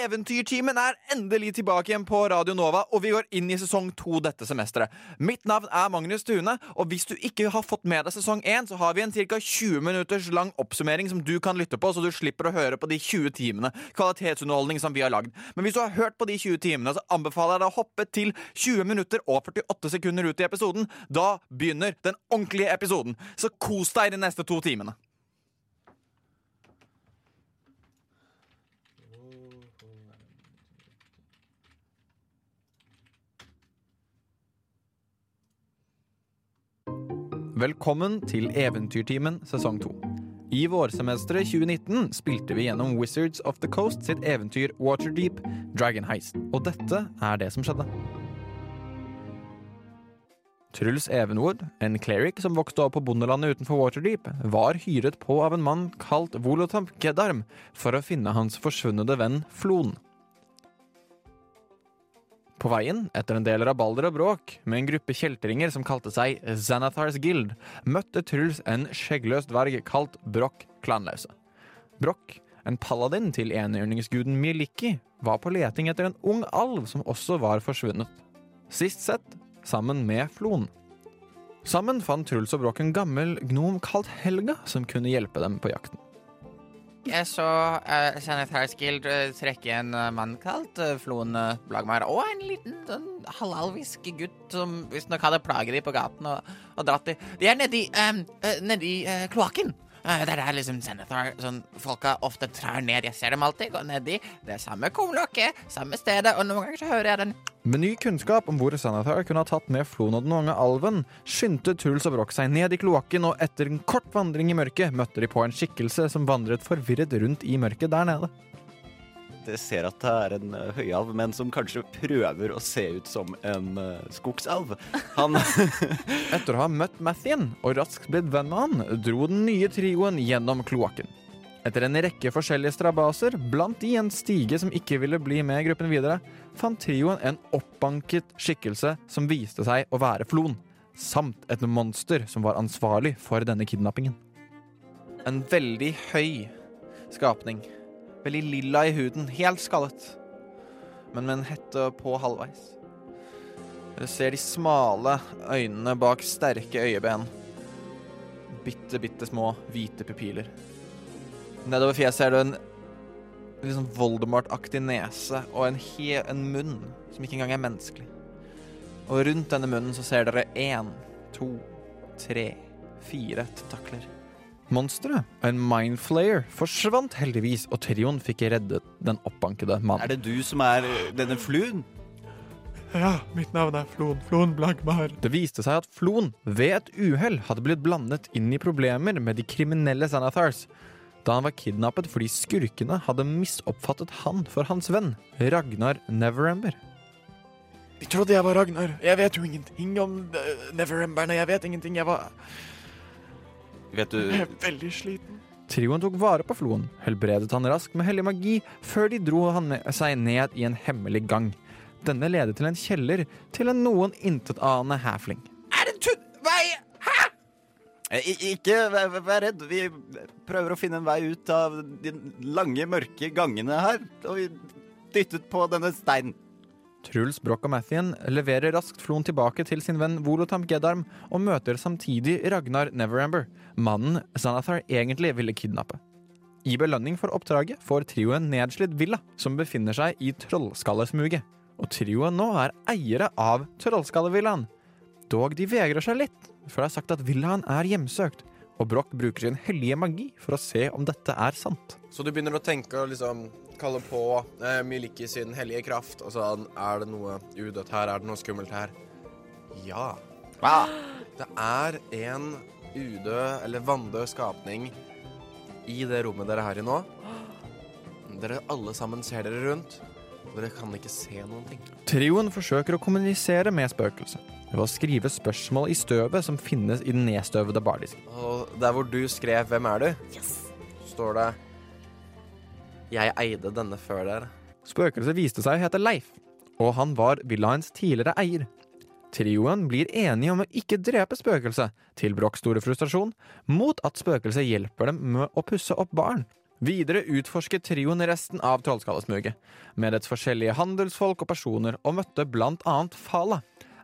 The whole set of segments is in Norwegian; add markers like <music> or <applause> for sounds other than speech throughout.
Eventyrtimen er endelig tilbake igjen på Radio Nova, og vi går inn i sesong to dette semesteret. Mitt navn er Magnus Tune, og hvis du ikke har fått med deg sesong én, så har vi en ca. 20 minutters lang oppsummering som du kan lytte på, så du slipper å høre på de 20 timene kvalitetsunderholdning som vi har lagd. Men hvis du har hørt på de 20 timene, så anbefaler jeg deg å hoppe til 20 minutter og 48 sekunder ut i episoden. Da begynner den ordentlige episoden. Så kos deg de neste to timene. Velkommen til Eventyrtimen sesong 2. I vårsemesteret 2019 spilte vi gjennom Wizards of the Coast sitt eventyr Waterdeep Dragon Heist. Og dette er det som skjedde. Truls Evenwood, en cleric som vokste opp på bondelandet utenfor Waterdeep, var hyret på av en mann kalt Volotamp Gedarm for å finne hans forsvunne venn Flon. På veien, etter en del rabalder og bråk, med en gruppe kjeltringer som kalte seg Xanathars Guild, møtte Truls en skjeggløs dverg kalt Broch Klanlause. Broch, en paladin til enhjørningsguden Miliki, var på leting etter en ung alv som også var forsvunnet. Sist sett sammen med Flon. Sammen fant Truls og Broch en gammel gnom kalt Helga, som kunne hjelpe dem på jakten. Jeg så uh, Kenneth Guild uh, trekke en uh, mann kalt uh, Floen uh, Blagmar, og en liten sånn halalvisk gutt som visstnok hadde plaget de på gaten og, og dratt de. De er nedi, um, uh, nedi kloakken. Det er der liksom Senator sånn, folka ofte trær ned. Jeg ser dem alltid gå nedi. Det er samme kumlokket, samme stedet, og noen ganger så hører jeg den. Med ny kunnskap om hvor Sanathar kunne ha tatt med Flon og den unge alven, skyndte Truls og Broch seg ned i kloakken, og etter en kort vandring i mørket møtte de på en skikkelse som vandret forvirret rundt i mørket der nede. Dere ser at det er en uh, høyalv, men som kanskje prøver å se ut som en uh, skogsalv. Han <laughs> Etter å ha møtt Mathien og raskt blitt venn med han, dro den nye trioen gjennom kloakken. Etter en rekke forskjellige strabaser, blant de en stige som ikke ville bli med gruppen videre, fant trioen en oppbanket skikkelse som viste seg å være Flon, samt et monster som var ansvarlig for denne kidnappingen. En veldig høy skapning. Veldig lilla i huden, helt skallet, men med en hette på halvveis. Dere ser de smale øynene bak sterke øyeben. Bitte, bitte små hvite pupiler. Nedover fjeset ser du en sånn Voldemort-aktig nese og en, en munn som ikke engang er menneskelig. Og rundt denne munnen så ser dere én, to, tre, fire tentakler. Monsteret, en mindflayer, forsvant heldigvis, og trioen fikk reddet den oppbankede mannen. Er det du som er uh, denne fluen? Ja, mitt navn er Flon. Flon Blagmar. Det viste seg at Flon ved et uhell hadde blitt blandet inn i problemer med de kriminelle Sanathars. da han var kidnappet fordi skurkene hadde misoppfattet han for hans venn, Ragnar Neverember. De trodde jeg var Ragnar. Jeg vet jo ingenting om Neverember, Neveremberne. Jeg vet ingenting. Jeg var Vet du jeg er veldig sliten. Trioen tok vare på Floen, helbredet han raskt med hellig magi, før de dro han seg ned i en hemmelig gang. Denne ledet til en kjeller til en noen intetanende hæfling. Er det tun... Vei? Hæ? Eh, i- Ikke vær, vær redd. Vi prøver å finne en vei ut av de lange, mørke gangene her. Og vi dyttet på denne steinen. Truls, Broch og Mathien leverer raskt Flon tilbake til sin venn Volotamp Gedarm og møter samtidig Ragnar Neverember, mannen Xanathar egentlig ville kidnappe. I belønning for oppdraget får trioen nedslitt villa, som befinner seg i Trollskallesmuget. Og trioen nå er eiere av Trollskallevillaen. Dog de vegrer seg litt, for det er sagt at villaen er hjemsøkt, og Broch bruker sin hellige magi for å se om dette er sant. Så du begynner å tenke liksom kalle på eh, Miliki sin hellige kraft, og sånn Er det noe udødt her? Er det noe skummelt her? Ja. Det er en udød eller vanndød skapning i det rommet dere er i nå. Dere alle sammen ser dere rundt, og dere kan ikke se noen ting. Trioen forsøker å kommunisere med spøkelset ved å skrive spørsmål i støvet som finnes i den nedstøvede bardisken. Og der hvor du skrev 'Hvem er du?', står det 'Jeg eide denne før dere'. Spøkelset viste seg å hete Leif, og han var villaens tidligere eier. Trioen blir enige om å ikke drepe spøkelset, til Brochs store frustrasjon, mot at spøkelset hjelper dem med å pusse opp barn. Videre utforsket trioen resten av Trollskallesmuget, med dets forskjellige handelsfolk og personer, og møtte blant annet Fala,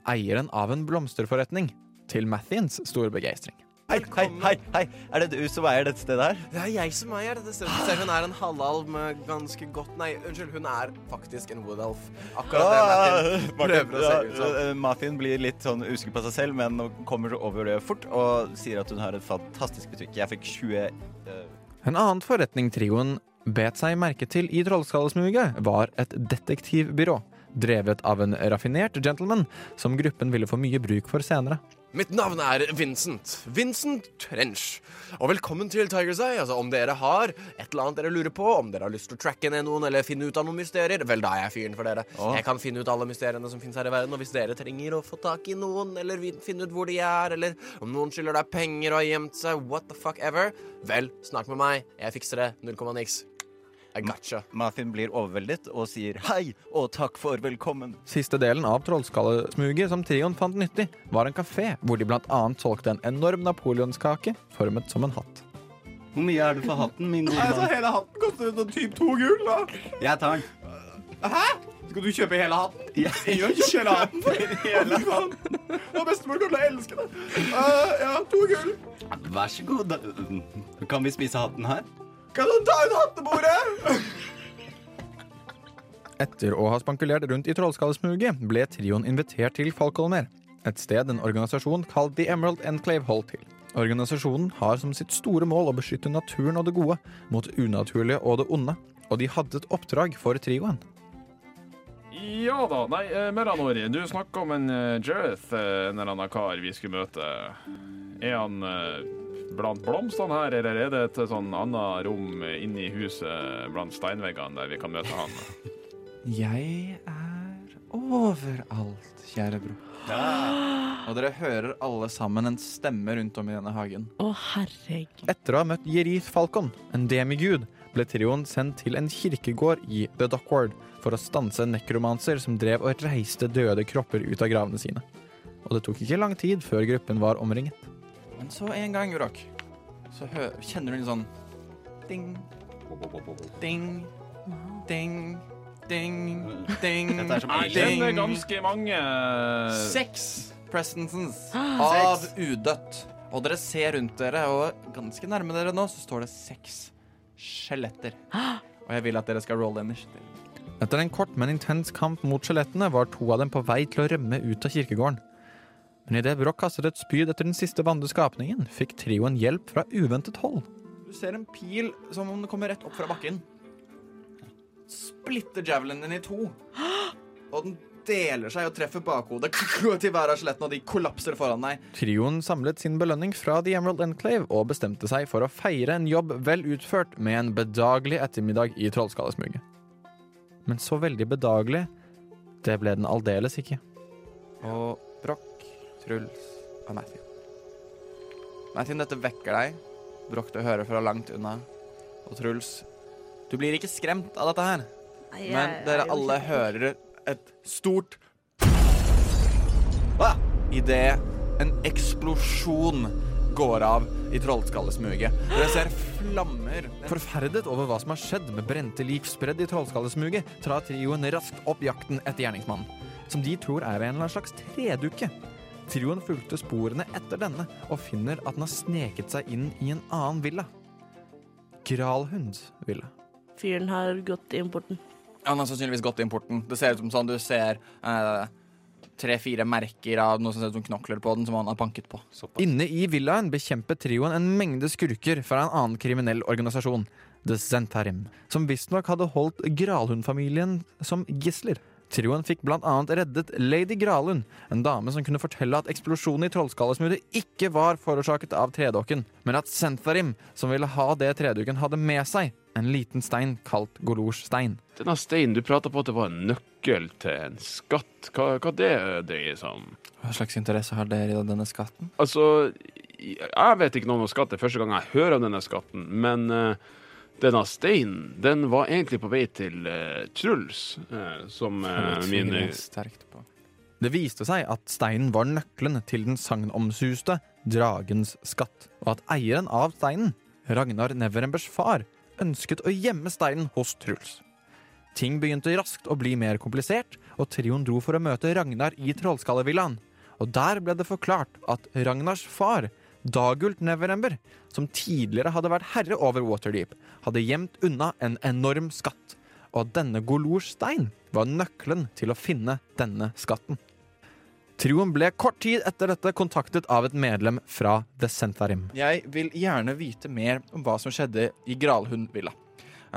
eieren av en blomsterforretning, til Mathiens store begeistring. Hei, hei, hei, hei! Er det du som eier dette stedet her? Det er jeg som eier dette stedet. Ser, hun er en halvalv med ganske godt Nei, unnskyld, hun er faktisk en woodalf. Akkurat det Martin prøver å se ut som. Muffin blir litt sånn usikker på seg selv, men kommer over det fort og sier at hun har et fantastisk butikk. Jeg fikk 20 uh... En annen forretning trioen bet seg merke til i Trollskallesmuget, var et detektivbyrå, drevet av en raffinert gentleman som gruppen ville få mye bruk for senere. Mitt navn er Vincent. Vincent Trench. Og velkommen til Tiger's Eye. Altså, om dere har et eller annet dere lurer på, om dere har lyst til å tracke ned noen eller finne ut av noen mysterier, vel, da er jeg fyren for dere. Å. Jeg kan finne ut alle mysteriene som finnes her i verden, og hvis dere trenger å få tak i noen, eller finne ut hvor de er, eller om noen skylder deg penger og har gjemt seg, what the fuck ever, vel, snakk med meg. Jeg fikser det. Null komma niks. I gotcha. Muffin blir overveldet og sier hei og takk for velkommen. Siste delen av Trollskallesmuget som trioen fant nyttig, var en kafé hvor de blant annet solgte en enorm napoleonskake formet som en hatt. Hvor mye er det for hatten, min gode mann? hele hatten koster sånn typ to gull, da. Jeg tar den. Skal du kjøpe hele hatten? Jeg gjør ikke hele hatten. <laughs> Hele hatten. Og bestemor kommer til å elske det. Uh, ja, to gull. Vær så god. Kan vi spise hatten her? Kan du ta ut hattebordet? Etter å ha spankulert rundt i Trollskallesmuget ble trioen invitert til Falkolmer, et sted en organisasjon kalt The Emerald Enclave holdt til. Organisasjonen har som sitt store mål å beskytte naturen og det gode mot unaturlige og det onde, og de hadde et oppdrag for trioen. Ja da, nei, eh, Meranori, du snakka om en uh, Jareth, eh, en eller annen kar vi skulle møte. Er han eh, blant blomstene her, eller er det et sånn annet rom inni huset blant steinveggene der vi kan møte han? Jeg er overalt, kjære bror. Og dere hører alle sammen en stemme rundt om i denne hagen. Å, herregud. Etter å ha møtt Jerith Falcon, en demigud, ble trioen sendt til en kirkegård i The Dockward for å stanse nekromanser som drev og reiste døde kropper ut av gravene sine. Og det tok ikke lang tid før gruppen var omringet. Men så en gang, Urok, så hø kjenner du en sånn ding, ding, ding, ding, ding, er Jeg kjenner ganske mange Seks presences <gasps> av udødt. Og dere ser rundt dere, og ganske nærme dere nå, så står det seks skjeletter. Og jeg vil at dere skal rolle initiativ. Etter en kort, men intens kamp mot skjelettene var to av dem på vei til å rømme ut av kirkegården. Men idet Broch kastet et spyd etter den siste vante skapningen, fikk trioen hjelp fra uventet hold. Du ser en pil som om den kommer rett opp fra bakken. Splitter javelinen i to. Og den deler seg og treffer bakhodet <laughs> til hver av skjelettene, og de kollapser foran deg. Trioen samlet sin belønning fra The Emerald Enclave og bestemte seg for å feire en jobb vel utført med en bedagelig ettermiddag i Trollskallesmuget. Men så veldig bedagelig, det ble den aldeles ikke. Og Broch, Truls og Matthew. Matthew, dette vekker deg. Broch, du hører fra langt unna. Og Truls, du blir ikke skremt av dette her. Nei, Men er dere alle hører et stort ah! Idet en eksplosjon går av i Trollskallesmuget. Dere ser flammer. Forferdet over hva som har skjedd med brente lik spredd i Trollskallesmuget, trar trioen raskt opp jakten etter gjerningsmannen, som de tror er en eller annen slags tredukke. Trioen fulgte sporene etter denne og finner at den har sneket seg inn i en annen villa. Gralhunds villa. Fyren har gått i importen. Ja, Han har sannsynligvis gått i importen. Det ser ut som sånn du ser eh, tre-fire merker av noe som ser ut som knokler på den, som han har banket på. Inne i villaen bekjempet trioen en mengde skurker fra en annen kriminell organisasjon, The Zentarim, som visstnok hadde holdt Gralhund-familien som gisler. Trioen fikk annet reddet Lady Gralund, en dame som kunne fortelle at eksplosjonen i Trollskallesmuret ikke var forårsaket av tredokken, men at Zentharim, som ville ha det tredukken, hadde med seg en liten stein kalt Golosj-stein. Denne steinen, du prata på at det var en nøkkel til en skatt. Hva, hva det dreier seg om? Hva slags interesse har dere i denne skatten? Altså, jeg vet ikke noe om skatt. Det er første gang jeg hører om denne skatten. Men eh, denne steinen, den var egentlig på vei til eh, Truls, eh, som Det min. Det viste seg at steinen var nøkkelen til den sagnomsuste Dragens skatt, og at eieren av steinen, Ragnar Neverembers far, ønsket å gjemme steinen hos Truls. Ting begynte raskt å bli mer komplisert, og trioen dro for å møte Ragnar i Trollskallevillaen. Og der ble det forklart at Ragnars far, Dagult Neverember, som tidligere hadde vært herre over Waterdeep, hadde gjemt unna en enorm skatt, og denne Golors stein var nøkkelen til å finne denne skatten. Trioen ble kort tid etter dette kontaktet av et medlem fra The Sentharim. Jeg vil gjerne vite mer om hva som skjedde i Gralhund villa.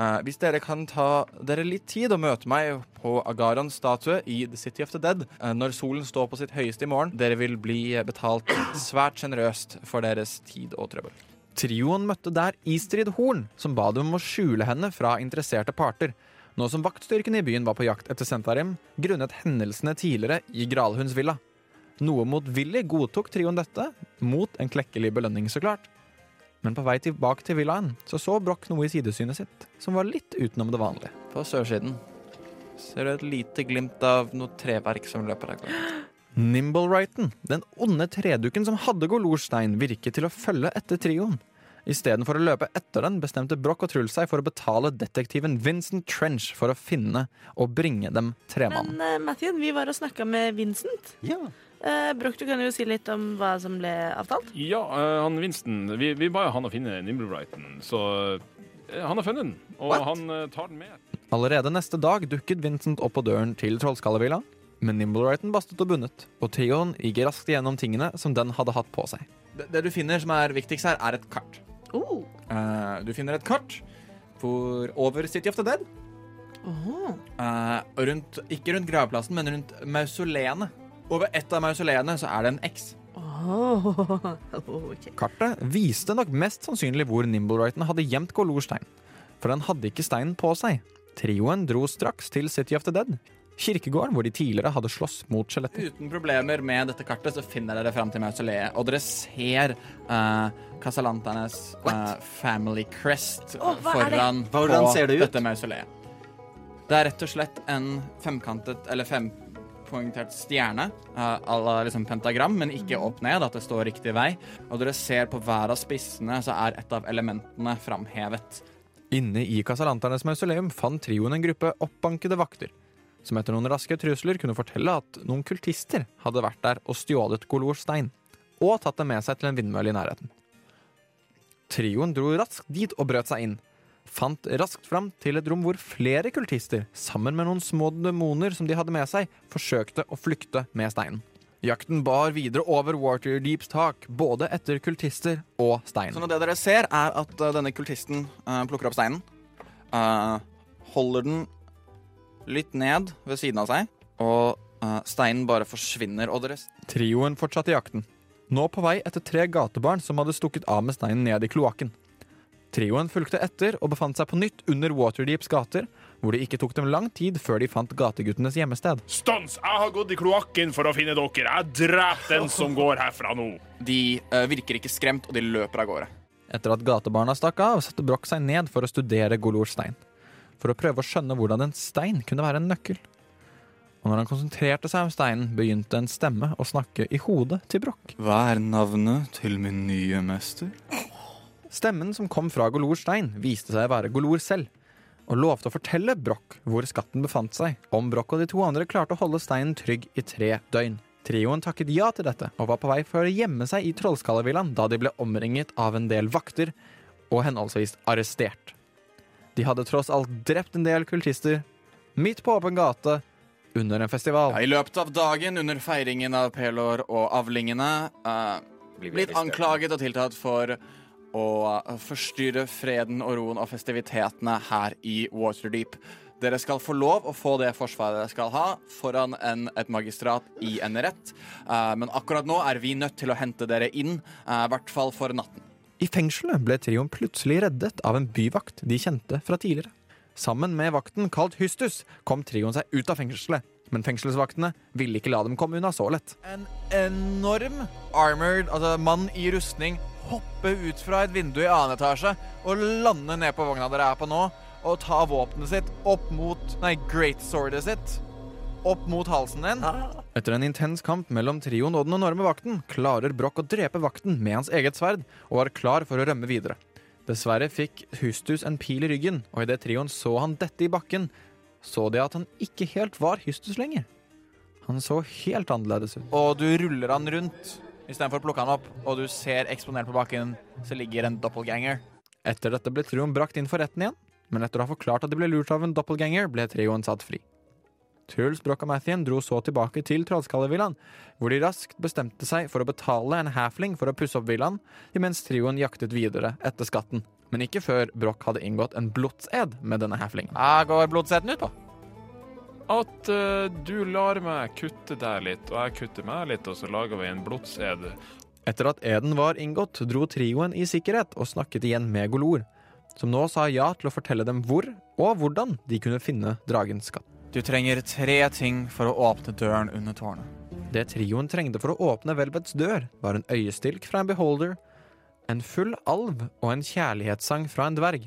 Eh, hvis dere kan ta dere litt tid og møte meg på Agarons statue i The City of the Dead uh, når solen står på sitt høyeste i morgen, dere vil bli betalt svært sjenerøst for deres tid og trøbbel. Trioen møtte der Istrid Horn, som ba dem om å skjule henne fra interesserte parter. Nå som vaktstyrken i byen var på jakt etter Sentarim, grunnet hendelsene tidligere i Gralhundsvilla. Noe motvillig godtok trioen dette, mot en klekkelig belønning, så klart. Men på vei tilbake til villaen så så Broch noe i sidesynet sitt som var litt utenom det vanlige. På sørsiden ser du et lite glimt av noe treverk som løper av gårde. Nimblewrighten, den onde treduken som hadde Golorstein, virket til å følge etter trioen. Istedenfor å løpe etter den, bestemte Broch og Truls seg for å betale detektiven Vincent Trench for å finne og bringe dem tremannen. Men uh, Mathien, vi var og snakka med Vincent. Ja. Uh, Broch, du kan jo si litt om hva som ble avtalt. Ja, eh, han Winston Vi, vi ba han å finne Nimblebrighten, så eh, han har funnet den. Og What? han eh, tar den med. Allerede neste dag dukket Vincent opp på døren til Trollskallevillaen, men Nimblewrighten bastet og bundet, og trioen gikk raskt gjennom tingene som den hadde hatt på seg. Det, det du finner som er viktigst her, er et kart. Oh. Eh, du finner et kart hvor, over City of the Dead. Åh. Eh, rundt, ikke rundt gravplassen, men rundt mausoleene. Over ett av mausoleene så er det en X. Oh, <laughs> okay. Kartet viste nok mest sannsynlig hvor Nimblewrighten hadde gjemt Golorstein, for den hadde ikke steinen på seg. Trioen dro straks til City of the Dead, kirkegården hvor de tidligere hadde slåss mot skjelettet. Uten problemer med dette kartet så finner dere fram til mausoleet, og dere ser uh, Casalantanes uh, family crest er det? foran Hvordan på det dette mausoleet. Det er rett og slett en femkantet, eller fempoengtert stjerne, uh, à la liksom pentagram, men ikke opp ned, at det står riktig vei. Og dere ser på hver av spissene så er et av elementene framhevet. Inne i kasalanternes mausoleum fant trioen en gruppe oppbankede vakter, som etter noen raske trusler kunne fortelle at noen kultister hadde vært der og stjålet Golors stein, og tatt dem med seg til en vindmølle i nærheten. Trioen dro raskt dit og brøt seg inn. Fant raskt fram til et rom hvor flere kultister, sammen med noen små demoner som de hadde med seg, forsøkte å flykte med steinen. Jakten bar videre over Waterdeeps tak, både etter kultister og steinen. Så når det dere ser, er at uh, denne kultisten uh, plukker opp steinen, uh, holder den litt ned ved siden av seg, og steinen bare forsvinner. Og deres Trioen fortsatte jakten. Nå på vei etter tre gatebarn som hadde stukket av med steinen ned i kloakken. Trioen fulgte etter og befant seg på nytt under Waterdeeps gater, hvor det ikke tok dem lang tid før de fant gateguttenes gjemmested. Stans! Jeg har gått i kloakken for å finne dere. Jeg dreper den som går herfra nå. de uh, virker ikke skremt, og de løper av gårde. Etter at gatebarna stakk av, satte Broch seg ned for å studere Golors stein. For å prøve å skjønne hvordan en stein kunne være en nøkkel. Og når han konsentrerte seg om steinen, begynte en stemme å snakke i hodet til Broch. Hva er navnet til min nye mester? Stemmen som kom fra Golor stein, viste seg å være Golor selv, og lovte å fortelle Broch hvor skatten befant seg, om Broch og de to andre klarte å holde steinen trygg i tre døgn. Trioen takket ja til dette, og var på vei for å gjemme seg i Trollskallevillaen da de ble omringet av en del vakter og henholdsvis arrestert. De hadde tross alt drept en del kultister, midt på åpen gate, under en festival. Ja, I løpet av dagen under feiringen av Pelor og avlingene uh, blitt anklaget og tiltatt for uh, forstyrre freden og roen og festivitetene her i Waterdeep. Dere skal få lov å få det forsvaret dere skal ha, foran en, et magistrat i en rett. Uh, men akkurat nå er vi nødt til å hente dere inn, uh, i hvert fall for natten. I fengselet ble trioen plutselig reddet av en byvakt de kjente fra tidligere. Sammen med vakten kalt Hystus kom trioen seg ut av fengselet, men fengselsvaktene ville ikke la dem komme unna så lett. En enorm armored, altså mann i rustning, hoppe ut fra et vindu i annen etasje og lande ned på vogna dere er på nå, og ta våpenet sitt opp mot Nei, great swordet sitt. Opp mot halsen din. Etter en intens kamp mellom trioen og den enorme vakten klarer Broch å drepe vakten med hans eget sverd og er klar for å rømme videre. Dessverre fikk Hustus en pil i ryggen, og idet trioen så han dette i bakken, så de at han ikke helt var Hystus lenger. Han så helt annerledes ut. Og du ruller han rundt istedenfor å plukke han opp, og du ser eksponert på bakken så ligger en doppelganger. Etter dette ble trioen brakt inn for retten igjen, men etter å ha forklart at de ble lurt av en doppelganger, ble trioen satt fri. Truls, Broch og Mathien dro så tilbake til Trollskallevillaen, hvor de raskt bestemte seg for å betale en halfling for å pusse opp villaen, imens trioen jaktet videre etter skatten. Men ikke før Broch hadde inngått en blodsed med denne heflingen. Hva går blodseden ut på? At uh, du lar meg kutte deg litt, og jeg kutter meg litt, og så lager vi en blodsed. Etter at eden var inngått, dro trioen i sikkerhet og snakket igjen med Golor, som nå sa ja til å fortelle dem hvor og hvordan de kunne finne dragens skatt. Du trenger tre ting for å åpne døren under tårnet. Det trioen trengte for å åpne Velvets dør, var en øyestilk fra en beholder, en full alv og en kjærlighetssang fra en dverg.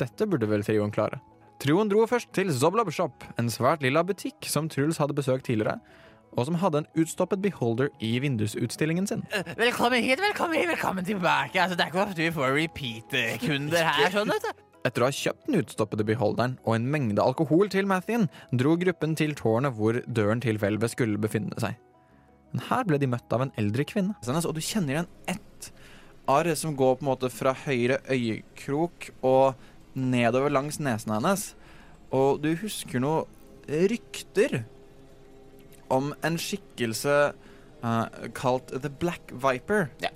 Dette burde vel trioen klare. Trioen dro først til Zoblob Shop, en svært lilla butikk som Truls hadde besøkt tidligere, og som hadde en utstoppet beholder i vindusutstillingen sin. Velkommen hit, velkommen hit, velkommen tilbake. Altså, det er ikke ofte vi får repeat-kunder her, sånn, vet du. Etter å ha kjøpt den utstoppede beholderen og en mengde alkohol til Mathien, dro gruppen til tårnet hvor døren til hvelvet skulle befinne seg. Men her ble de møtt av en eldre kvinne. Og du kjenner igjen ett arr som går på en måte fra høyre øyekrok og nedover langs nesen hennes. Og du husker noe rykter om en skikkelse uh, kalt The Black Viper. Ja.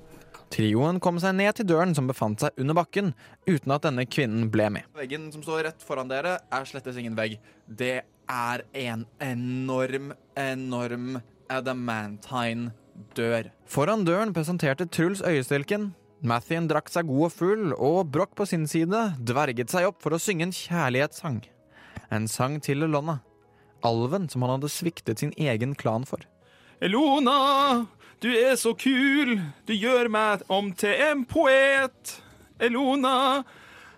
Trioen kom seg ned til døren som befant seg under bakken, uten at denne kvinnen ble med. Veggen som står rett foran dere, er slettes ingen vegg. Det er en enorm, enorm adamantine dør. Foran døren presenterte Truls øyestilken. Mathien drakk seg god og full, og Broch på sin side dverget seg opp for å synge en kjærlighetssang. En sang til Elona, alven som han hadde sviktet sin egen klan for. Elona, du er så kul, du gjør meg om til en poet. Elona,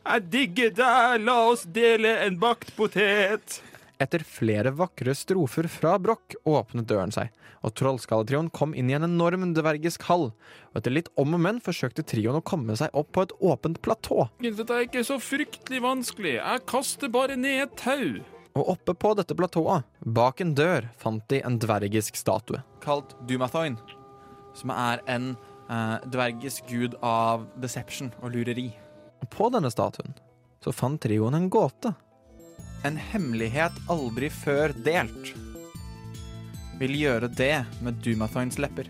jeg digger deg, la oss dele en bakt potet. Etter flere vakre strofer fra Broch åpnet døren seg, og Trollskalletrioen kom inn i en enorm dvergisk hall. Og etter litt om og men forsøkte trioen å komme seg opp på et åpent platå. Dette er ikke så fryktelig vanskelig, jeg kaster bare ned et tau. Og oppe på dette platået, bak en dør, fant de en dvergisk statue. Kalt Dumathoin, som er en eh, dvergisk gud av deception og lureri. Og på denne statuen så fant trioen en gåte. En hemmelighet aldri før delt. Vil gjøre det med Dumathoins lepper.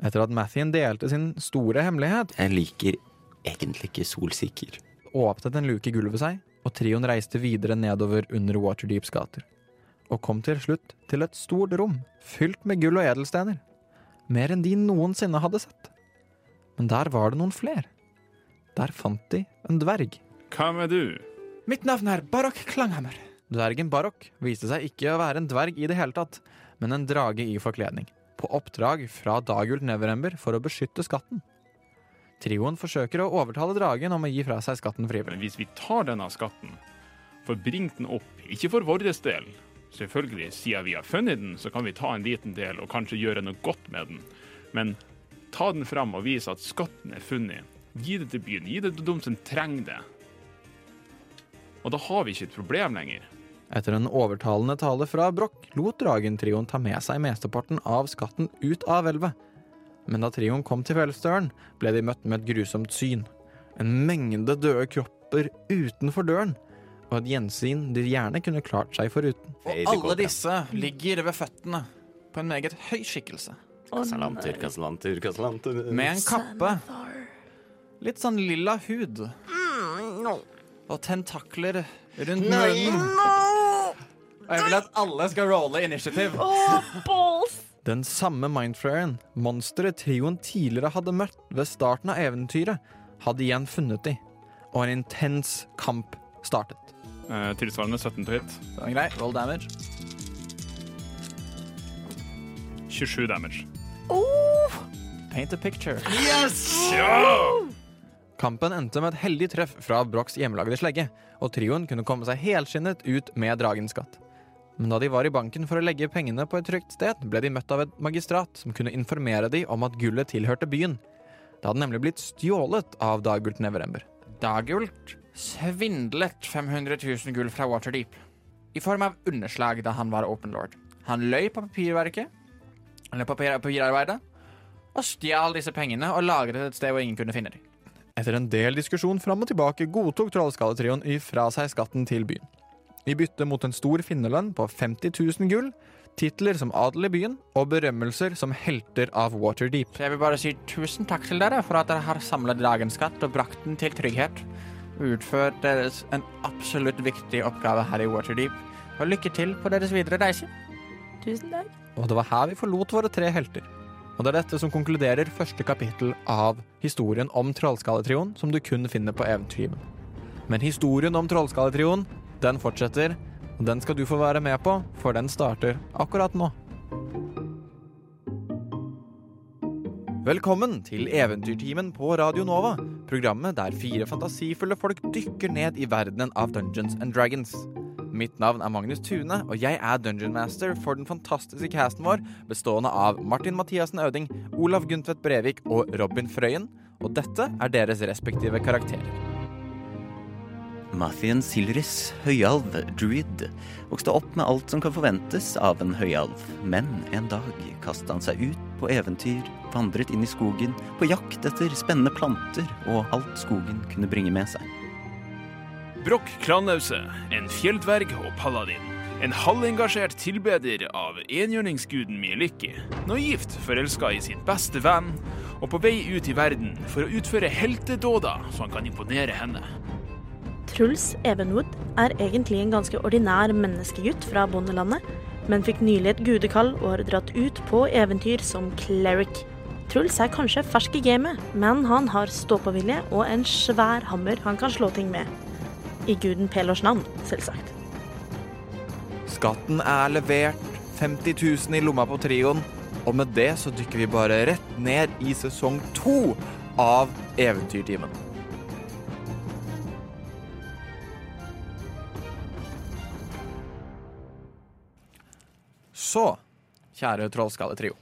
Etter at Mathien delte sin store hemmelighet Jeg liker egentlig ikke solsikker. Åpnet en luke i gulvet seg, og trioen reiste videre nedover under Waterdeeps gater. Og kom til slutt til et stort rom fylt med gull og edelstener. Mer enn de noensinne hadde sett. Men der var det noen fler. Der fant de en dverg. Hvem er du? Mitt navn er Barok Klanghammer. Dvergen Barok viste seg ikke å være en dverg i det hele tatt, men en drage i forkledning. På oppdrag fra Dagult Neverember for å beskytte skatten. Trioen forsøker å overtale dragen om å gi fra seg skatten frivillig. Men hvis vi tar denne skatten, for bring den opp, ikke for vår del. Selvfølgelig, siden vi har funnet den, så kan vi ta en liten del og kanskje gjøre noe godt med den. Men ta den fram og vise at skatten er funnet. Gi det til byen. Gi det til dem som trenger det. Og da har vi ikke et problem lenger. Etter en overtalende tale fra Broch lot dragentrioen ta med seg mesteparten av skatten ut av hvelvet. Men da trioen kom til hvelvsdøren, ble de møtt med et grusomt syn. En mengde døde kropper utenfor døren, og et gjensyn de gjerne kunne klart seg foruten. Og alle disse ligger ved føttene på en meget høy skikkelse. Kasalanter, kasalanter, kasalanter. Med en kappe. Litt sånn lilla hud. Og tentakler rundt munnen. Og jeg vil at alle skal rolle initiativ. Den samme mindflayeren, monsteret trioen tidligere hadde møtt ved starten av eventyret, hadde igjen funnet de, og en intens kamp startet. Eh, tilsvarende 17 til hit. Er grei. Roll damage. 27 damage. Paint a picture. Kampen endte med et heldig treff fra Brochs hjemmelagde slegge, og trioen kunne komme seg helskinnet ut med dragens skatt. Men da de var i banken for å legge pengene på et trygt sted, ble de møtt av et magistrat som kunne informere de om at gullet tilhørte byen. Det hadde nemlig blitt stjålet av Dagult Neverember. Dagult svindlet 500 000 gull fra Waterdeep i form av underslag da han var open lord. Han løy på papirverket, eller papir, papirarbeidet, og stjal disse pengene og lagret et sted hvor ingen kunne finne dem. Etter en del diskusjon fram og tilbake godtok Trollskalletrioen fra seg skatten til byen. I bytte mot en stor finnerlønn på 50 000 gull, titler som adel i byen og berømmelser som helter av Waterdeep. Så jeg vil bare si tusen takk til dere for at dere har samlet dagens skatt og brakt den til trygghet. Utført deres en absolutt viktig oppgave her i Waterdeep. Og lykke til på deres videre reise. Tusen takk. Og det var her vi forlot våre tre helter. Og det er dette som konkluderer første kapittel av historien om Trollskalletrioen, som du kun finner på Eventyrgiven. Men historien om Trollskalletrioen, den fortsetter, og den skal du få være med på, for den starter akkurat nå. Velkommen til Eventyrtimen på Radio Nova, programmet der fire fantasifulle folk dykker ned i verdenen av Dungeons and Dragons. Mitt navn er Magnus Tune, og jeg er Dungeon Master for den fantastiske casten vår, bestående av Martin Mathiassen Øding, Olav Guntvedt Brevik og Robin Frøyen. Og dette er deres respektive karakterer. Mathien Silris, høyalv, druid, vokste opp med alt som kan forventes av en høyalv, men en dag kastet han seg ut på eventyr, vandret inn i skogen, på jakt etter spennende planter og alt skogen kunne bringe med seg. Brokk Klanause, en fjelldverg og paladin. En halvengasjert tilbeder av enhjørningsguden Mieliki. Naivt forelska i sin beste venn, og på vei ut i verden for å utføre heltedåder så han kan imponere henne. Truls Evenwood er egentlig en ganske ordinær menneskegutt fra bondelandet, men fikk nylig et gudekall og har dratt ut på eventyr som cleric. Truls er kanskje fersk i gamet, men han har ståpåvilje og en svær hammer han kan slå ting med. I guden Pelors navn, selvsagt. Skatten er levert, 50 000 i lomma på trioen, og med det så dykker vi bare rett ned i sesong to av Eventyrtimen. Så, kjære Trollskalletrio.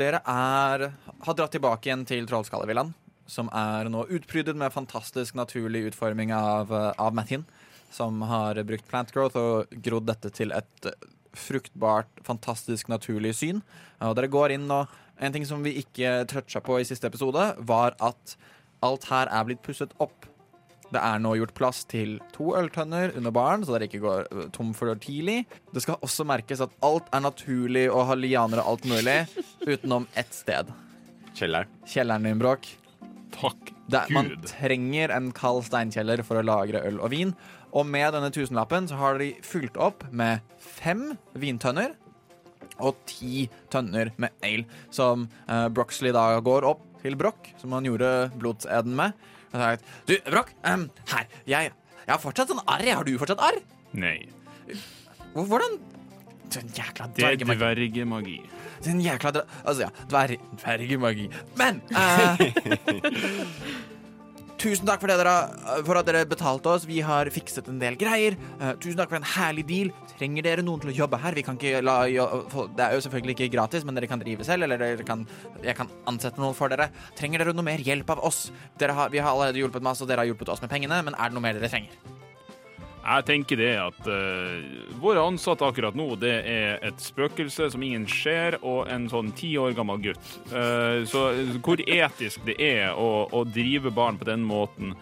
Dere er, har dratt tilbake igjen til Trollskallevillaen, som er nå utprydet med fantastisk naturlig utforming av, av Mathin, som har brukt plant growth og grodd dette til et fruktbart, fantastisk naturlig syn. Og dere går inn, og en ting som vi ikke toucha på i siste episode, var at alt her er blitt pusset opp. Det er nå gjort plass til to øltønner under baren, så dere ikke går øh, tom for tidlig. Det skal også merkes at alt er naturlig og har lianer og alt mulig, <laughs> utenom ett sted. Kjelleren. Kjelleren din, Bråk. Takk Det, man trenger en kald steinkjeller for å lagre øl og vin. Og med denne tusenlappen så har de fylt opp med fem vintønner og ti tønner med ale, som eh, Broxley da går opp til Broch, som han gjorde blodseden med. Og sagt, du, Broch, um, her, jeg, jeg har fortsatt sånn arr. Har du fortsatt arr? Nei. Hvordan Den jækla er dvergemagi. dvergemagi. Den jækla dver... Altså, ja. Dver, dvergemagi. Men uh, <laughs> Tusen takk for, det dere, for at dere betalte oss. Vi har fikset en del greier. Uh, tusen takk for en herlig deal. Trenger dere noen til å jobbe her? Vi kan ikke la, jo, det er jo selvfølgelig ikke gratis, men dere kan drive selv, eller dere kan, jeg kan ansette noen for dere. Trenger dere noe mer hjelp av oss? Har, vi har allerede hjulpet masse, og dere har hjulpet oss med pengene, men er det noe mer dere trenger? Jeg tenker det at uh, våre ansatte akkurat nå, det er et spøkelse som ingen ser, og en sånn ti år gammel gutt. Uh, så hvor etisk det er å, å drive barn på den måten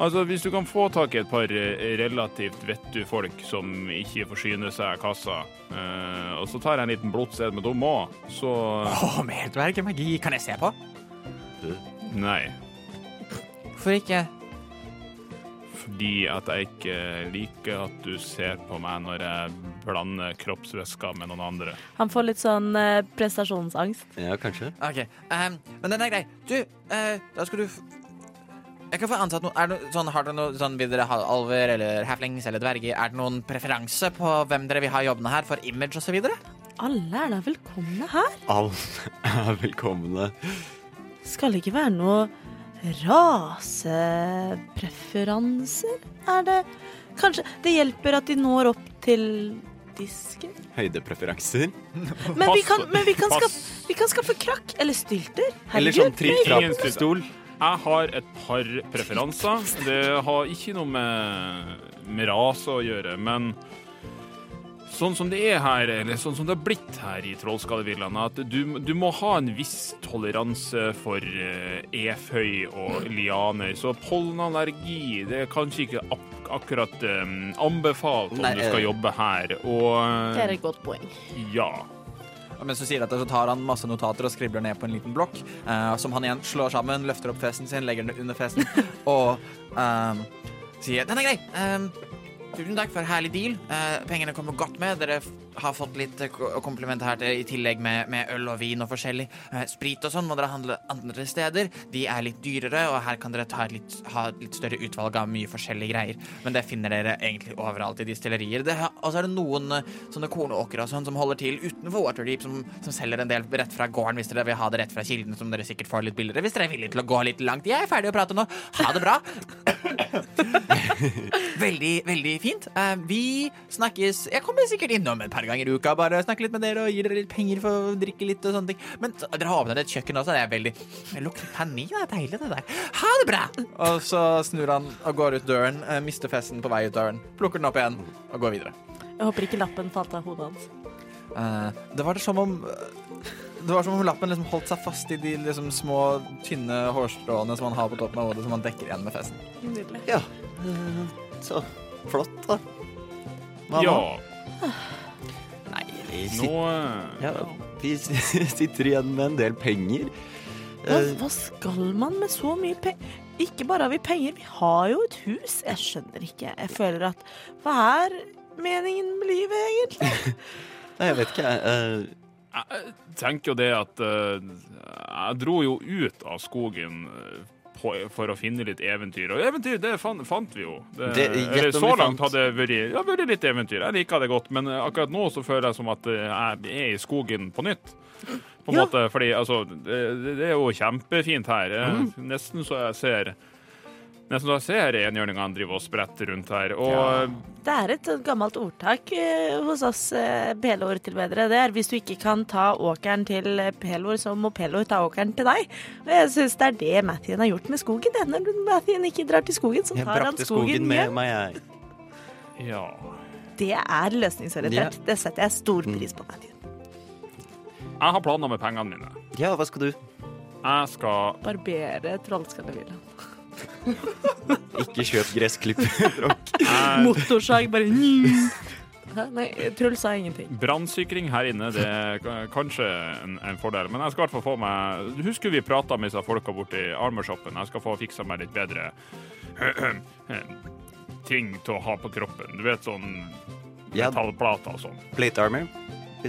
Altså, Hvis du kan få tak i et par eh, relativt vettu folk som ikke forsyner seg av kassa, uh, og så tar jeg en liten blodsed med dem òg, så Å, mer magi. Kan jeg se på? Nei. Hvorfor ikke? Fordi at jeg ikke liker at du ser på meg når jeg blander kroppsvæsker med noen andre. Han får litt sånn eh, prestasjonsangst. Ja, kanskje. OK. ehm, men den er grei. Du, eh, da skal du f Jeg kan få ansatt noe, er det noe sånn, Har dere noe sånn Vil dere ha alver eller halflings eller dverger? Er det noen preferanse på hvem dere vil ha jobbene her, for image osv.? Alle er da velkomne her. Alle er velkomne. Skal det ikke være noe rasepreferanser? Er det Kanskje det hjelper at de når opp til disken? Høydepreferanser. <laughs> Men vi kan, men vi kan, skaffe, vi kan skaffe krakk eller stylter. Eller sånn tripp-trapp-stol. jeg har et par preferanser. Det har ikke noe med, med ras å gjøre, men sånn som det er her, eller sånn som det har blitt her i Trollskadevillaene, at du, du, må ha en viss toleranse for uh, eføy og lianer. Så pollenallergi det er kanskje ikke ak akkurat um, anbefalt om Nei, du skal jobbe her. Og Det er et godt poeng. Ja. Og mens du sier dette, så tar han masse notater og skribler ned på en liten blokk, uh, som han igjen slår sammen, løfter opp fesen sin, legger den under fesen <laughs> og um, sier 'Den er grei'. Um, Tusen takk for herlig deal. Uh, pengene kommer godt med. Dere har fått litt uh, kompliment her til, i tillegg med, med, øl og vin og forskjellig. Uh, sprit og sånn må dere handle andre steder. De er litt dyrere, og her kan dere litt, ha litt større utvalg av mye forskjellige greier. Men det finner dere egentlig overalt i distillerier. Og så er det noen sånne kornåkre og sånn som holder til utenfor Waterdeep, som, som, selger en del rett fra gården hvis dere vil ha det rett fra kilden, som dere sikkert får litt billigere hvis dere er villige til å gå litt langt. Jeg er ferdig å prate nå. Ha det bra. <laughs> veldig, veldig fint. Vi snakkes Jeg kommer sikkert innom et par ganger i uka. Bare snakke litt med dere og gi dere litt penger for å drikke litt og sånne ting. Men dere har åpnet et kjøkken også. Det er veldig Det lukter panikk. Det er deilig, det der. Ha det bra! Og så snur han og går ut døren, uh, mister festen på vei ut døren, plukker den opp igjen og går videre. Jeg håper ikke lappen falt av hodet hans. Uh, det var det som om det var som om lappen liksom holdt seg fast i de liksom små, tynne hårstråene som han har på toppen av hodet, som han dekker igjen med festen. Nydelig. Ja. Så flott, da. Mamma. Ja. Vi sitter, ja, <laughs> vi sitter igjen med en del penger. Hva, eh, hva skal man med så mye penger? Ikke bare har vi penger, vi har jo et hus. Jeg skjønner ikke. Jeg føler at Hva er meningen med livet, egentlig? <laughs> Nei, jeg vet ikke, jeg. Uh, jeg tenker jo det at jeg dro jo ut av skogen på, for å finne litt eventyr. Og eventyr, det fant, fant vi jo. Det, det, så langt hadde det vært, ja, vært litt eventyr. Jeg liker det godt, men akkurat nå så føler jeg som at jeg er i skogen på nytt. På en ja. måte, fordi altså, det, det, er jo kjempefint her. Mm. Nesten så jeg ser Nesten så jeg ser enhjørningene drive og sprette rundt her. Og ja. Det er et gammelt ordtak eh, hos oss eh, pelortilbedere. Det er hvis du ikke kan ta åkeren til pelor, så må pelor ta åkeren til deg. Og jeg syns det er det Mathien har gjort med skogen. Det. Når Mathien ikke drar til skogen, så tar han skogen, skogen med meg, jeg. Ja. Det er løsningsorientert. Ja. Det setter jeg stor pris på, Mathien. Jeg har planer med pengene mine. Ja, hva skal du? Jeg skal Barbere Trollskallevillaen. <laughs> Ikke kjøp gressklipperrock. <laughs> Motorsag, bare Nei, Truls sa ingenting. Brannsikring her inne det er kanskje en, en, fordel, men jeg skal i hvert fall få meg Husker vi prata med disse folka borti armorshoppen? Jeg skal få fiksa meg litt bedre <clears throat> ting til å ha på kroppen. Du vet sånn metallplater og sånn. Plate armor?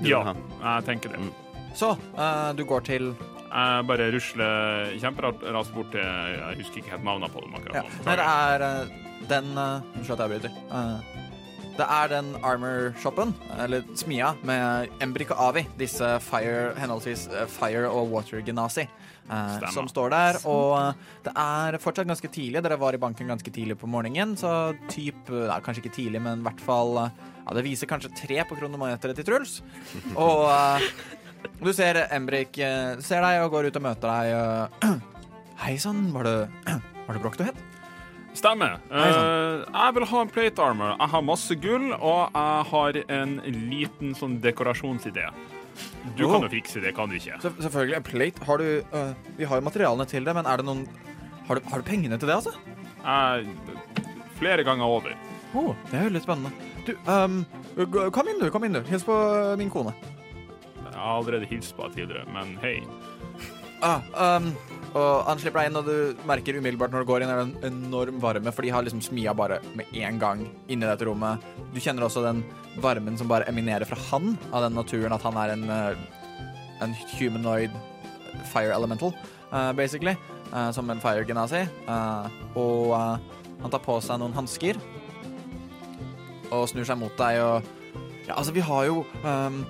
Ja, jeg tenker det. Mm. Så uh, du går til jeg bare rusler kjemperaskt bort til Jeg husker ikke helt navnet på dem. akkurat ja. Det er uh, den uh, Unnskyld at jeg bryter. Uh, det er den armor-shoppen, eller smia, med Embrik og Avi. Disse fire, henholdsvis Fire og Water Genasi. Uh, som står der. Og det er fortsatt ganske tidlig. Dere var i banken ganske tidlig på morgenen, så typ uh, Kanskje ikke tidlig, men i hvert fall Ja, det viser kanskje tre på kronometeret til Truls. <laughs> Og du ser Embrik eh, ser deg og går ut og møter deg. <clears throat> Hei sann, var det, <clears throat> var det Broch du het? Stemmer. Uh, jeg vil ha en plate armor. Jeg har masse gull, og jeg har en liten sånn dekorasjonsidé. Du oh. kan jo fikse det, kan du ikke? Så, selvfølgelig. En plate har du uh, Vi har jo materialene til det, men er det noen Har du, har du pengene til det, altså? Uh, flere ganger over. Oh, det er veldig spennende. Du, um, kom inn, du. Kom inn, du. Hils på min kone. Jeg har allerede hilst på deg tidligere, men hei. Ah, um, og han slipper deg inn, og du merker umiddelbart når du går inn, er det en enorm varme, for de har liksom smia bare med en gang inni dette rommet. Du kjenner også den varmen som bare eminerer fra han, av den naturen, at han er en, uh, en humanoid fire elemental, uh, basically, uh, som en fire genasi. og han tar på seg noen hansker og snur seg mot deg og Ja, altså, vi har jo um,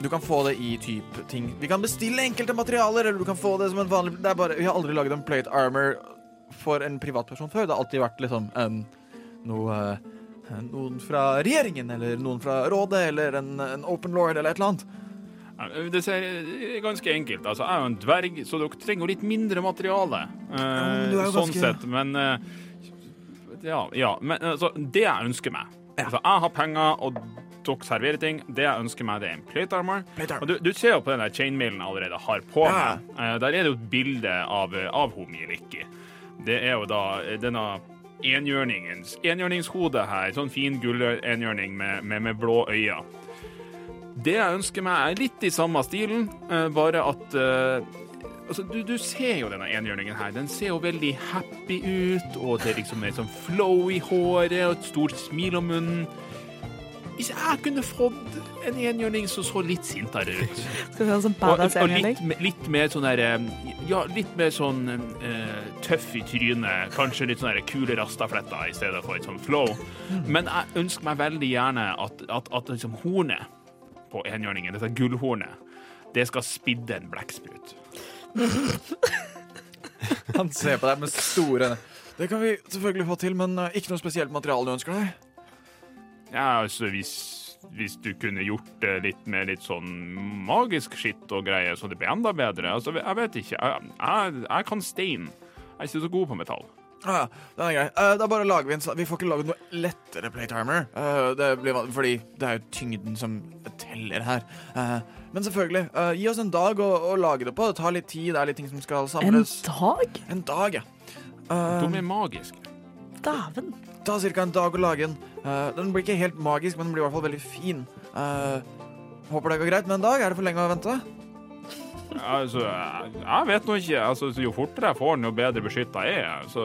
du kan få det i type ting Vi kan bestille enkelte materialer, eller du kan få det som en vanlig det er bare, Vi har aldri laget en plate armor for en privatperson før. Det har alltid vært liksom en, noe Noen fra regjeringen, eller noen fra rådet, eller en, en open lord, eller et eller annet. Det er ganske enkelt. Altså, jeg er jo en dverg, så dere trenger jo litt mindre materiale. Eh, du er sånn sett. Men eh, ja, ja. Men altså, det jeg ønsker meg Altså, jeg har penger, og dere serverer ting. Det jeg ønsker meg, det er en plate armor. Plate armor. Du, du ser jo på den der chainmailen jeg allerede har på Ja. meg. Eh, der er det jo et bilde av, av Homiliki. Det er jo da eh, denne enhjørningens enhjørningshode her. Sånn fin gullenhjørning med, med, med blå øyne. Det jeg ønsker meg, er litt i samme stilen, eh, bare at eh, Altså, du, du ser jo denne enhjørningen her. Den ser jo veldig happy ut, og det er liksom en sånn flow i håret og et stort smil om munnen. Hvis jeg kunne fått en enhjørning som så litt sintere ut <laughs> Skal vi ha sånn og, badass og litt, litt mer sånn der eh, Ja, litt mer sånn uh, tøff i trynet. Kanskje litt sånn kule rastafletter i stedet for et sånn flow. Men jeg ønsker meg veldig gjerne at, at, at liksom hornet på enhjørningen, dette gullhornet, det skal spidde en blekksprut. Han ser på deg med store øyne. Det kan vi selvfølgelig få til, men eh, ikke noe spesielt materiale du ønsker deg. Ja, altså hvis, hvis du kunne gjort det litt med litt sånn magisk skitt og greier, så det ble enda bedre. Altså, jeg vet ikke. Jeg, jeg, jeg kan stein. Jeg er ikke så god på metall. Ah, ja, den er grei. Uh, da bare lager Vi en Vi får ikke laget noe lettere playtimer. Eh, det blir, fordi det er jo tyngden som teller her. Uh, men selvfølgelig, gi oss en dag å, å lage det på. Det tar litt tid, det er litt ting som skal samles. En dag? En dag, ja. Uh, De er magiske. Dæven. Ta ca. en dag å lage den. Uh, den blir ikke helt magisk, men den blir i hvert fall veldig fin. Uh, håper det går greit med en dag. Er det for lenge å vente? <laughs> Altså, jeg, vet nå ikke. Altså, jo fortere jeg får den, jo bedre beskytta er jeg. Så,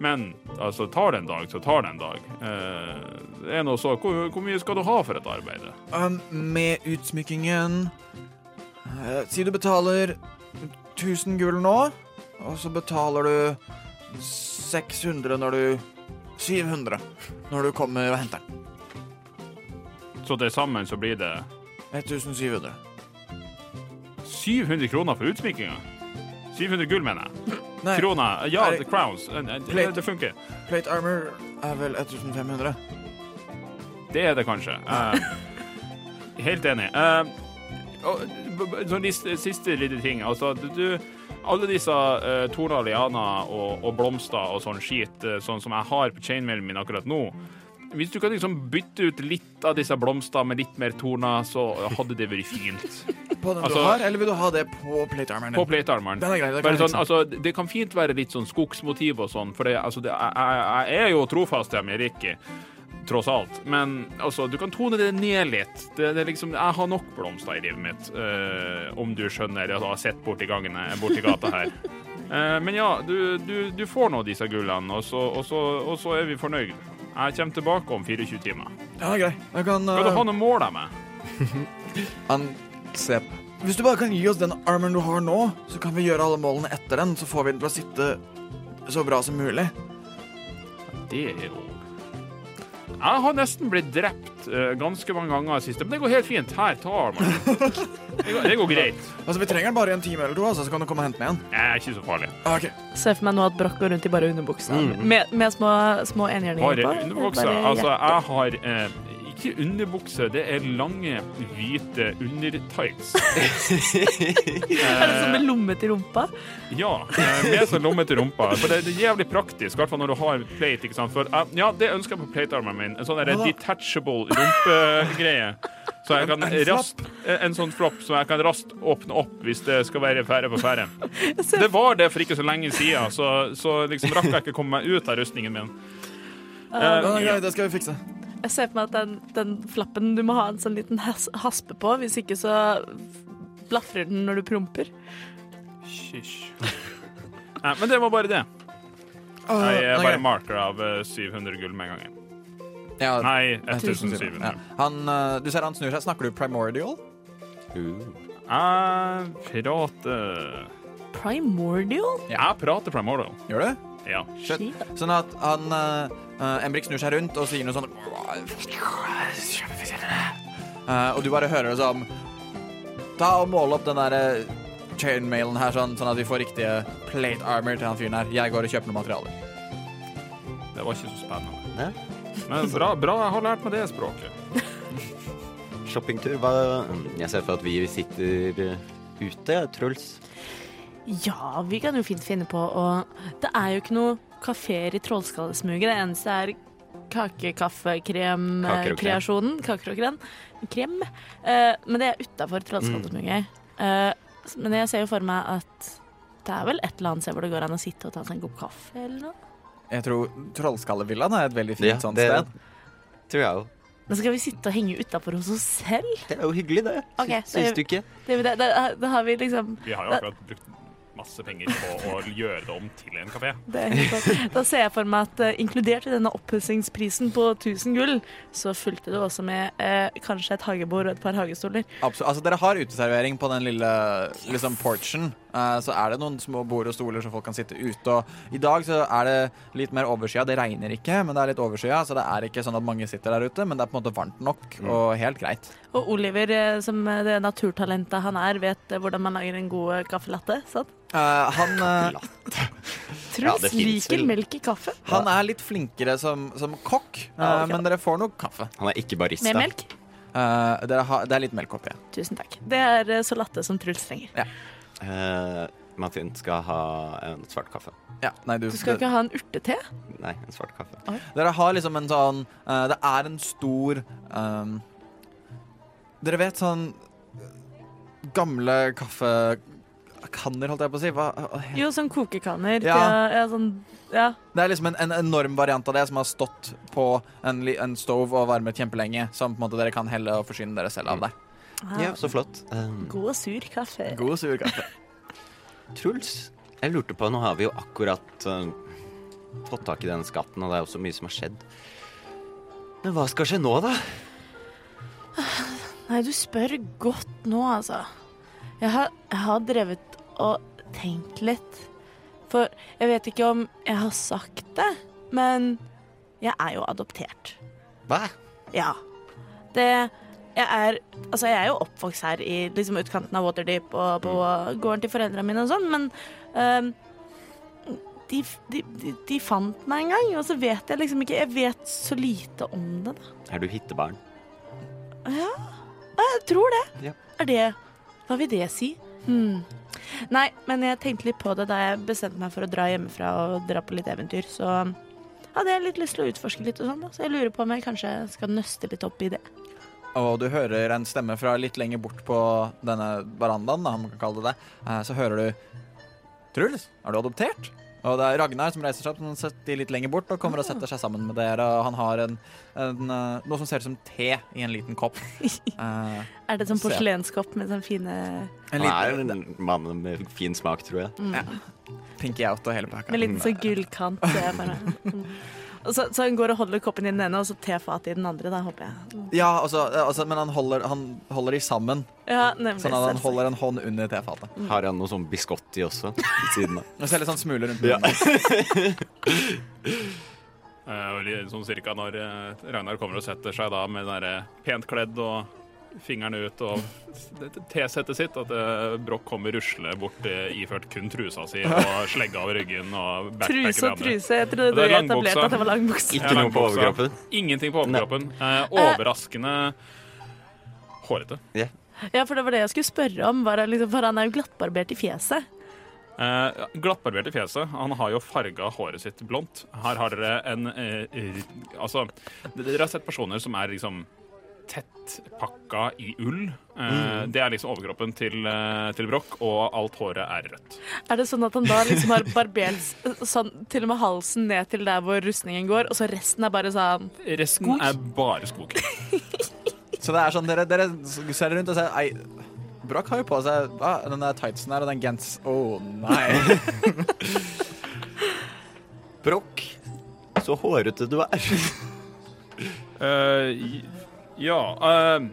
men altså, tar det en dag, så tar det en dag. Uh, det er noe så, hvor, hvor mye skal du ha for et arbeid? Um, med utsmykkingen eh, Si du betaler 1000 gull nå, og så betaler du 600 når du 700 når du kommer og henter den. Så til sammen så blir det 1700. 700 kroner for utsmykkinga. 700 gull, mener jeg. Nei, Kroner. Ja, Nei. crowns. Eh, eh, Plate. det funker. plate armor er vel 1500. Det er det kanskje. Uh, helt enig. Uh, og, b- sånn siste lille ting. Altså, du alle disse uh, torner, og, og blomster og sånn skit, uh, sånn som jeg har på chainmailen min akkurat nå Hvis du kan liksom bytte ut litt av disse blomstene med litt mer torner, så hadde det vært fint. <laughs> På den Altså- du har, eller vil du ha det på platearmeren? På platearmeren. Den er grei, det kan sånn, altså, det kan fint være litt sånn skogsmotiv og sånn, for det, altså, det, jeg, jeg, jeg er jo trofast til Amerikki, tross alt. Men altså, du kan tone det ned litt. Det, det liksom, jeg har nok blomster i livet mitt, uh, om du skjønner. Jeg har sett borti gangen, eh, borti gata her. Uh, <laughs> men ja, du, du, du får nå disse gullene, og så, og, så, og så er vi fornøyd. Jeg kommer tilbake om 24 timer. Er grei. Jeg kan Skal du eh, ha noe mål av meg? <laughs> Han ser på Hvis du bare kan gi oss den armoren du har nå, så kan vi gjøre alle målene etter den, så får vi den til å sitte så bra som mulig. Det er jo Jeg har nesten blitt drept uh, ganske mange ganger i siste, men det går helt fint. Her, ta armen. Det går, det går greit. Altså, Vi trenger den bare i en time eller to, altså, så kan du komme og hente den igjen. Er ikke så farlig. Ah, Ok, Se for meg nå at Broch går rundt i bare underbuksa. Med, med små, små enhjørninger på. Bare underbuksa. Altså, jeg har eh, ikke underbukse, det er lange, hvite undertights. <laughs> Er det som med lomme til rumpa? Ja, eh, med sånn lomme til rumpa. For det er jævlig praktisk, i hvert fall når du har plate. ikke sant? For, eh, ja, det ønsker jeg på platearmen min. En sånn der detachable rumpegreie. Så jeg kan En- en raskt En sånn flopp som jeg kan raskt åpne opp hvis det skal være ferde på ferde. <laughs> Det var det for ikke så lenge siden, så, så liksom rakk jeg ikke komme meg ut av rustningen min. Uh, er ja, det skal vi fikse. Jeg ser for meg at den, den flappen Du må ha en sånn liten has haspe på, hvis ikke så blafrer den når du promper. Hysj. Nei, men det var bare det. Ah, Jeg bare marker av eh, 700 gull med en gang. Ja, Nei, 1700. 1700. Ja. Han, eh, du ser han snur seg. Snakker du primordial? Jeg prater Primordial? Jeg prater primordial. Gjør du? Ja. Shit. Shit. Sånn at han uh, Embrik snur seg rundt og sier noe sånn uh, Og du bare hører det som Ta og måle opp den der eh, chainmailen her, sånn, sånn at vi får riktige plate armor til han fyren her. Jeg går og kjøper noen materialer. Det var ikke så spennende. Ne? Men bra, bra jeg har lært meg det språket. <laughs> shoppingtur. Hva Jeg ser for at vi sitter eh, ute, Truls. Ja, vi kan jo fint finne på å Det er jo ikke noe kafeer i Trollskallesmuget. Det eneste er kakekaffe-kreasjonen. Kaker og krem. krem. Uh, men det er utafor Trollskallesmuget. Uh, men jeg ser jo for meg at det er vel et eller annet sted hvor det går an å sitte og ta seg en kopp kaffe eller noe. Jeg tror Trollskallevillaen er et veldig fint Ja, sånt det sted. tror jeg også. Men skal vi sitte og henge utafor hos oss selv? Det er jo hyggelig, det. Okay, Syns du ikke? Det, det, det, har vi liksom Vi har jo akkurat brukt masse penger på å gjøre det om til en kafé. det er. Da ser jeg for meg at uh, inkludert i denne oppussingsprisen på 1000 gull, så fulgte det også med uh, kanskje et hagebord og et par hagestoler. Absolutt. Altså, dere har uteservering på den lille liksom, porchen. Eh, så er det noen små bord og stoler så folk kan sitte ute. Og I dag så er det litt mer overskya. Det regner ikke, men det er litt overskya, så det er ikke sånn at mange sitter der ute. Men det er på en måte varmt nok og helt greit. Og Oliver, eh, som det naturtalentet han er, vet eh, hvordan man lager en god eh, kaffelatte. Sant? Uh, han, uh, <laughs> Truls ja, liker vel. melk i kaffe. han er litt flinkere som, som kokk, uh, Ja, okay, men dere får nok kaffe. Han er ikke barista. Med melk. Eh, dere har, det er litt melk oppi. Tusen takk. Det er eh, så latte som Truls trenger. Eh, Martin skal ha en svart kaffe. Ja, nei, du, Du skal ikke ha en urtete? Nei, en svart kaffe. Dere har liksom en sånn uh, Det er en stor um, Dere vet sånn gamle kaffekanner, holdt jeg på å si. Hva, Jo, sånn kokekanner. Ja. Ja. Ja, sånn, ja. det er liksom en, en enorm variant av det som har stått på en, en stove og varmet kjempelenge, som på en måte dere kan helle og forsyne dere selv av der. Ah, Ja, så flott. Um, God og sur kaffe. God sur kaffe. Truls, jeg lurte på Nå har vi jo akkurat uh, fått tak i denne skatten, og det er jo så mye som har skjedd. Men hva skal skje nå, da? Nei, du spør godt nå, altså. Jeg har, jeg har drevet og tenkt litt. For jeg vet ikke om jeg har sagt det, men jeg er jo adoptert. Hva? Ja. Det Jeg er Altså, jeg er jo oppvokst her i liksom utkanten av Waterdeep og på gården til foreldrene mine og sånn, men øhm, de, de, de, de fant meg en gang, og så vet jeg liksom ikke Jeg vet så lite om det, da. Er du hittebarn? Ja, jeg tror det. Ja. Er det Hva vil det si? Hmm. Nei, men jeg tenkte litt på det da jeg bestemte meg for å dra hjemmefra og dra på litt eventyr, så hadde jeg litt lyst til å utforske litt og sånn, da. Så jeg lurer på om jeg kanskje skal nøste litt opp i det. Og du hører en stemme fra litt lenger bort på denne verandaen, da, om man kan kalle det det. Eh, Så hører du Truls, er du adoptert? Og det er Ragnar som reiser seg opp som sitter litt lenger bort og kommer og setter seg sammen med dere. Og han har en, en, eh, noe som ser ut som te i en liten kopp. Uh, <laughs> Er det sånn porselenskopp med sånn fine en Han er liten en mann med fin smak, tror jeg. pinky out og hele pakka. Med litt sånn gullkant. <laughs> Mm. Så, så han går og holder koppen i den ene, og så tefatet i den andre, da, håper jeg. Ja, altså, altså, men han holder, han holder de sammen, Ja, nemlig. sånn at han holder en hånd under tefatet. Har han noe sånn biscotti også ved siden av? Og så er det litt sånn smuler rundt munnen. Ja. <laughs> Sånn cirka når eh, Ragnar kommer og setter seg da med den derre pent kledd og fingeren ut og tesettet sitt, at eh, Broch kommer rusle bort eh, iført kun trusa si og <laughs> slegga over ryggen og backpacken Truse og truse. Jeg trodde det du etablerte at det var langbukse. Ikke noe på langbuksa. overkroppen? Ingenting på overkroppen. Eh, overraskende hårete. Ja, for det var det jeg skulle spørre om. Var han liksom, for han er jo glattbarbert i fjeset. Eh, glattbarbert i fjeset. Han har jo farga håret sitt blondt. Her har dere en eh, Altså, dere har sett personer som er liksom tettpakka i ull. Eh, Det er liksom overkroppen til, eh, til Broch, og alt håret er rødt. Er det sånn at han da liksom har barbert sånn, til og med halsen ned til der hvor rustningen går, og så resten er bare sånn Resten Skog? er bare skog. <laughs> Så det er sånn, dere, dere ser rundt og ser Ei, Broch har jo på seg ah, den der tightsen der og den gens... Å nei. <laughs> Brokk, så hårete du er. <laughs> Eh, ja uh,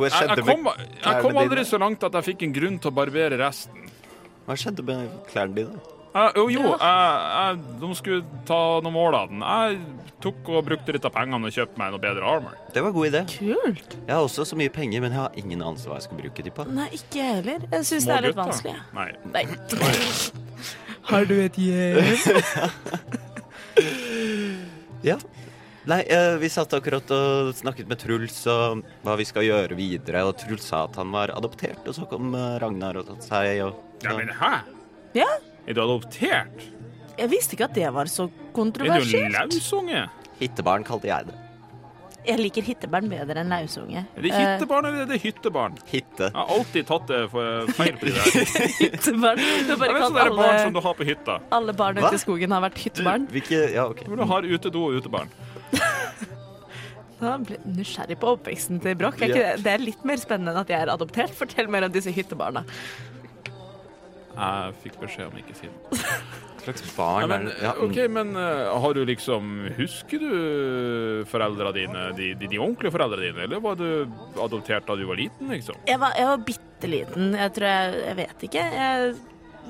jeg, jeg kom, jeg kom aldri så langt at jeg fikk en grunn til å barbere resten. Hva skjedde med klærne dine? Uh, jo, jo, uh, de skulle ta noen mål av den. Jeg tok og brukte litt av pengene og kjøpte meg noe bedre armor. Det var en god idé. Kult. Jeg har også så mye penger, men jeg har ingen anelse hva jeg skal bruke de på. Nei, ikke jeg heller. Jeg syns det er litt vanskelig. Nei. Nei. <laughs> Har du et hjem? <laughs> Ja. Nei, eh, vi satt akkurat og snakket med Truls og hva vi skal gjøre videre, og Truls sa at han var adoptert, og så kom eh, Ragnar og tatt seg og Ja, men hæ? Ja, Er du adoptert? jeg visste ikke at det var så kontroversielt. Er du en lausunge? Hittebarn kalte jeg det. Jeg liker hittebarn bedre enn lausunge. Er det hittebarn eller er det hyttebarn? Hitte. Jeg har alltid tatt det for feil på det der. <laughs> Hittebarn. Du bare er kalt sånne der barn som du har på hytta. alle barn ute i skogen har vært hyttebarn. Hvilke Ja, OK. Hvor du har utedo og utebarn. Da ble jeg nysgjerrig på oppveksten til Broch. Det- Det er litt mer spennende enn at jeg er adoptert. Fortell mer om disse hyttebarna. Jeg fikk beskjed om ikke å si noe. <laughs> Hva slags Ja, barn men, er det? Ja, OK, men uh, har du liksom Husker du foreldrene dine, de, de, de ordentlige foreldrene dine, eller var du adoptert da du var liten, liksom? Jeg var, jeg var bitte liten. Jeg tror jeg Jeg vet ikke. Jeg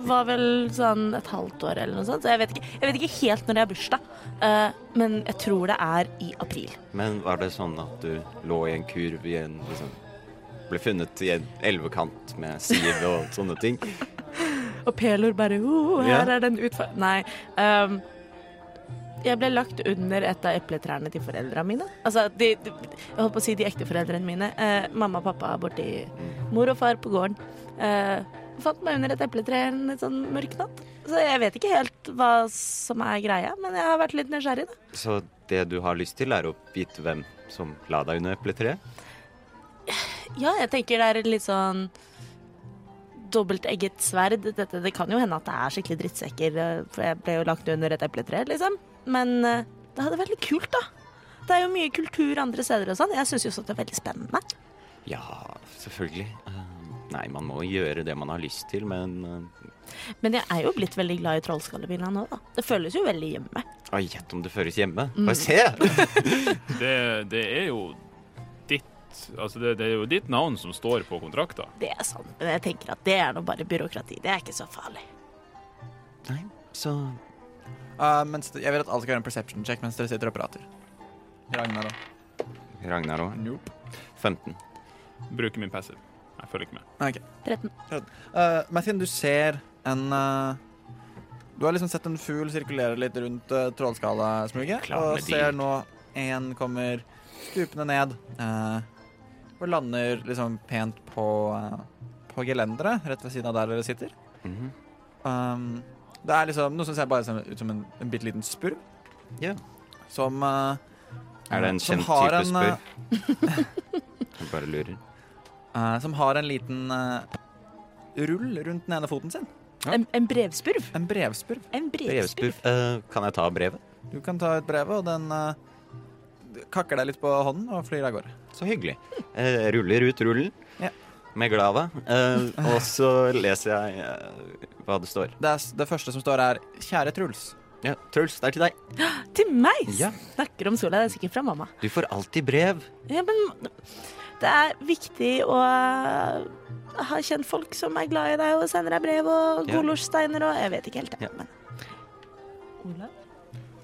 var vel sånn et halvt år eller noe sånt. Så jeg vet ikke, jeg vet ikke helt når jeg har bursdag. uh, men jeg tror det er i april. Men var det sånn at du lå i en kurv i en liksom Ble funnet i en elvekant med siv og sånne ting? <laughs> Og Pelor bare oh, her Ja. er den utfordringen Nei. Um, jeg ble lagt under et av epletrærne til foreldrene mine. Altså, de, de, jeg holdt på å si de ekte foreldrene mine. Eh, mamma og pappa borti mor og far på gården. Eh, fant meg under et epletre en litt sånn mørk natt. Så jeg vet ikke helt hva som er greia, men jeg har vært litt nysgjerrig, da. Så det du har lyst til, er å vite hvem som la deg under epletreet? Ja, jeg tenker det er et litt sånn dobbeltegget sverd. Dette, det kan jo hende at det er skikkelig drittsekker, eh, for jeg ble jo lagt under et epletre, liksom. Men eh, det hadde vært litt kult, da. Det er jo mye kultur andre steder og sånn. Jeg syns jo sånt er veldig spennende. Ja, selvfølgelig. Nei, man må gjøre det man har lyst til, men eh, Men jeg er jo blitt veldig glad i Trollskallevilla nå, da. Det føles jo veldig hjemme. Å, gjett om det føles hjemme. Mm. Bare se! <laughs> Det, det er jo ditt Altså, det, det er jo ditt navn som står på kontrakta. Det er sant, men jeg tenker at det er nå bare byråkrati. Det er ikke så farlig. Nei, så Uh, mens jeg vil at alle skal gjøre en perception check mens dere sitter og prater. Ragnar òg. Ragnar òg. Nope. 15. Bruker min passive. Jeg følger ikke med. Okay. 13. Uh, Mathien, du ser en uh, Du har liksom sett en fugl sirkulere litt rundt uh, trålskalasmuget, og ser nå en kommer stupende ned uh, og lander liksom pent på, uh, på gelenderet rett ved siden av der dere sitter. Mhm. Um, det er liksom noe som ser bare ut som en, en bitte liten spurv. Ja. Som uh, Er det en kjent type en, spurv? <laughs> Jeg bare lurer. Uh, Som har en liten uh, rull rundt den ene foten sin. Ja. En, en brevspurv. En brevspurv. En brevspurv. Brevspurv. Eh, kan jeg ta brevet? Du kan ta ut brevet, og den uh, kakker deg litt på hånden og flyr av gårde. Så hyggelig. Eh, ruller ut rullen Ja. med glava, eh, og så leser jeg eh, hva det står. Det, er, det første som står, er 'Kjære Truls'. Ja, Truls, det er til deg. <gasps> Til meg! Ja. Snakker om sola. Det er sikkert fra mamma. Du får alltid brev. Ja, men det er viktig å uh, ha kjent folk som er glad i deg og sender deg brev og Ja. golosteiner og Jeg vet ikke helt, Ja. Men Olav?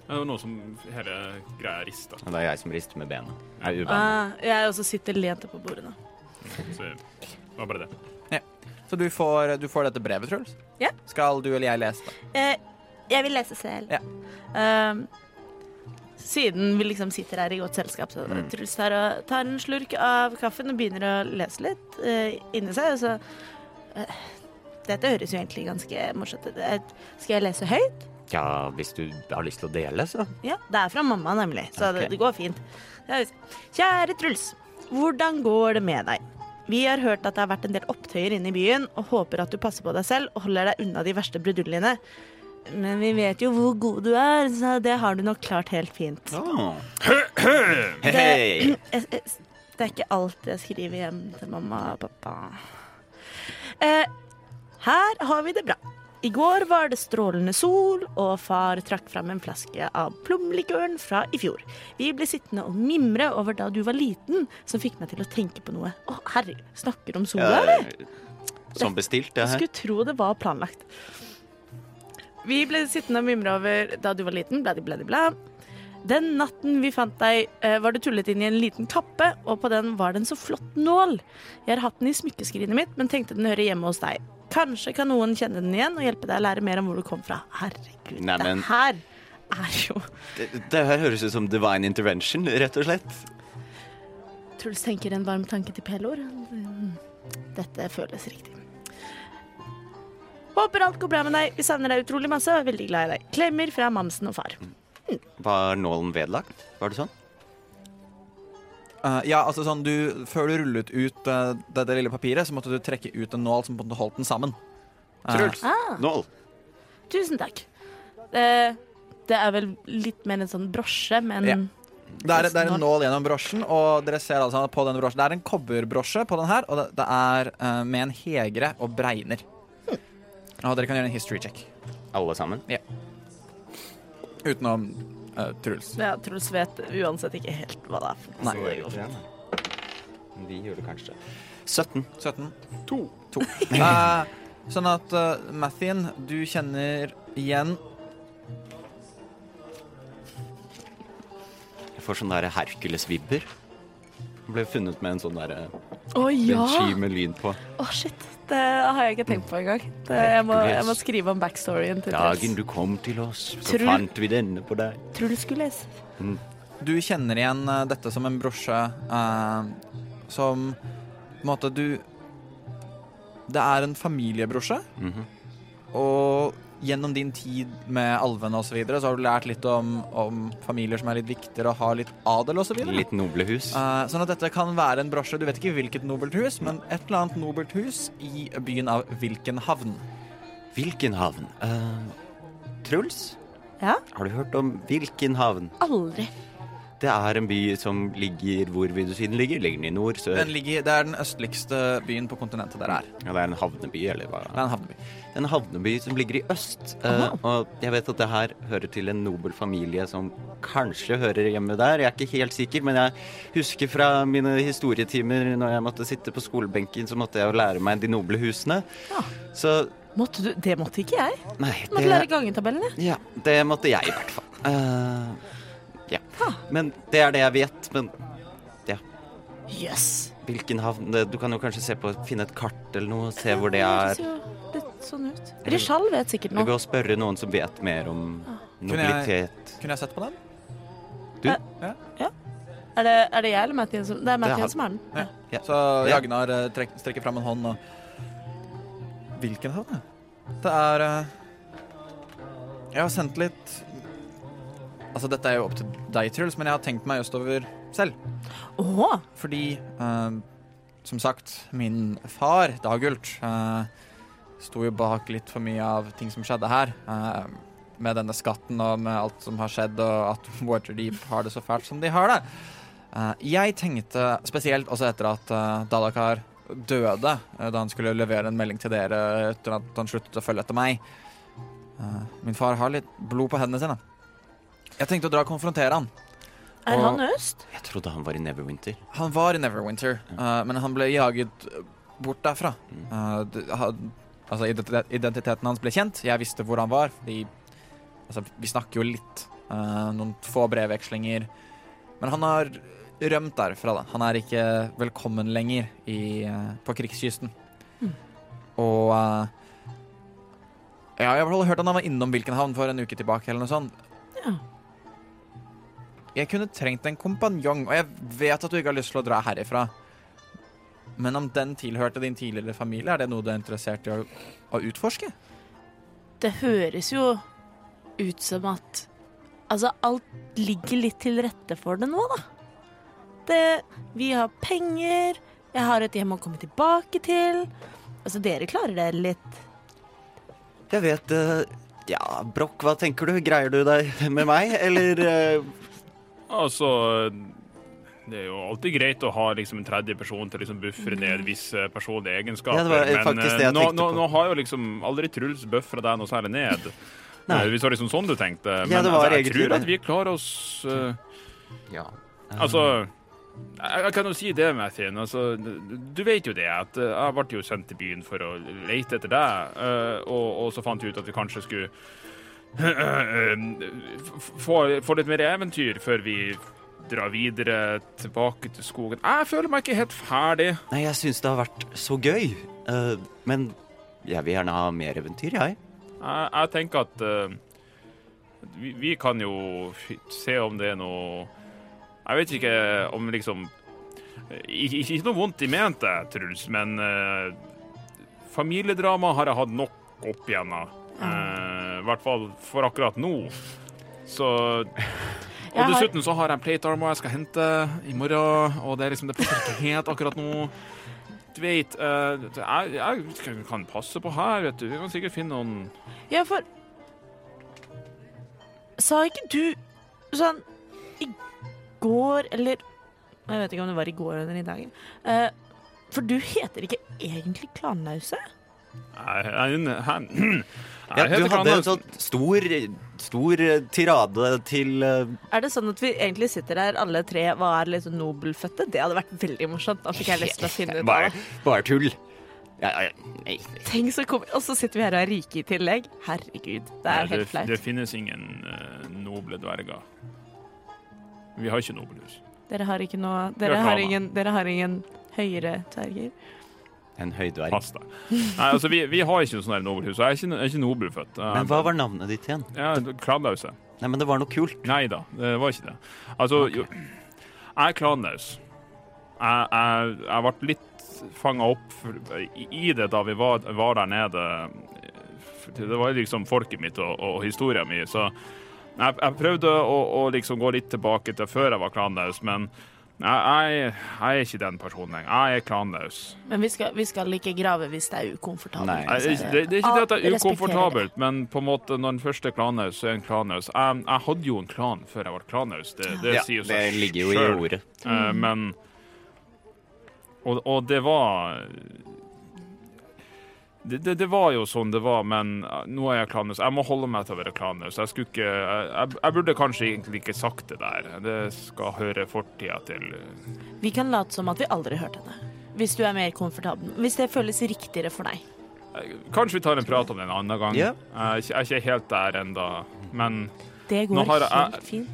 Det er jo noe som hele greia rister. Det er jeg som rister med bena. Jeg er uvanlig. Ah, jeg også sitter lent på bordet nå. Så det var bare det. Så du får, du får dette brevet, Truls. Ja. Skal du eller jeg lese det? Eh, jeg vil lese selv. Ja. Um, siden vi liksom sitter her i godt selskap, så Mm. Truls tar, tar en slurk av kaffen og begynner å lese litt uh, inni seg. Og så uh, Dette høres jo egentlig ganske morsomt ut. Eh, Skal jeg lese høyt? Ja, hvis du har lyst til å dele, så. Ja, det er fra mamma, nemlig. Så det, det går fint. Kjære Truls. Hvordan går det med deg? Vi har hørt at det har vært en del opptøyer inne i byen, og håper at du passer på deg selv og holder deg unna de verste bruduljene. Men vi vet jo hvor god du er, så det har du nok klart helt fint. Hei! <clears throat> Jeg- jeg- Det er ikke alt jeg skriver hjem til mamma og pappa. Eh, her har vi det bra. I går var det strålende sol, og far trakk fram en flaske av plomlikøren fra i fjor. Vi ble sittende og mimre over da du var liten, som fikk meg til å tenke på noe. Å, herregud, snakker om sola, eller? Som bestilt, det Jeg her. skulle tro det var planlagt. Vi ble sittende og mimre over da du var liten, bla, bla, bla. Den natten vi fant deg, eh, var du tullet inn i en liten kappe, og på den var det en så flott nål. Jeg har hatt den i smykkeskrinet mitt, men tenkte den hører hjemme hos deg. Kanskje kan noen kjenne den igjen og hjelpe deg å lære mer om hvor du kom fra. Herregud, Nei, men- det her er jo Det, det her høres ut som divine intervention, rett og slett. Truls tenker en varm tanke til Pelor. Dette føles riktig. Håper alt går bra med deg. Vi savner deg utrolig masse og er veldig glad i deg. Klemmer fra mamsen og far. Var nålen vedlagt? Var det sånn? Uh, ja, altså sånn, du, Før du rullet ut uh, det, det lille papiret, så måtte du trekke ut en nål som på en måte holdt den sammen. Truls. Ah, Nål? tusen takk. Det, det er vel litt mer en sånn brosje, men Ja. det, er, det er en nål gjennom brosjen, og dere ser altså på denne brosjen Det er en kobberbrosje på den her, og det, det er uh, med en hegre og bregner. Og dere kan gjøre en history check. Alle sammen? Ja. Utenom eh, Truls. ja, Truls vet uansett ikke helt hva det er. Nei. Så det går fint. Vi gjør det kanskje. 17. 17. To. <laughs> Eh, sånn at uh, Mathien, du kjenner igjen Jeg får sånne der Hercules-vibber. Ble funnet med en sånn der Å ja! en sky med lyn på. Å shit, det har jeg ikke tenkt på engang. Det, jeg, må, jeg må skrive om backstoryen til Dagen du kom til oss, så Trul... fant vi denne på deg. Truls skulle lese. Du kjenner igjen eh, dette som en brosje eh, som på en måte du Det er en familiebrosje, Mhm. og gjennom din tid med alvene osv. Så, videre, så har du lært litt om, om familier som er litt viktigere og har litt adel osv. Litt noble hus. Uh, sånn at dette kan være en brosje, du vet ikke hvilket nobelt hus, men et eller annet nobelt hus i byen av hvilken havn. Hvilken havn? Uh, Truls? Ja? Har du hørt om hvilken havn? Aldri. Det er en by som ligger Hvor vil du si den ligger? Ligger den i nord, sør? Den ligger, det er den østligste byen på kontinentet der er. Ja, det er en havneby, eller hva? Det er en havneby. Det er en havneby som ligger i øst. Uh, og jeg vet at det her hører til en nobel familie som kanskje hører hjemme der. Jeg er ikke helt sikker, men jeg husker fra mine historietimer når jeg måtte sitte på skolebenken, så måtte jeg jo lære meg de noble husene. Ja. Så Måtte du, det måtte ikke jeg. nei, Måtte lære det, gangetabellene. ja, det måtte jeg i hvert fall. Eh, ja. Men det er det jeg vet. Men Jøss. hvilken havn det, Du kan jo kanskje se på, finne et kart eller noe, se hvor det er. jo litt sånn ut. Rishal vet sikkert Vi noe. går og spørre noen som vet mer om Kunne jeg- nobilitet. Kunne jeg sett på den? Er det, er det jeg eller Mathien som Det er Mathien han. som er den. Ja. Ja. Så Jagnar eh, trek, strekker fram en hånd og Hvilken havn? ja? Det er eh, Jeg har sendt litt Altså, dette er jo opp til deg, Truls, men jeg har tenkt meg østover selv. Åh, Fordi, uh, som sagt, min far, Dagult, uh, sto jo bak litt for mye av ting som skjedde her. Uh, med denne skatten og med alt som har skjedd, og at <laughs> Waterdeep har det så fælt som de har det. Uh, jeg tenkte spesielt også etter at uh, Dalakar døde, uh, da han skulle levere en melding til dere etter at han sluttet å følge etter meg. Min far har litt blod på hendene sine. Jeg tenkte å dra og konfrontere han. er han øst? Jeg trodde han var i Neverwinter. Han var i Neverwinter, uh, men han ble jaget bort derfra. Uh, det- ha, altså, identiteten hans ble kjent. Jeg visste hvor han var, fordi altså, vi snakker jo litt. Uh, noen få brevvekslinger. Men han har rømt derfra, da. Han er ikke velkommen lenger i, eh, på krigskysten. Og eh, ja, jeg har hørt at han var innom hvilken havn for en uke tilbake, eller noe sånt. Ja. Jeg kunne trengt en kompanjong, og jeg vet at du ikke har lyst til å dra herifra. Men om den tilhørte din tidligere familie, er det noe du er interessert i å, å utforske? Det høres jo ut som at Altså, alt ligger litt til rette for det nå, da. Det Vi har penger, jeg har et hjem å komme tilbake til. Altså, dere klarer det litt. Jeg vet eh, Ja, Broch, hva tenker du? Greier du deg med meg, eller eh, Altså Det er jo alltid greit å ha liksom en tredje person til å liksom buffre ned visse personlige egenskaper. Ja, det var faktisk det jeg nå, nå, nå har jo liksom aldri Truls buffra deg noe særlig ned. <laughs> Nei. Eh, Hvis det var liksom sånn du tenkte. Men Ja, altså, jeg tror det. at vi klarer oss uh, Ja. Altså jeg, jeg kan jo si det, Mathien. Altså, du vet jo det at jeg ble jo sendt til byen for å lete etter deg, uh, og, og så fant vi ut at vi kanskje skulle <clears throat> få, litt mer eventyr før vi drar videre tilbake til skogen. Jeg føler meg ikke helt ferdig. Nei, jeg syns det har vært så gøy. Uh, men jeg vil gjerne ha mer eventyr, jeg. Jeg, jeg tenker at uh, vi, vi kan jo se om det er noe Jeg vet ikke om liksom Ikke, ikke noe vondt i mente, Truls, men uh, familiedrama har jeg hatt nok opp igjennom. I hvert fall for akkurat nå. Så Og har- dessuten så har jeg en plate armor jeg skal hente i morgen, og det er liksom det passer ikke helt akkurat nå. Du vet, uh, jeg, jeg kan passe på her, vet du. Vi kan sikkert finne noen Ja, for Sa ikke du sånn i går, eller Jeg vet ikke om det var i går eller i dag. Uh, for du heter ikke egentlig Klanlause? Nei, jeg, jeg, <clears throat> Ja, du hadde en sånn stor, stor eh, tirade til eh, Er det sånn at vi egentlig sitter her alle tre var litt sånn nobelfødte? Det hadde vært veldig morsomt. Da fikk jeg lyst til å finne ut av det. bare tull. Ja, ja, nei, nei. Tenk så kom... Og så sitter vi her og er rike i tillegg. Herregud, det er Nei, helt flaut. det finnes ingen uh, noble dverger. Vi har ikke nobelhus. Dere har ikke noe Dere har ingen, dere har ingen høyere dverger? En høydverg. Pass deg. Nei, altså, vi, vi har ikke noe sånt nobelhus. Jeg er ikke, jeg er ikke nobelfødt. Men hva var navnet ditt igjen? Ja, Kladlause. Nei, men det var noe kult. Nei da, det var ikke det. Altså, jo, jeg er kladlaus. Jeg, jeg, jeg ble litt fanga opp for- i det da vi var, var der nede. Det var liksom folket mitt og, og historien min, så jeg prøvde å, å liksom gå litt tilbake til før jeg var klanlaus, men jeg, jeg, jeg er ikke den personen lenger. Jeg er klanlaus. Men vi skal, vi skal like grave hvis det er ukomfortabelt. Nei. Det, det, det er ikke det at det Ah, er ukomfortabelt, ukomfortabelt, men på en måte når den første er klanlaus, så er en klanlaus. Jeg, jeg hadde jo en klan før jeg ble klanlaus. Det, det Ja, sier jo det ligger jo i ordet. Eh, men og, og det var det, det, det var jo sånn det var, men nå er jeg klanløs. Jeg må holde meg til å være klanløs. Jeg, ikke, jeg, jeg burde kanskje egentlig ikke sagt det der. Det skal høre fortida til. Vi kan late som at vi aldri hørte det. Hvis du er mer komfortabel. Hvis det føles riktigere for deg. Eh, Kanskje vi tar en prat om det en annen gang. Ja. Jeg, er ikke- helt der ennå, men Det Nå går har jeg- helt fint.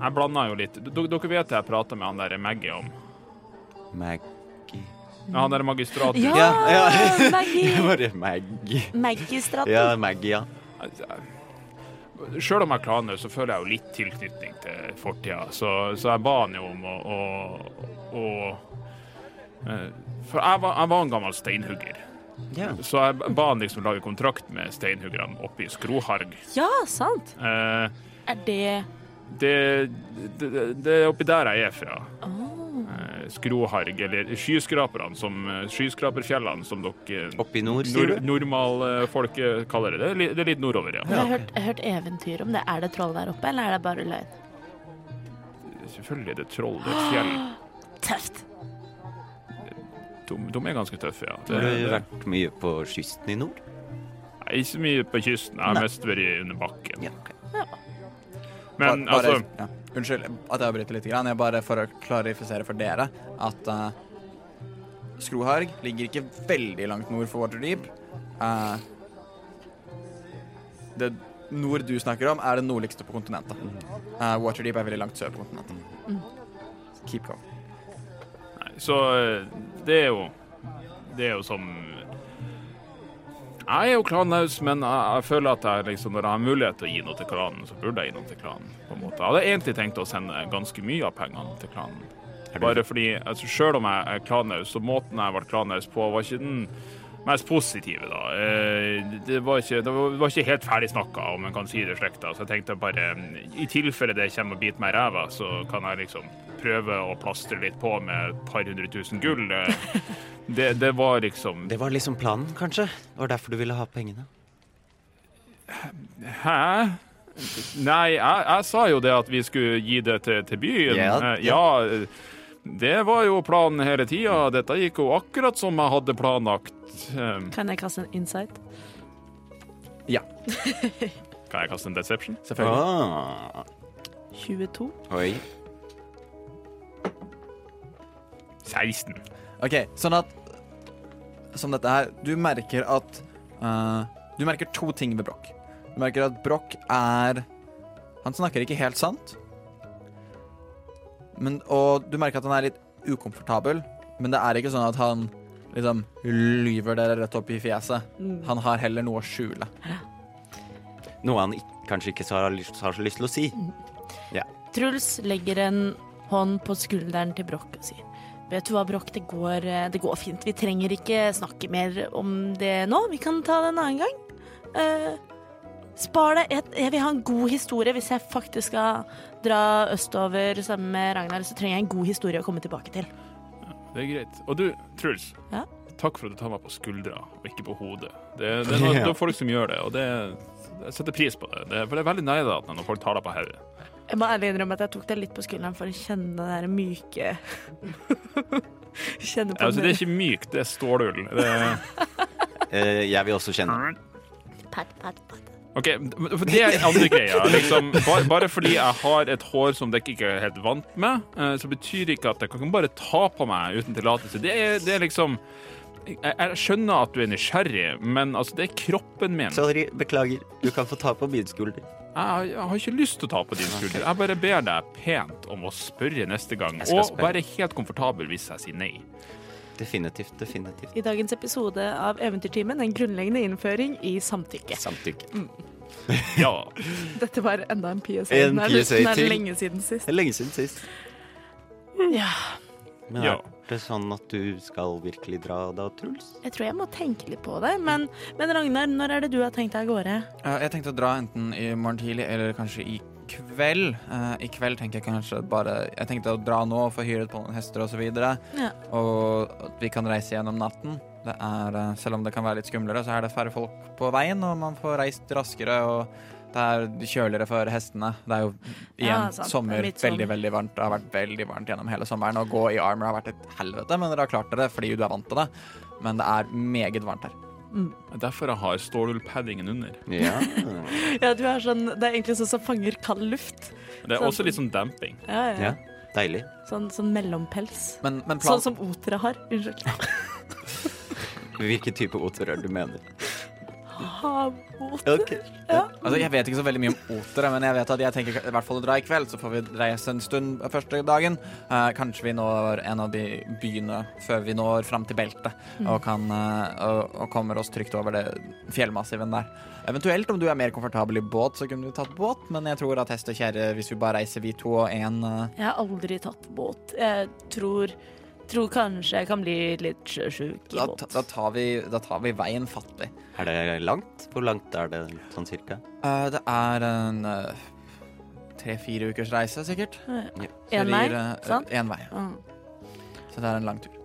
jeg blanda jo litt. D dere vet jeg prata med han der Maggie om. Maggie Han derre magistraten. Ja, Ja, ja. Maggie! <laughs> Bare Maggie. Maggie-straten. Ja, Maggie, ja. Sjøl om jeg er klanløs, så føler jeg jo litt tilknytning til fortida. Så, så jeg ba han jo om å, å, å eh, For jeg var, jeg var en gammel steinhugger. ja. Så jeg ba han liksom lage kontrakt med steinhuggerne oppe i Skroharg. Ja, sant. Eh, Er det det, det, det er oppi der jeg er fra. Åh. Eh, Skroharg, eller skyskraperne, som eh, skyskraperfjellene, som dere Oppi nord, sier nor, du? normalfolket kaller det. Det er, det er litt nordover, ja. Jeg har hørt, jeg har hørt eventyr om det. Er det troll der oppe, eller er det bare løgn? Selvfølgelig er det troll, det er et fjell. Tøft. De, de er ganske tøffe, ja. Det, Har du vært mye på kysten i nord? Nei, ikke så mye på kysten. Jeg har mest vært under bakken. Ja, ok. Men Bare- altså ja. Unnskyld at jeg avbryter litt. Grann. Jeg bare for å klarifisere for dere at uh, Skroharg ligger ikke veldig langt nord for Waterdeep. Uh, det nord du snakker om, er det nordligste på kontinentet. Uh, Waterdeep er veldig langt sør på kontinentet. Keep going. nei, Så det er jo Det er jo som Jeg er jo klanhaus, men jeg, føler at jeg liksom, når jeg har mulighet til å gi noe til klanen, så burde jeg gi noe til klanen. på en måte. Jeg hadde egentlig tenkt å sende ganske mye av pengene til klanen. Bare fordi, altså, Selv om jeg er klanhaus, så måten jeg ble klanhaus på, var ikke den mest positive, da. Eh, Det var ikke, det var, var ikke helt ferdig snakka, om en kan si det slik. da. Så jeg tenkte bare, i tilfelle det kommer og biter meg i ræva, så kan jeg liksom prøve å plastre litt på med et par hundre tusen gull. <laughs> Det, det var liksom Det var liksom planen, kanskje? Det var derfor du ville ha pengene? Hæ? Nei, jeg, jeg sa jo det at vi skulle gi det til, til byen. Ja, ja, det var jo planen hele tida. Dette gikk jo akkurat som jeg hadde planlagt. Eh, Kan jeg kaste en insight? Ja. <laughs> Kan jeg kaste en deception? Selvfølgelig. Ah, 22. oi. 16. OK, sånn at Som dette her Du merker at uh, Du merker to ting ved Broch. Du merker at Broch er Han snakker ikke helt sant. Men, og du merker at han er litt ukomfortabel, men det er ikke sånn at han liksom lyver dere rett opp i fjeset. Han har heller noe å skjule. Noe han ikke kanskje ikke så har, lyst, har så lyst til å si. Truls legger en hånd på skulderen til Broch og sier Vet du hva, Broch, det går, eh, det går fint. Vi trenger ikke snakke mer om det nå. Vi kan ta det en annen gang. Eh, spar det. Jeg, jeg vil ha en god historie. Hvis jeg faktisk skal dra østover sammen med Ragnar, så trenger jeg en god historie å komme tilbake til. Det er greit. Og du, Truls. Ja? Takk for at du tar meg på skuldra og ikke på hodet. Det, det, er, <laughs> noen, det er folk som gjør det, og det, jeg setter pris på det. det for det er veldig nærliggende når folk tar deg på hodet. Jeg må ærlig innrømme at jeg tok deg litt på skulderen for å kjenne det der myke <laughs> Kjenne på Altså, det er ikke mykt, det er stålull. Det <laughs> Eh, jeg vil også kjenne. pat, pat, pat. OK, det er andre greia. Liksom, bare, bare fordi jeg har et hår som dere ikke er helt vant med, eh, så betyr ikke at jeg kan bare ta på meg uten tillatelse. Det det er liksom jeg, jeg skjønner at du er nysgjerrig, men altså, det er kroppen min. Sorry, beklager. Du kan få ta på min skulder. Jeg, jeg har ikke lyst til å ta på din skulder. Jeg bare ber deg pent om å spørre neste gang, og spørre. være helt komfortabel hvis jeg sier nei. Definitivt, definitivt. I dagens episode av Eventyrtimen en grunnleggende innføring i samtykke. Samtykke. Ja. <laughs> Dette var enda en PSA. En PSA den er lenge siden sist. Lenge siden sist. Ja, Men Ja. Det sånn at du skal virkelig dra da, Truls? jeg tror jeg må tenke litt på det. Men, men Ragnar, når er det du har tenkt deg av gårde? Eh, Jeg tenkte å dra enten i morgen tidlig eller kanskje i kveld. Eh, I kveld tenker jeg kanskje bare Jeg tenkte å dra nå og få hyret på noen hester osv. Og, så Ja. og at vi kan reise gjennom natten. Det er, eh, selv om det kan være litt skumlere, så er det færre folk på veien, og man får reist raskere. og det er kjøligere for hestene. Det er jo igjen Ja, sommer, sånn- veldig veldig varmt. Det har vært veldig varmt gjennom hele sommeren. Å gå i armor har vært et helvete, men dere har klart dere fordi du er vant til det. Men det er meget varmt her. Derfor jeg har stålullpaddingen under. Ja. <laughs> Ja, du er sånn, Det er egentlig sånn som fanger kald luft. Det er Sånn- også litt sånn damping. Ja, ja. ja. Deilig. Sånn, sånn mellompels. Men, men plan, Sånn som otere har. Unnskyld. <laughs> Hvilken type oter er du mener? Havoter. Ok. Altså, Jeg vet ikke så veldig mye om otere, men jeg vet at jeg tenker i hvert fall å dra i kveld. Så får vi reise en stund første dagen. Uh, kanskje vi når en av de byene før vi når fram til beltet, og, kan, uh, og, og kommer oss trygt over det fjellmassiven der. Eventuelt, om du er mer komfortabel i båt, så kunne du tatt båt, men jeg tror at hest og kjerre, hvis vi bare reiser vi to og én Jeg har aldri tatt båt. Jeg tror, tror kanskje jeg kan bli litt sjøsjuk i da, båt. da, tar vi, da tar vi veien fattig. Er det langt? Hvor langt er det sånn cirka? Eh, det er en eh, tre-fire ukers reise, sikkert. Ja. Så En det vei, gir, eh, sant? En vei. Mm. Så det er en lang tur.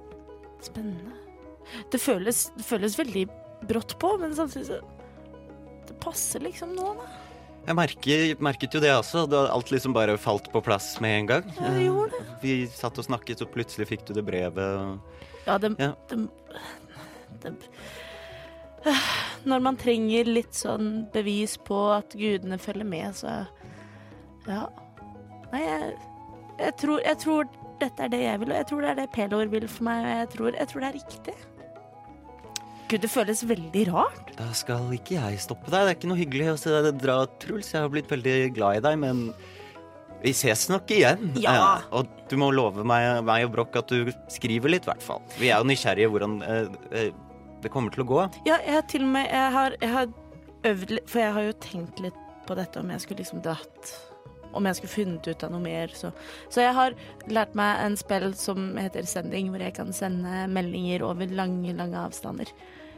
spennende. Det føles, det føles veldig brått på, men samtidig så Det passer liksom nå, da. Jeg merket, merket jo det også. Da alt liksom bare falt på plass med en gang. Ja, det gjorde det. Vi satt og snakket, og plutselig fikk du det brevet. Ja, det, Ja. det, det Når man trenger litt sånn bevis på at gudene følger med, så Ja. Nei, jeg, jeg, tror, jeg tror dette er det jeg vil, og jeg tror det er det Pelor vil for meg, og jeg tror, jeg tror det er riktig. Gud, det føles veldig rart. Da skal ikke jeg stoppe deg. Det er ikke noe hyggelig å se deg dra, Truls. Jeg har blitt veldig glad i deg, men vi ses nok igjen. Ja. ja. Og du må love meg, meg og Broch at du skriver litt, i hvert fall. Vi er jo nysgjerrige hvordan eh, eh, det kommer til å gå. Ja, jeg har til og med Jeg har, jeg har øvd litt, for jeg har jo tenkt litt på dette om jeg skulle liksom dratt Om jeg skulle funnet ut av noe mer, så Så jeg har lært meg en spill som heter sending, hvor jeg kan sende meldinger over lange, lange avstander.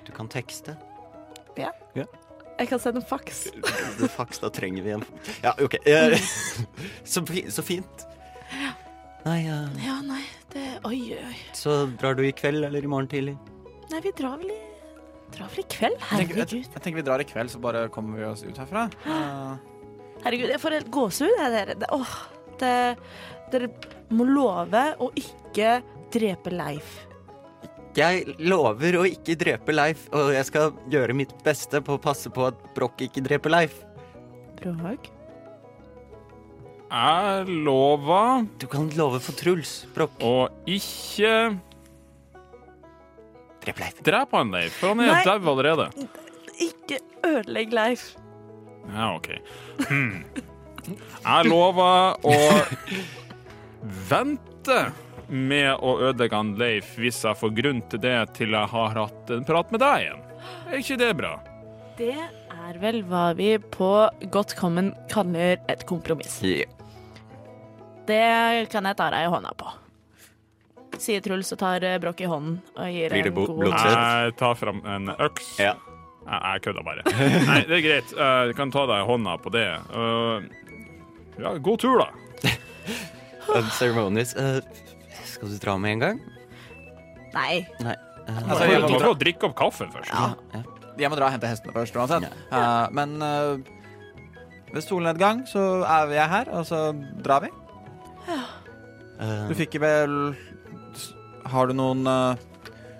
Du kan tekste. Ja Jeg kan sende faks. Faks, da trenger vi en Ja, OK. Eh, <laughs> Så, så fint. Nei, eh, Ja, nei, det Oi, oi, så drar du i kveld eller i morgen tidlig? Nei, vi drar vel i Drar vel i kveld? Jeg tenker, jeg, jeg tenker vi drar i kveld, så bare kommer vi oss ut herfra. Eh, Herregud, jeg får helt gåsehud, dere. Det, åh, det, dere må love å ikke drepe Leif. Jeg lover å ikke drepe Leif, og jeg skal gjøre mitt beste på å passe på at Broch ikke dreper Leif. Brokk? Jeg lova Du kan love for Truls, Broch. å ikke Drep Leif. drepe han Leif, for han er dau allerede. Ikke ødelegg Leif. Ja, OK. Hmm. Jeg lover å vente med å ødelegge han Leif hvis jeg får grunn til det til jeg har hatt en prat med deg igjen. Er ikke det bra? Det er vel hva vi på godt common kaller et kompromiss. Yeah. Det kan jeg ta deg i hånda på. Sier Truls og tar eh, Brokk i hånden og gir Blir det en god blodsvett? Jeg tar fram en øks. Ja. Jeg, jeg kødder bare. Nei, det er greit. Jeg kan ta deg i hånda på det. Uh, ja, god tur, da. <laughs> Unceremonious. Uh, skal du dra med en gang? Nei. Nei. Uh, Altså, jeg må dra- og drikke opp kaffen først. Jeg må dra og hente hestene først uansett. Uh, men uh, ved solnedgang så er jeg her, og så drar vi. eh, Du fikk vel Har du noen eh,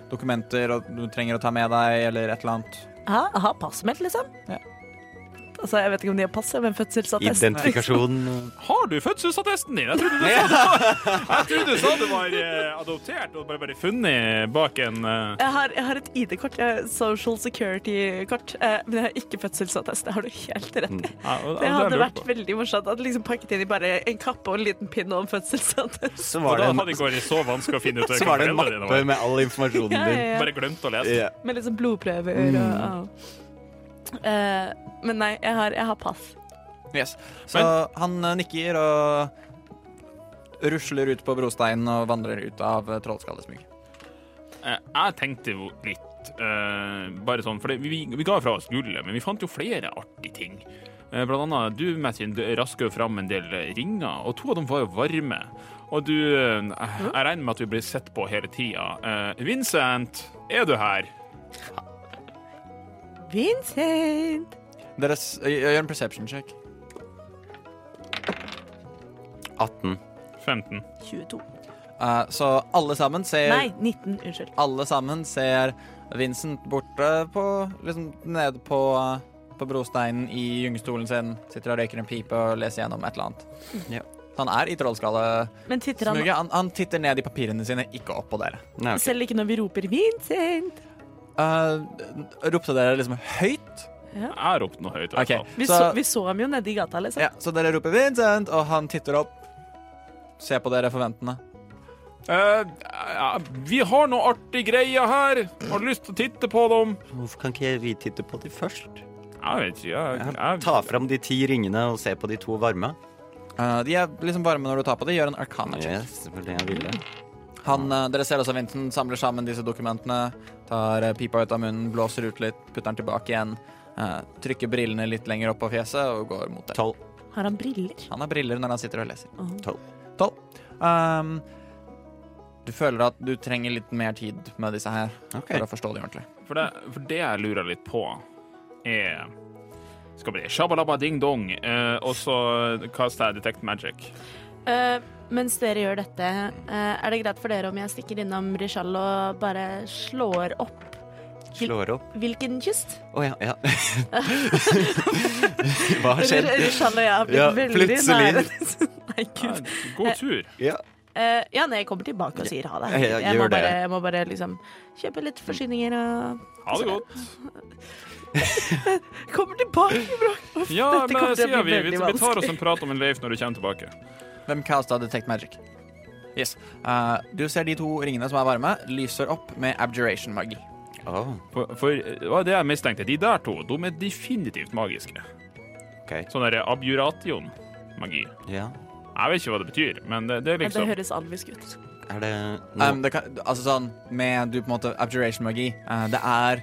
dokumenter du trenger å ta med deg, eller et eller annet? Ha har passet mitt, liksom. Ja. Altså, Jeg vet ikke om de har pass, men fødselsattest. Identifikasjon Har du fødselsattesten din? Jeg trodde du sa det var, jeg trodde du sa det var eh, adoptert og bare, bare funnet bak en eh, Jeg har, jeg har et ID-kort, Social Security-kort, eh, men jeg har ikke fødselsattest. Det har du helt rett i. ja, og- og Det hadde vært veldig morsomt Hadde liksom pakket inn i bare en kappe og en liten pinn og en fødselsattest. Så var det en, hadde det ikke vært så vanskelig å finne ut så var det en mappe med all informasjonen din. ja, ja. Bare glemt å lese. Ja. Med liksom blodprøver og ja. Eh, Men nei, jeg har, jeg har pass. Yes. Så han eh, nikker og rusler ut på brosteinen og vandrer ut av uh, trollskallesmyget. Eh, Jeg tenkte jo litt eh, bare sånn, for det, vi, vi ga fra oss gullet, men vi fant jo flere artige ting. Eh, blant annet, du Mathin, du rasker jo fram en del eh, ringer, og to av dem var jo varme. Og du eh, Jeg regner med at du blir sett på hele tida. Eh, Vincent, er du her? Vincent! Dere s- gjør en perception check. 18. 15. 22. Eh, så alle sammen ser Nei, 19. Unnskyld. Alle sammen ser Vincent borte på Liksom nede på, på brosteinen i gyngestolen sin. Sitter og røyker en pipe og leser gjennom et eller annet. Ja. Så han er i trollskallesmuget. Han Han, han titter ned i papirene sine, ikke opp på dere. Nei, okay. selv ikke når vi roper 'Vincent'? Uh, ropte dere liksom høyt? Jeg ropte noe høyt. i hvert OK. fall. Vi så, vi så ham jo nede i gata, liksom. ja, så dere roper 'Vincent', og han titter opp. Ser på dere forventende. Eh, ja, vi har noe artig greier her. Har du lyst til å titte på dem? Hvorfor kan ikke vi titte på de først? Jeg vet ikke. Jeg, jeg, Ta fram de ti ringene og se på de to varme. Uh, de er liksom varme når du tar på dem. Gjør en arcana check. Yes, det var det jeg ville. Han, eh, dere ser også Vincent samler sammen disse dokumentene, tar eh, pipa ut av munnen, blåser ut litt, putter den tilbake igjen, eh, trykker brillene litt lenger opp på fjeset og går mot det Tolv. Har han briller? Han har briller når han sitter og leser. Åh. Tolv. Tolv. Um, du føler at du trenger litt mer tid med disse her okay. for å forstå dem ordentlig. For det, for det jeg lurer litt på, er Skal vi Shabalaba ding dong, eh, og så kaster jeg Detect Magic. Uh, mens dere gjør dette, uh, er det greit for dere om jeg stikker innom Rishal og bare slår opp Slår opp. hvilken kyst? Å ja, ja. <laughs> Hva har skjedd? Rishal og jeg har blitt Ja, veldig nære. <laughs> Nei, gud. god tur. Ja. Uh, ja, nei, jeg kommer tilbake og sier ha det. Ja, ja, Jeg må det. bare, jeg må bare liksom kjøpe litt forsyninger og Ha det godt. <laughs> Kommer tilbake, bro! Uff, Ja, men sier vi, vi, vi tar oss en prat om en Leif når du kommer tilbake. Hvem casta Detect Magic? Yes. Uh, du ser de to ringene som er varme, lyser opp med abjuration-magi. Åh, For, for det var det jeg mistenkte. De der to de er definitivt magiske. Okay. Sånn der abjuration-magi. Ja. Jeg vet ikke hva det betyr, men det, det er liksom Det høres alvisk ut. Er det noe Um, det kan, altså sånn, med du på en måte abjuration-magi, uh, det er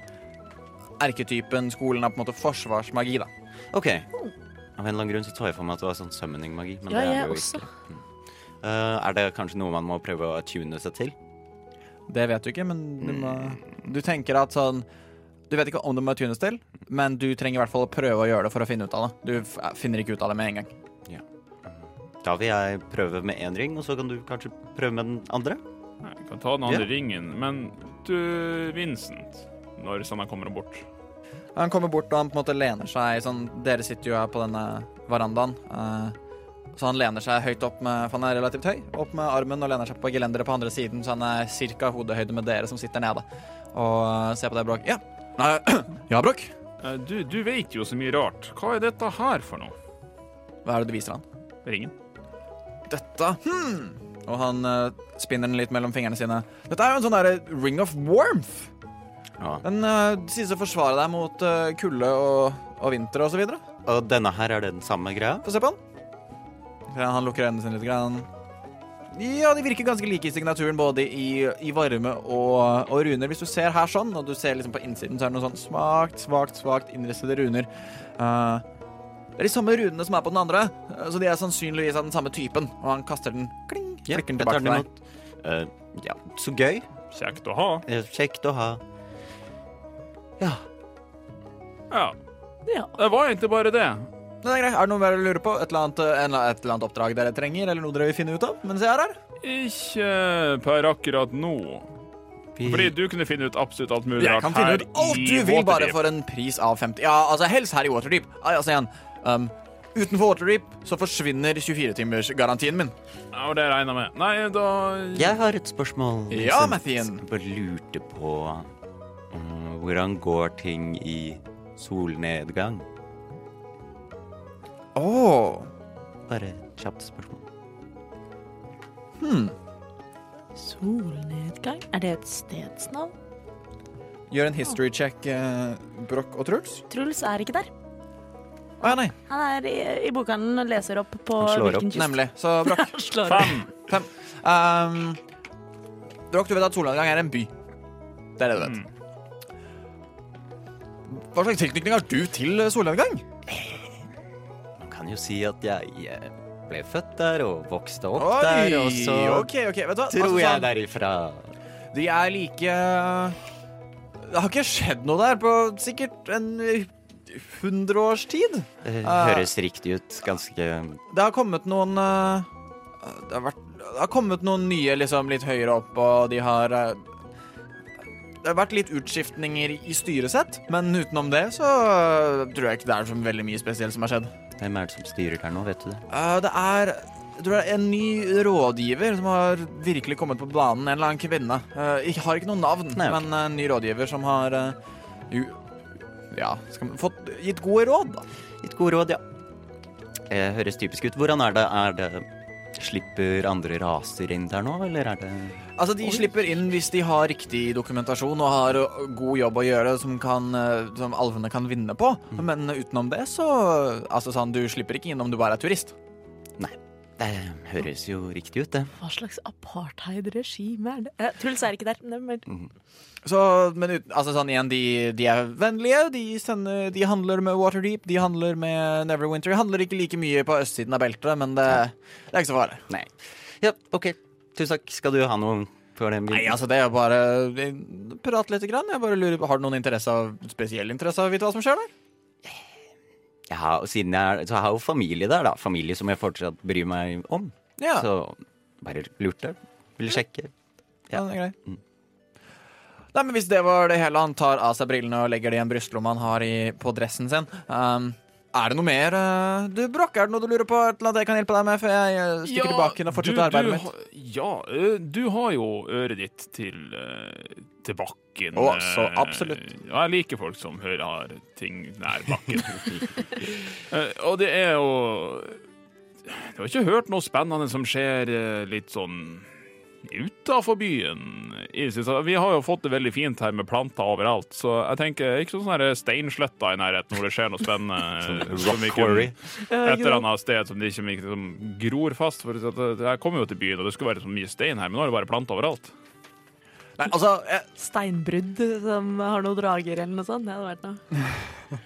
erketypen skolen er på en måte forsvarsmagi, da. OK. Av en eller annen grunn så tar jeg for meg at det var sånn summoning-magi. Men Ja, det er jeg det jo også. ikke. Mm. Eh, er det kanskje noe man må prøve å tune seg til? Det vet du ikke, men du må Du tenker at sånn Du vet ikke om det må tunes til, men du trenger i hvert fall å prøve å gjøre det for å finne ut av det. Du finner ikke ut av det med en gang. Da vil jeg prøve med én ring, og så kan du kanskje prøve med den andre? Nei, Jeg kan ta den andre Ja. ringen, men du, Vincent, når Sanna kommer bort Han kommer bort og han på en måte lener seg sånn Dere sitter jo her på denne verandaen. Uh, så han lener seg høyt opp med For han er relativt høy. Opp med armen og lener seg på gelenderet på andre siden, så han er ca. hodehøyde med dere som sitter nede. Og eh, ser på deg, Brokk. Ja. Nei, <clears throat> ja, Brokk. Eh, Du, du vet jo så mye rart. Hva er dette her for noe? Hva er det du viser han? Ringen? Dette hmm. Og han uh, spinner den litt mellom fingrene sine. Dette er jo en sånn derre ring of warmth. Ja. Den uh, sies å forsvare deg mot uh, kulde og, og vinter og så videre. Og denne her, er det den samme greia? Få se på. Ja, Han lukker øynene sine litt. Grann. Ja, de virker ganske like i signaturen, både i, i varme og, og runer. Hvis du ser her sånn, og du ser liksom på innsiden, så er det noe sånn svakt, svakt, svakt innrissede runer. Uh, det er de samme runene som er på den andre, eh, så de er sannsynligvis av den samme typen. Og han kaster den kling, klikker flikker den tilbake til deg. imot. Eh, ja, så gøy. Kjekt å ha. Eh, Kjekt å ha. Ja. Ja. Ja. Det var egentlig bare det. Men det er greit. Er det noe mer å lurer på? Et eller, annet, en, et eller annet oppdrag dere trenger, eller noe dere vil finne ut av mens jeg er her? Ikke per akkurat nå. Fordi du kunne finne ut absolutt alt mulig Jeg kan finne ut alt du vil, bare for en pris av 50 Ja, altså helst her i Waterdeep. Ah, Altså igjen um, Utenfor Waterdeep så forsvinner 24-timersgarantien min. Ja, og det regner jeg med. Nei, da jeg har et spørsmål. Ja. Mathien. Jeg Bare lurte på um, hvordan går ting i solnedgang? Åh Bare et kjapt spørsmål. hmm. Solnedgang? Er det et stedsnavn? Gjør en history check, eh, Broch og Truls. Truls er ikke der. Å ja, nei. Han er i, i bokhandelen og leser opp på Han slår hvilken kyst. Nemlig. Så <laughs> Broch. Slår opp. Fem. Um, Broch, du vet at solnedgang er en by. Det er det du vet. Mm. Hva slags tilknytning har du til solnedgang? Kan jo si at jeg eh, ble født der og vokste opp der, og så okay, okay. Vet du tror Altså, jeg sånn, derifra De er like Det har ikke skjedd noe der på sikkert en hundre års tid. Det høres høres riktig ut. Ganske Det har kommet noen uh, det, har vært, det har kommet noen nye liksom litt høyere opp, og de har eh, Det har vært litt utskiftninger i styresett, men utenom det så tror jeg ikke det er så veldig mye spesielt som har skjedd. Hvem er det som styrer der nå, vet du det? Uh, det er jeg tror det er en ny rådgiver som har virkelig kommet på banen. En eller annen kvinne. Uh, Jeg har ikke noe navn, Nei, okay. men en ny rådgiver som har uh, jo, ja, skal man, fått gitt gode råd, da. Gitt gode råd, ja. Eh, høres typisk ut. Hvordan er det? Er det Slipper andre raser inn der nå, eller er det Altså, De slipper inn hvis de har riktig dokumentasjon og har god jobb å gjøre som, kan, som alvene kan vinne på. Men utenom det, så Altså sånn, Du slipper ikke inn om du bare er turist. Det høres jo riktig ut, det. Hva slags apartheid-regime er det? Eh, Truls er ikke der. Nei, men Så, men altså sånn igjen, de, de er vennlige. De, sender, de handler med Waterdeep, de handler med Neverwinter. De handler ikke like mye på østsiden av beltet, men det, det er ikke så farlig. Nei. Ja, OK. Tusen takk. Skal du ha noe for den Nei, altså, det er bare eh, Prate lite grann. Jeg bare lurer på, Har du noen interesse av, spesiell interesse av å vite hva som skjer der? Ja, har, siden jeg, så jeg har jo familie der, da. Familie som jeg fortsatt bryr meg om. Ja, Så bare lurte. Ville sjekke. ja. det er greit. Nei, men Hvis det var det hele, han tar av seg brillene og legger det i en brystlomma han har i, på dressen sin. Um, er det noe mer uh, du, Brokk? Er det noe du lurer på? Et eller annet jeg kan hjelpe deg med før jeg stikker stikker tilbake inn og fortsetter du, arbeidet du, mitt? ha- Ja, ø, du har jo øret ditt til, til bakken. Oh, så absolutt. Ja, jeg liker folk som hører har ting nær bakken. <laughs> Eh, og det er jo Du har ikke hørt noe spennende som skjer eh, litt sånn utafor byen. i det siste. Vi har jo fått det veldig fint her med planter overalt, så jeg tenker ikke sånne her steinsletter i nærheten hvor det skjer noe spennende. <laughs> eh, som Rock ikke- quarry. et eller annet sted som de ikke som gror fast. For Jeg kommer jo til byen, og det skulle være så mye stein her, men nå er det bare planter overalt. Nei, altså, jeg, Steinbrudd som har noen drager eller noe sånt. Det hadde vært noe.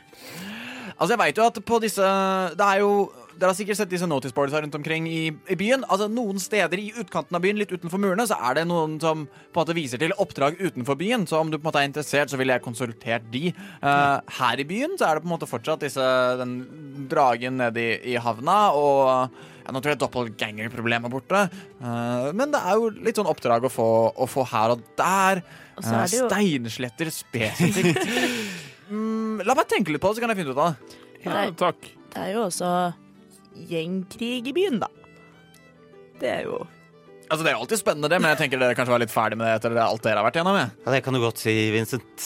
<laughs> altså, jeg vet jo at på disse Det er jo Dere har sikkert sett disse notice boards rundt omkring i, i byen. Altså, Noen steder i utkanten av byen, litt utenfor murene, så er det noen som på en måte viser til oppdrag utenfor byen. Så om du på en måte er interessert, så ville jeg konsultert de. Uh, her i byen så er det på en måte fortsatt disse, den dragen nede i, i havna, og ja, nå tror jeg doppelganger-problemet er borte. uh, men det er jo litt sånn oppdrag å få, å få her og der. Og så er det jo- Steinsletter spesifikt. <laughs> mm, la meg tenke litt på det, så kan jeg finne ut av det. Ja, takk. Det er jo også gjengkrig i byen, da. Det er jo Altså, Det er jo alltid spennende, det, men jeg tenker dere kanskje var litt ferdig med det etter alt dere har vært gjennom. Ja. Ja, det kan du godt si, Vincent.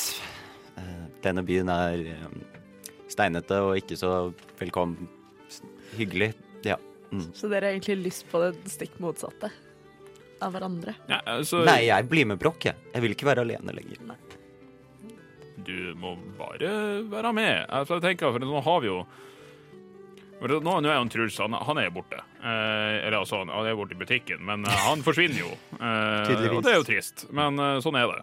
Eh, Denne byen er eh, steinete og ikke så velkommen hyggelig. Ja. Mm. Så dere har egentlig lyst på det stikk motsatte av hverandre. Ja, altså, Nei, jeg blir med Brokk, jeg. Jeg vil ikke være alene lenger. du må bare være med. Altså, jeg tenker, for Nå har vi jo nå, nå er jo Truls han, han er borte. Eh, eller altså, han han er borte i butikken, men eh, han forsvinner jo. <laughs> Eh, og det er jo trist, men eh, sånn er det.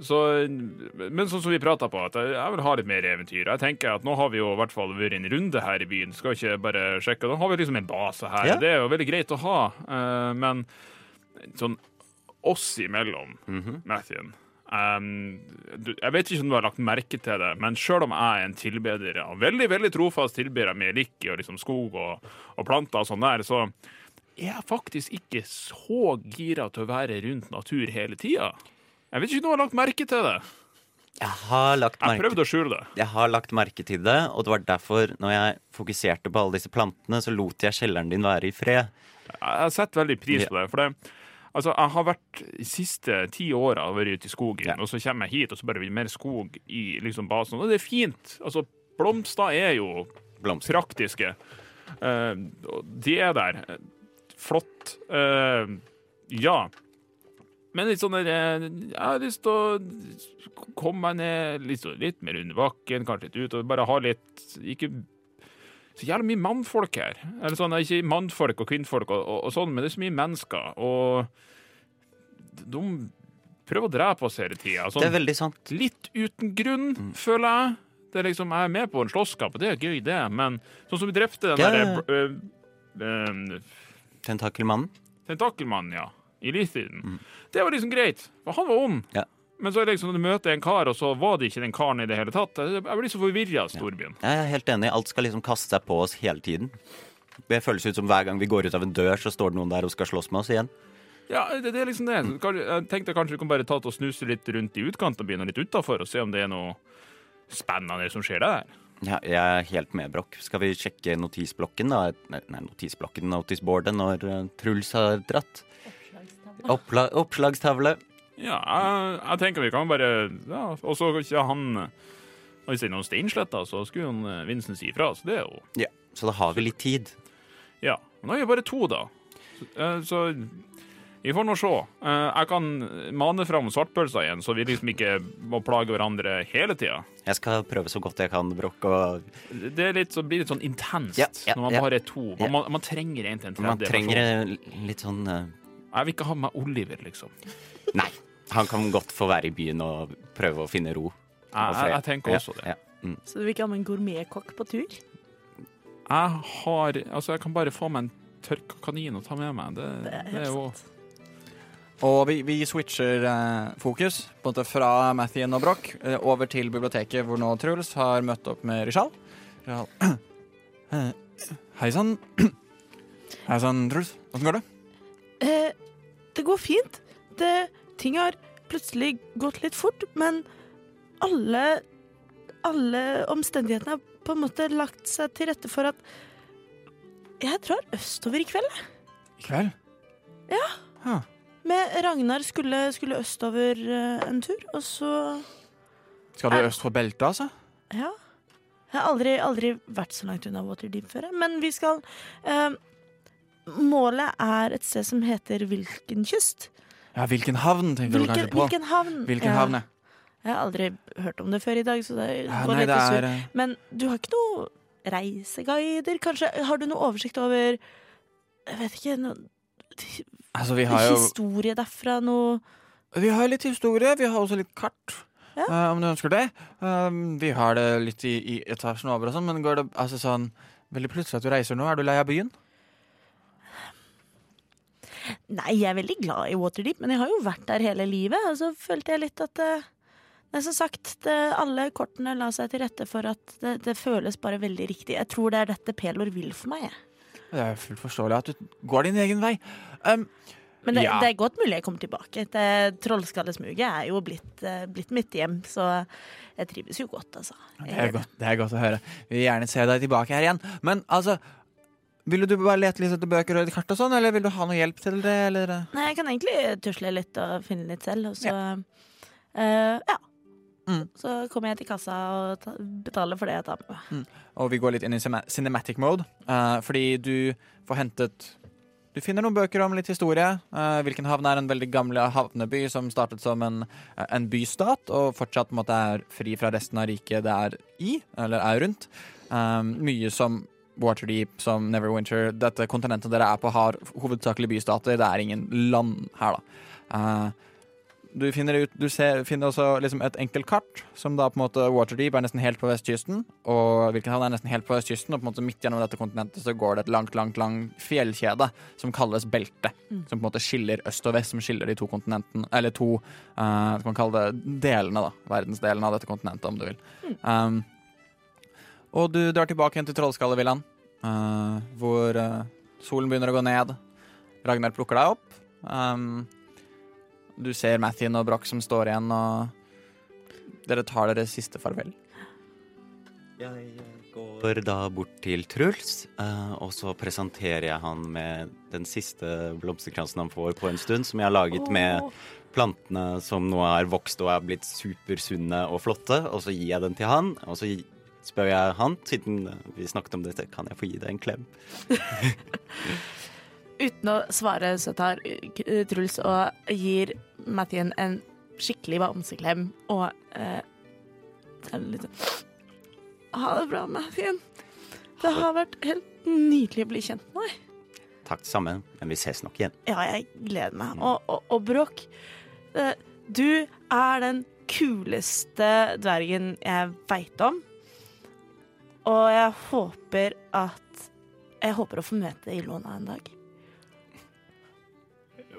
Så, men sånn som vi prata på, at jeg, jeg vil ha litt mer eventyr. Jeg tenker at Nå har vi jo i hvert fall vært en runde her i byen. Skal ikke bare sjekke. Nå har vi liksom en base her. Ja. Det er jo veldig greit å ha, eh, men sånn oss imellom, Mhm. Mathien um, du, Jeg vet ikke om du har lagt merke til det, men sjøl om jeg er en tilbeder av veldig veldig trofast tilbeder med lik og liksom skog og, og planter og sånn der, så er jeg faktisk ikke så gira til å være rundt natur hele tida. Jeg vet ikke om du har lagt merke til det. Jeg har lagt Jeg merke prøvde å skjule det. Jeg har lagt merke til det, og det var derfor, når jeg fokuserte på alle disse plantene, så lot jeg kjelleren din være i fred. Jeg setter veldig pris på det. For det, altså, jeg har vært de siste ti åra ute i skogen, Ja. og så kommer jeg hit, og så bare det mer skog i liksom, basen. Og det er fint. Altså, blomster er jo Blomster. praktiske. Uh, de er der. Flott. Uh, ja. Men litt sånn der eh, Jeg har lyst til å komme meg ned litt, litt mer under bakken, kanskje litt ut, og bare ha litt Ikke så jævlig mye mannfolk her. Eller sånn, Ikke mannfolk og kvinnfolk og, og, og sånn, men det er så mye mennesker. Og de prøver å drepe oss hele tida. Det er Sånn, veldig sant. litt uten grunn, føler jeg. Det er liksom, Jeg er med på en slåsskamp, og det er gøy, det, men sånn som vi drepte den derre der øh, øh, Tentakelmannen. tentakelmannen, ja, i Lithiden. Det var liksom greit, for han var ond. Ja. Men så er det liksom, du møter en kar, og så var det ikke den karen i det hele tatt. Jeg blir så forvirra av storbyen. Jeg er helt enig. Alt skal liksom kaste seg på oss hele tiden. Det føles ut som hver gang vi går ut av en dør, så står det noen der og skal slåss med oss igjen. Ja, det, det er liksom det. Jeg tenkte kanskje vi kan bare ta og snuse litt rundt i utkanten av byen og litt utafor, og se om det er noe spennende som skjer der. Ja, jeg er helt med, Brokk. Skal vi sjekke notisblokken, da? Nei, nei, notisblokken, notisboardet, når eh, Truls har dratt? Oppla oppslagstavle. Ja, jeg, jeg tenker vi kan bare ja, Og så ikke han Hvis det er noen steinsletter, så skulle han eh, Vincent si ifra. Så det er jo Ja, så da har vi litt tid. Ja. Men nå er vi bare to, da. Så, eh, vi får nå se. Eh, Jeg kan mane fram svartpølser igjen, så vi liksom ikke må plage hverandre hele tida. Jeg skal prøve så godt jeg kan, Brokk, og Det er litt, så blir litt sånn intenst Ja, ja, når man ja. bare er to. Man, man, man trenger en til en man trenger person. litt sånn uh... Jeg vil ikke ha med Oliver, liksom. Nei. Han kan godt få være i byen og prøve å finne ro. Jeg, jeg, jeg tenker også det. Ja. Mm. Så du vil ikke ha med en gourmetkokk på tur? Jeg har Altså, jeg kan bare få meg en tørka kanin og ta med meg. Det, Det er det helt er jo sant. Og vi, vi switcher eh, fokus på en måte fra Mathien og Broch eh, over til biblioteket, hvor nå Truls har møtt opp med Rishal. <clears throat> Hei sann. <clears throat> Hei sann, Truls. Åssen går det? Eh, det går fint. Det, ting har plutselig gått litt fort, men alle alle omstendighetene har på en måte lagt seg til rette for at jeg drar østover i kveld. I kveld? Ja. Med Ragnar skulle, skulle østover eh, en tur, og så Skal du øst for beltet, altså? Ja. Jeg har aldri, aldri vært så langt unna Waterdeep før, men vi skal eh, Målet er et sted som heter Vilkenkyst. Ja, hvilken havn tenker du kanskje på? hvilken havn? Hvilken Ja. havn, ja. Jeg har aldri hørt om det før i dag, så det ja går nei, litt sur. er eh, Men du har ikke noe reiseguider? Kanskje har du noe oversikt over Jeg vet ikke noe, Altså, vi har jo Historie derfra? Noe Vi har litt historie, vi har også litt kart. Ja. Uh, om du ønsker det. Uh, vi har det litt i, i etasjen over og sånn, men går det altså sånn veldig plutselig at du reiser nå? Er du lei av byen? Nei, jeg er veldig glad i Waterdeep, men jeg har jo vært der hele livet. Og så følte jeg litt at eh, Nei, som sagt, det, alle kortene la seg til rette for at det, det føles bare veldig riktig. Jeg tror det er dette Pelor vil for meg. jeg. Det er fullt forståelig at du går din egen vei. Um, Men det, Ja. det er godt mulig jeg kommer tilbake. Trollskallesmuget er jo blitt, eh, blitt mitt hjem, så jeg trives jo godt, altså. Det, er godt, det er godt å høre. Vi vil gjerne se deg tilbake her igjen. Men altså Ville du bare lete litt etter bøker og kart og sånn, eller vil du ha noe hjelp til det, eller? Nei, jeg kan egentlig tusle litt og finne litt selv, og så eh, ja. Mm. Så kommer jeg til kassa og ta, betaler for det jeg tar med meg. Og vi går litt inn i cinematic mode, uh, fordi du får hentet Du finner noen bøker om litt historie. Uh, hvilken havn er en veldig gammel havneby som startet som en, en bystat, og fortsatt måte, er fri fra resten av riket det er i, eller er rundt. Mye som Waterdeep, som Neverwinter. Dette kontinentet dere er på, har hovedsakelig bystater. Det er ingen land her, da. Uh, du finner, ut, du ser, finner også liksom et enkelt kart, som da på en måte Waterdeep er nesten helt på vestkysten. Og Wilkenhavn er nesten helt på vestkysten, og på en måte midt gjennom dette kontinentet så går det et langt langt, langt fjellkjede som kalles beltet. Mm. Som på en måte skiller øst og vest, som skiller de to kontinentene Eller to uh, kan man kalle det delene, da. Verdensdelene av dette kontinentet, om du vil. Mm. Um, og du drar tilbake igjen til Trollskallevillaen, uh, hvor uh, solen begynner å gå ned. Ragnar plukker deg opp. Um, du ser Mathien og Broch som står igjen, og dere tar deres siste farvel. Jeg går da bort til Truls, uh, og så presenterer jeg han med den siste blomsterkransen han får på en stund, som jeg har laget med plantene som nå har vokst og er blitt supersunne og flotte. Og så gir jeg den til han, og så spør jeg han, siden vi snakket om dette, kan jeg få gi deg en klem? <laughs> Uten å svare så tar Truls og gir Mathien en skikkelig bamseklem og eh, litt sånn Ha det bra, Mathien. Det har vært helt nydelig å bli kjent med deg. Takk det samme, men vi ses nok igjen. Ja, jeg gleder meg. Og, og, og Brokk, eh, du er den kuleste dvergen jeg veit om. Og jeg håper at Jeg håper å få møte Ilona en dag.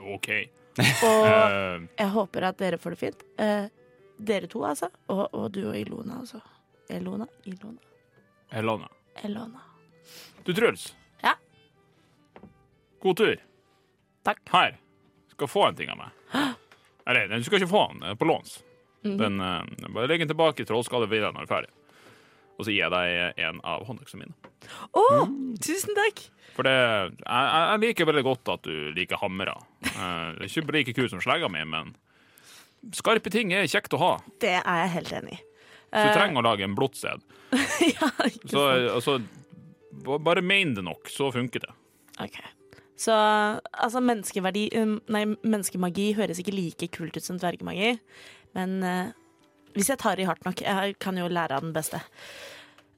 OK. Og eh. jeg håper at dere får det fint. Eh, dere to, altså. Og, og, du og Ilona, altså. Elona? Ilona? Elona. Elona. Du, Truls. Ja? God tur. Takk. Her. Skal få en ting av meg. Eller, du skal ikke få den på låns. Mm -hmm. Den, uh, bare legg den tilbake i trollskadevillaen når du er ferdig. Og så gir jeg deg en av håndøksene mine. Å, oh, mm. tusen takk! For det, jeg, jeg, liker veldig godt at du liker hammere. Uh, det er ikke like kult som slegga mi, men skarpe ting er kjekt å ha. Det er jeg helt enig i. Så du trenger å lage en blottsted. <laughs> ja, ikke så, altså, bare mein det nok, så funker det. OK. Så altså, menneskeverdi um, Nei, menneskemagi høres ikke like kult ut som dvergemagi, men uh, hvis jeg tar i hardt nok Jeg kan jo lære av den beste.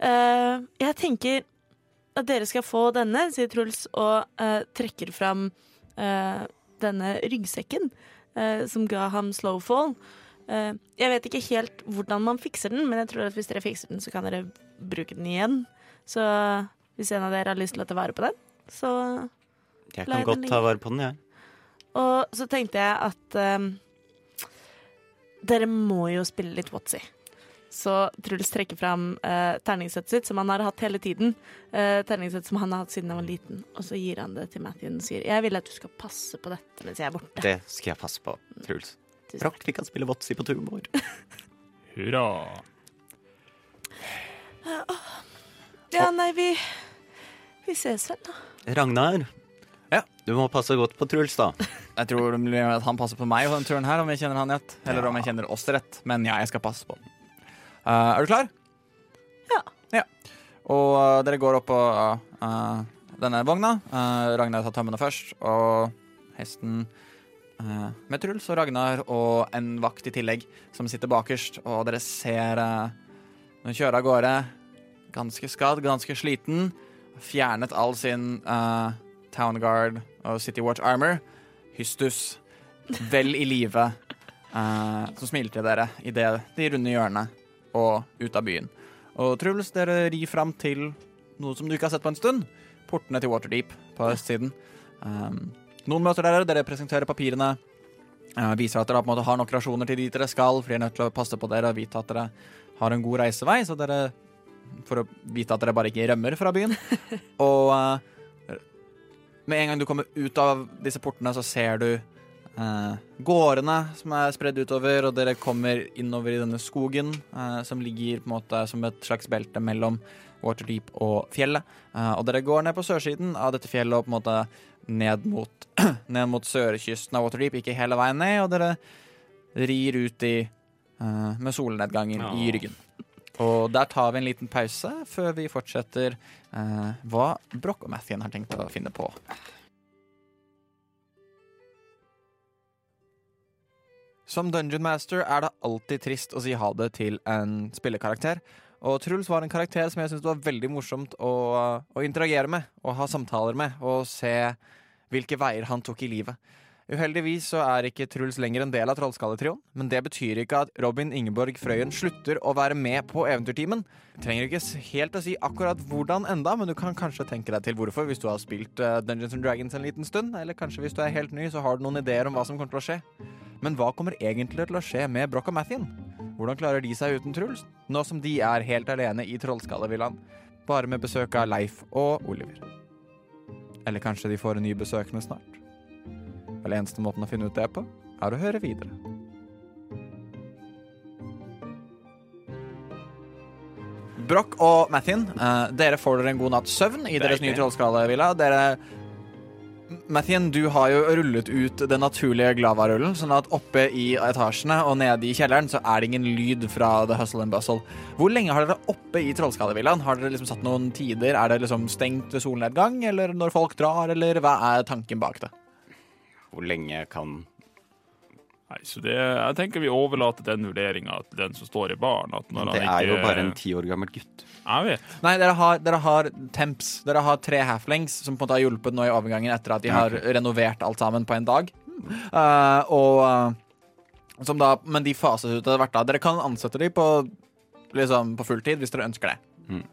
Uh, jeg tenker at dere skal få denne, sier Truls, og uh, trekker fram uh, denne ryggsekken som ga ham slowfall. Jeg vet ikke helt hvordan man fikser den, men jeg tror at hvis dere fikser den, så kan dere bruke den igjen. Så hvis en av dere har lyst til å ta vare på den, så Jeg kan godt ta vare på den, jeg. Ja. Og så tenkte jeg at dere må jo spille litt Watzy. Så Truls trekker fram uh, terningssettet sitt, som han har hatt hele tiden. Uh, terningssett som han har hatt siden han var liten. Og så gir han det til Mathien og sier 'Jeg vil at du skal passe på dette mens jeg er borte'. Det skal jeg passe på, Truls. Rock, vi kan spille Watzy på turen vår. <laughs> Hurra. Uh, ja, nei, vi Vi ses vel, da. Ragnar. Ja. Du må passe godt på Truls, da. <laughs> Jeg tror at han passer på meg på denne turen her, om jeg kjenner han rett. Eller ja. om jeg kjenner oss rett. Men ja, jeg skal passe på. Uh, er du klar? Ja. ja. Og uh, dere går opp på uh, denne vogna. Ragnar tar tømmene først, og hesten med Truls og Ragnar og en vakt i tillegg som sitter bakerst, og dere ser uh, Hun kjører av gårde, ganske skadd, ganske sliten. Fjernet all sin Town Guard og City Watch Armor. Hystus, vel i live, som smiler til dere idet de runder hjørnet og ut av byen. Og Truls, dere rir fram til noe som du ikke har sett på en stund. Portene til Waterdeep på østsiden. Um, noen møter dere, dere presenterer papirene. Uh, viser at dere på en måte har nok rasjoner til dit dere skal, for de er nødt til å passe på dere og vite at dere har en god reisevei, så dere for å vite at dere bare ikke rømmer fra byen. <laughs> og uh, med en gang du kommer ut av disse portene, så ser du eh, gårdene som er spredd utover, og dere kommer innover i denne skogen eh, som ligger på en måte som et slags belte mellom Waterdeep og fjellet. Eh, og dere går ned på sørsiden av dette fjellet og på en måte ned mot, <clears throat> ned mot sørkysten av Waterdeep, ikke hele veien ned, og dere rir ut i eh, med solnedgangen i ryggen. Og der tar vi en liten pause før vi fortsetter eh, hva Broch og Mathien har tenkt å finne på. Som Dungeon Master er det alltid trist å si ha det til en spillekarakter. Og Truls var en karakter som jeg syntes var veldig morsomt å, å interagere med og ha samtaler med og se hvilke veier han tok i livet. Uheldigvis så er ikke Truls lenger en del av Trollskalletrioen, men det betyr ikke at Robin Ingeborg Frøyen slutter å være med på Eventyrtimen. Trenger ikke helt å si akkurat hvordan enda, men du kan kanskje tenke deg til hvorfor hvis du har spilt eh, Dungeons and Dragons en liten stund, eller kanskje hvis du er helt ny, så har du noen ideer om hva som kommer til å skje. Men hva kommer egentlig til å skje med Broch og Mathien? Hvordan klarer de seg uten Truls, nå som de er helt alene i Trollskallevillaen, bare med besøk av Leif og Oliver? Eller kanskje de får en ny besøkende snart? Vel, eneste måten å finne ut det på, er å høre videre. Broch og Mathien, eh, dere får dere en god natts søvn i deres nye. Dere Mathien, du har jo rullet ut den naturlige glavarullen, sånn at oppe i etasjene og nede i kjelleren så er det ingen lyd fra The Hustle and Bustle. Hvor lenge har dere oppe i Trollskallevillaen? Har dere liksom satt noen tider? Er det liksom stengt ved solnedgang, eller når folk drar, eller hva er tanken bak det? Hvor lenge kan Nei, så det, jeg tenker vi overlater den vurderinga til den som står i baren. At Det han er jo bare en ti år gammel gutt. Jeg vet. Nei, dere har, dere har temps. Dere har tre halflings som på en måte har hjulpet nå i overgangen etter at de har renovert alt sammen på en dag. Uh, og uh, som da, Men de fases ut etter hvert. da. Dere kan ansette dem på, liksom, på fulltid hvis dere ønsker det.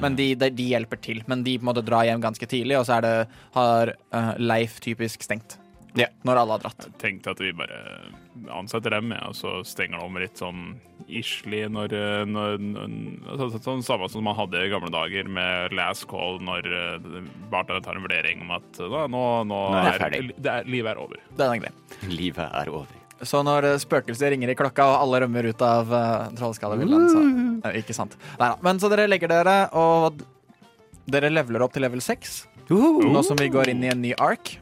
Men de, de, de hjelper til. Men de på en måte drar hjem ganske tidlig, og så er det, har uh, Leif typisk stengt. Ja. Når alle har dratt. Jeg tenkte at vi bare ansetter dem, ja, og så stenger de litt sånn islig når, når, når, så, så, Sånn samme som man hadde i gamle dager med last call når uh, bartenderen tar en vurdering om at da, nå, nå, er det er, det er, livet er over. Det er. Livet er over. Så når eh, spøkelset ringer i klokka, og alle rømmer ut av uh, trollskallevillaen, så uh, Ikke sant. Neida. Men så dere legger dere, og dere leveler opp til level 6. Nå som vi går inn i en ny ark.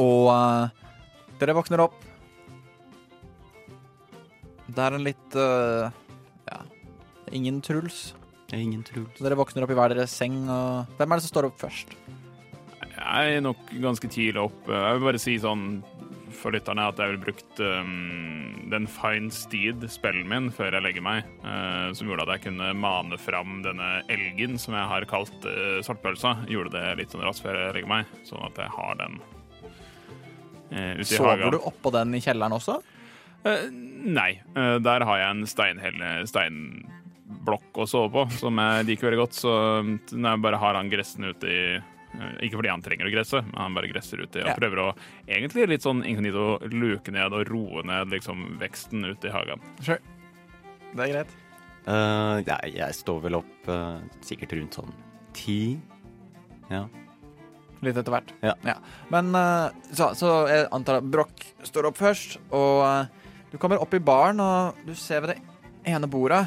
Og uh, dere våkner opp. Det er en litt uh, Ja, ingen Truls. Det er ingen Truls. Dere våkner opp i hver deres seng. Og hvem er det som står opp først? Jeg er nok ganske tidlig opp. Jeg vil bare si sånn for lytterne at jeg ville brukt um, den Fine Steed-spillen min før jeg legger meg, uh, som gjorde at jeg kunne mane fram denne elgen som jeg har kalt uh, svartpølsa. Gjorde det litt sånn raskt før jeg legger meg, sånn at jeg har den ute i Sover hagen. du oppå den i kjelleren også? Eh, nei, eh, der har jeg en steinhelle, steinblokk å sove på, som jeg liker veldig godt. Så um, når jeg bare har han gressende ute i eh, Ikke fordi han trenger å gresse, men han bare gresser ute og Ja. prøver å egentlig litt sånn inkognito luke ned og roe ned liksom veksten ute i hagen. Sure. Det er greit. Uh, ja, jeg står vel opp uh, sikkert rundt sånn ti. Ja. Litt etter hvert. Ja. Men eh, så, så jeg antar at Broch står opp først, og eh, du kommer opp i baren, og du ser ved det ene bordet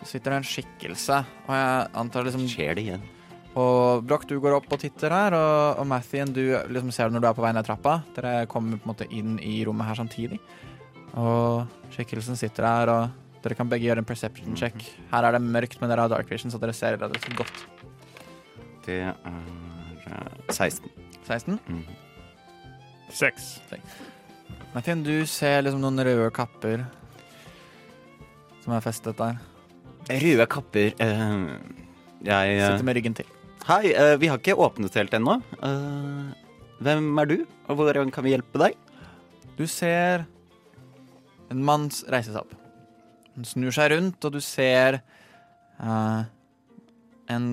så sitter det en skikkelse, og jeg antar liksom Skjer det igjen? Og Broch, du går opp og titter her, og, og Mathien, du liksom ser det når du er på vei ned trappa. Dere kommer på en måte inn i rommet her samtidig. Og skikkelsen sitter her, og dere kan begge gjøre en perception check. Her er det mørkt, men dere har dark vision, så dere ser relativt godt. Det er 16. 16. Mhm. Seks. Martin, du ser liksom noen røde kapper som er festet der. Røde kapper eh, Jeg eh, Sitter med ryggen til. Hei, eh, vi har ikke åpnet helt ennå. Eh, hvem er du, og hvordan kan vi hjelpe deg? Du ser en mann reise seg opp. Han snur seg rundt, og du ser eh, en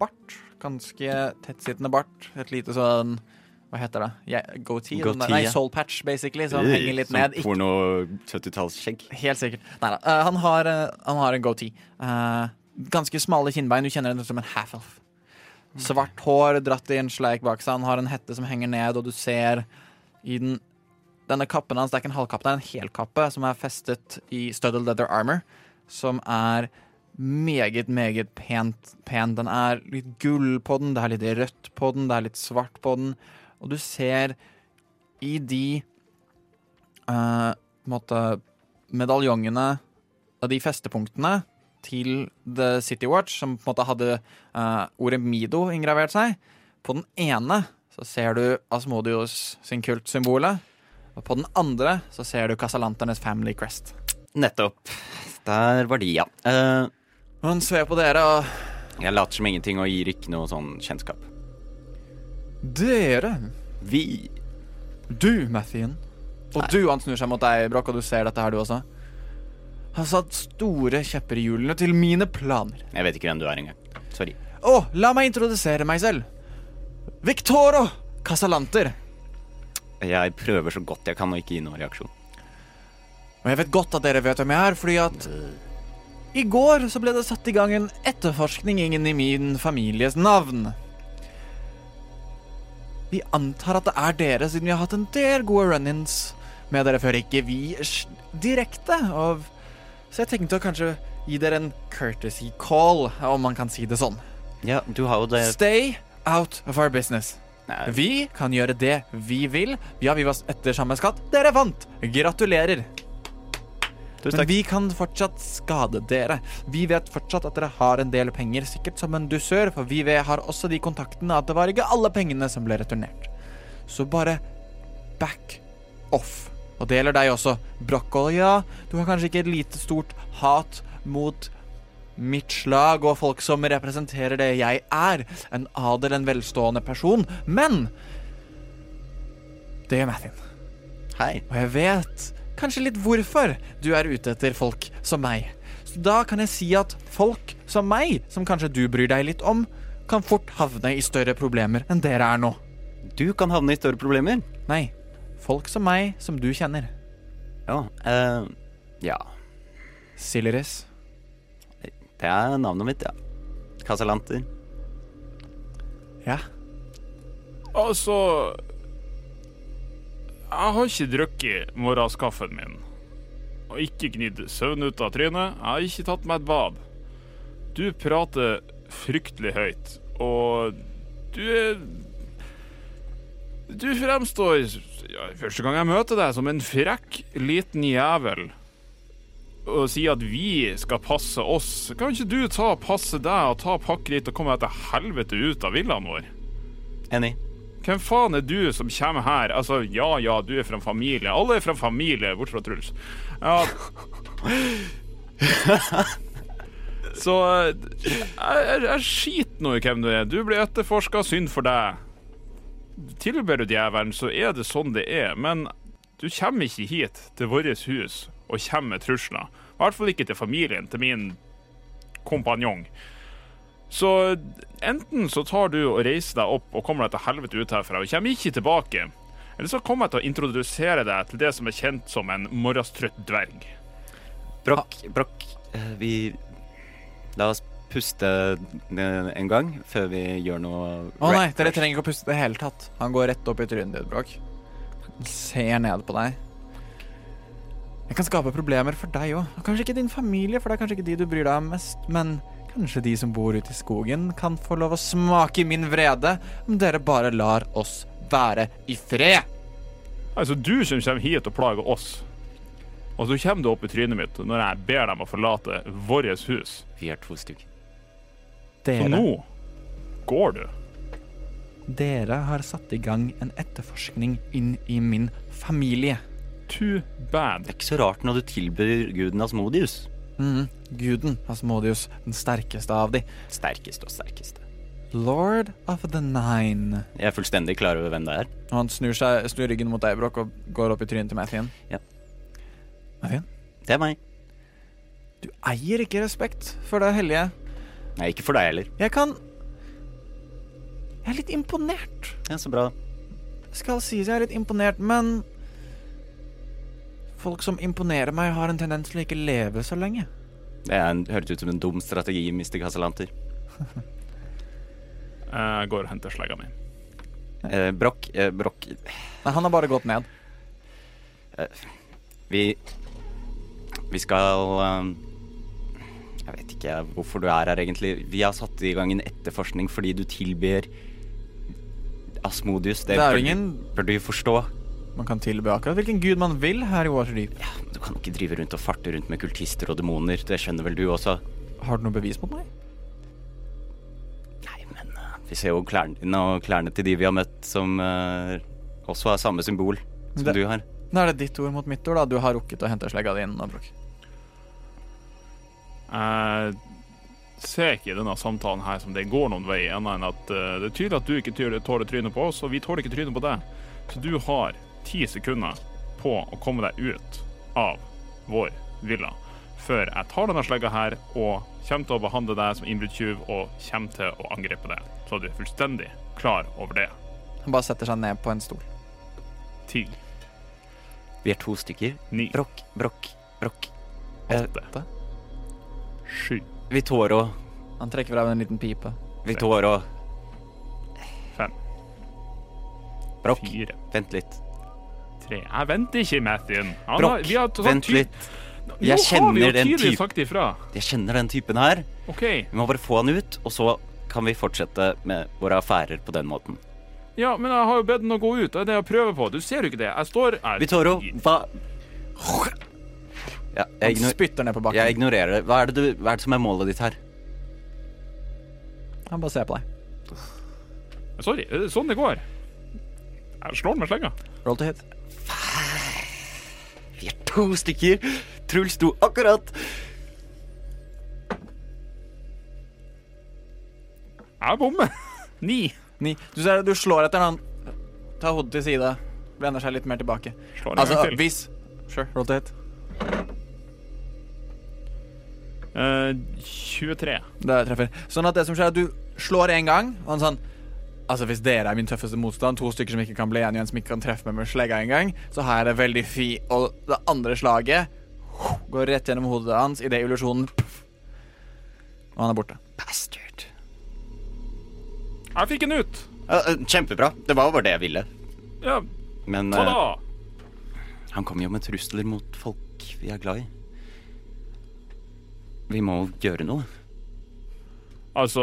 bart. Ganske tettsittende bart. Et lite sånn Hva heter det? Ja, goatee? Goatee, Nei, soul patch, basically. Som henger litt som ned. Ikke Porno 70-tallsskjegg. helt sikkert. Nei da. Uh, han, har, uh, han har en goatee. Uh, ganske smale kinnbein. Du kjenner den som en half-elf. Svart hår dratt i en sleik bak seg. Han har en hette som henger ned, og du ser i den denne kappen hans, det er ikke en halvkappe, det er en helkappe som er festet i studdle leather armor, som er meget, meget pent, pen. Den er litt gull på den, det er litt rødt på den, det er litt svart på den, og du ser i de uh, måte medaljongene og de festepunktene til The City Watch, som på en måte hadde uh, ordet Mido inngravert seg. På den ene så ser du Asmodios sin kultsymbolet. Og på den andre så ser du Casalanternes Family Crest. Nettopp. Der var de, ja. Eh, Hun ser på dere og jeg later som ingenting og gir ikke noe sånn kjennskap. Dere, Vi du, Mathien, og Nei. du, han snur seg mot deg, Brokk, og du ser dette her, du også, har satt store kjepper i hjulene til mine planer. Jeg vet ikke hvem du er engang. Sorry. Å, la meg introdusere meg selv. Victoro Casalanter. Jeg prøver så godt jeg kan å ikke gi noen reaksjon. Og jeg vet godt at dere vet hvem jeg er, fordi at i går så ble det satt i gang en etterforskning ingen i min families navn. Vi antar at det er dere, siden vi har hatt en del gode run-ins med dere før. Ikke vi direkte. Og, så jeg tenkte å kanskje gi dere en courtesy call, om man kan si det sånn. Ja, du har jo det Stay out of our business. Nei, Vi kan gjøre det vi vil. Ja, vi var etter samme skatt. Dere vant! Gratulerer. Tusen Men takk. vi kan fortsatt skade dere. Vi vet fortsatt at dere har en del penger, sikkert som en dusør, for vi har også de kontaktene at det var ikke alle pengene som ble returnert. Så bare back off. Og det gjelder deg også, Brokkol. Ja, du har kanskje ikke et lite stort hat mot mitt slag og folk som representerer det jeg er, en adel, en velstående person, men det gjør Mathin. Hei. Og jeg vet kanskje litt hvorfor du er ute etter folk som meg. Så da kan jeg si at folk som meg, som kanskje du bryr deg litt om, kan fort havne i større problemer enn dere er nå. Du kan havne i større problemer. Nei, folk som meg, som du kjenner. Ja. eh, ja. Sileris? Det er navnet mitt, ja. Casalanter. Ja. Altså Jeg har ikke drukket morgenskaffen min. Og ikke gnidd søvn ut av trynet. Jeg har ikke tatt meg et bad. Du prater fryktelig høyt, og du er Du fremstår, ja, første gang jeg møter deg, som en frekk liten jævel. Og sier at vi skal passe oss. Kan ikke du ta passe deg og ta pakke ditt og komme deg til helvete ut av villaen vår? Enig. Hvem faen er du som kommer her? Altså, ja ja, du er fra en familie. Alle er fra en familie, bortsett fra Truls. Ja. <laughs> Så eh, jeg, jeg, jeg skiter nå i hvem du er. Du blir etterforska, synd for deg. Tilber du djevelen, så er det sånn det er. Men du kommer ikke hit til vårt hus og kommer med trusler. I hvert fall ikke til familien til min kompanjong. Så enten så tar du og reiser deg opp og kommer deg til helvete ut herfra og kommer ikke tilbake. Eller så kommer jeg til å introdusere deg til det som er kjent som en morgenstrøtt dverg. Brokk, Brokk, eh, vi La oss puste en gang før vi gjør noe Å nei, dere trenger ikke å puste i det hele tatt. Han går rett opp i trynet ditt, Brokk. Ser ned på deg. Jeg kan skape problemer for deg òg. Kanskje ikke din familie, for det er kanskje ikke de du bryr deg om mest, men kanskje de som bor ute i skogen, kan få lov å smake min vrede om dere bare lar oss være i fred. Altså, du som kommer hit og plager oss. Og så kommer du opp i trynet mitt når jeg ber dem å forlate vårt hus. Vi er to stykker. Så nå går du. dere har satt i gang en etterforskning inn i min familie. Too bad. Det er ikke så rart når du tilbyr guden Asmodius. Mhm. Guden, Asmodius, den sterkeste av de. Sterkeste og sterkeste. Lord of the Nine. Jeg er fullstendig klar over hvem det er. Og han snur, seg, snur ryggen mot deg, Brokk, og går opp i trynet til Mathien. Ja. Mathien, Det er meg. du eier ikke respekt for det hellige. Nei, ikke for deg heller. Jeg kan Jeg er litt imponert. Ja, så bra. Skal sies jeg er litt imponert, men Folk som imponerer meg, har en tendens til å ikke leve så lenge. Det hørtes en, ut som en dum strategi, Mr. Casalanter. <laughs> Jeg går og henter slegga mi. Eh, Brokk, eh, Brokk Nei, han har bare gått ned. Vi Vi skal eh, Jeg vet ikke hvorfor du er her, egentlig. Vi har satt i gang en etterforskning fordi du tilber Asmodius. Det er bør ingen Bør du forstå. Man kan tilbe akkurat hvilken gud man vil her i Waterdeep. Ja, men Du kan ikke drive rundt og farte rundt med kultister og demoner. Det skjønner vel du også? Har du noe bevis mot meg? Nei, men uh, vi ser jo klærne dine og klærne til de vi har møtt, som uh, også har samme symbol som Det- du har. Da er det ditt ord mot mitt ord, da. Du har rukket å hente slegga di inn. Brok. Jeg ser ikke denne samtalen her som det går noen vei, annet enn at uh, det er tydelig at du ikke tåler tåler trynet på oss, og vi tåler ikke trynet på deg. Så du har ti sekunder på å komme deg ut av vår villa før jeg tar denne slegga her og kommer til å behandle deg som innbruddstyv og kommer til å angripe deg. Så du er fullstendig klar over det. Han bare setter seg ned på en stol. Ti, Vi er to stykker. ni, Brokk, brokk, brokk. Åtte, sju, Vi tår å Han trekker fra en liten pipe. Vi tår å fem, Brokk, fire, vent litt. Tre Jeg venter ikke, Mathien. Brokk, vi har tatt vent litt. Jeg kjenner den sagt ifra. Jeg kjenner den typen her. Okay. Vi må bare få han ut, og så kan vi fortsette med våre affærer på den måten. Ja, men jeg har jo bedt den å gå ut. Det er det jeg prøver på. Du ser jo ikke det. Jeg står her. Vitoro, hva ja, jeg, igno spytter ned på bakken. jeg ignorerer det. Hva er det, du, hva er det som er målet ditt her? Han bare ser på deg. Sorry, sånn det går. Jeg slår den med slenga. Roll to hit. Vi er to stykker. Truls sto akkurat Jeg bom. Ni. Ni. Du ser du slår etter han. Ta hodet til side. Blender seg litt mer tilbake. Slår Altså, til. hvis Sure, roll to hit. Uh, 23. Det treffer. Sånn at det som skjer, er at du slår én gang, og han sånn Altså, hvis dere er min tøffeste motstand, to stykker som ikke kan bli enige, en som ikke kan treffe meg med slegga engang, så har jeg det veldig fi... Og det andre slaget går rett gjennom hodet hans idet illusjonen Og han er borte. Bastard. Jeg fikk den ut. Ja, eh, kjempebra. Det var bare det jeg ville. Ja, Men da. han kommer jo med trusler mot folk vi er glad i. Vi må gjøre noe. Altså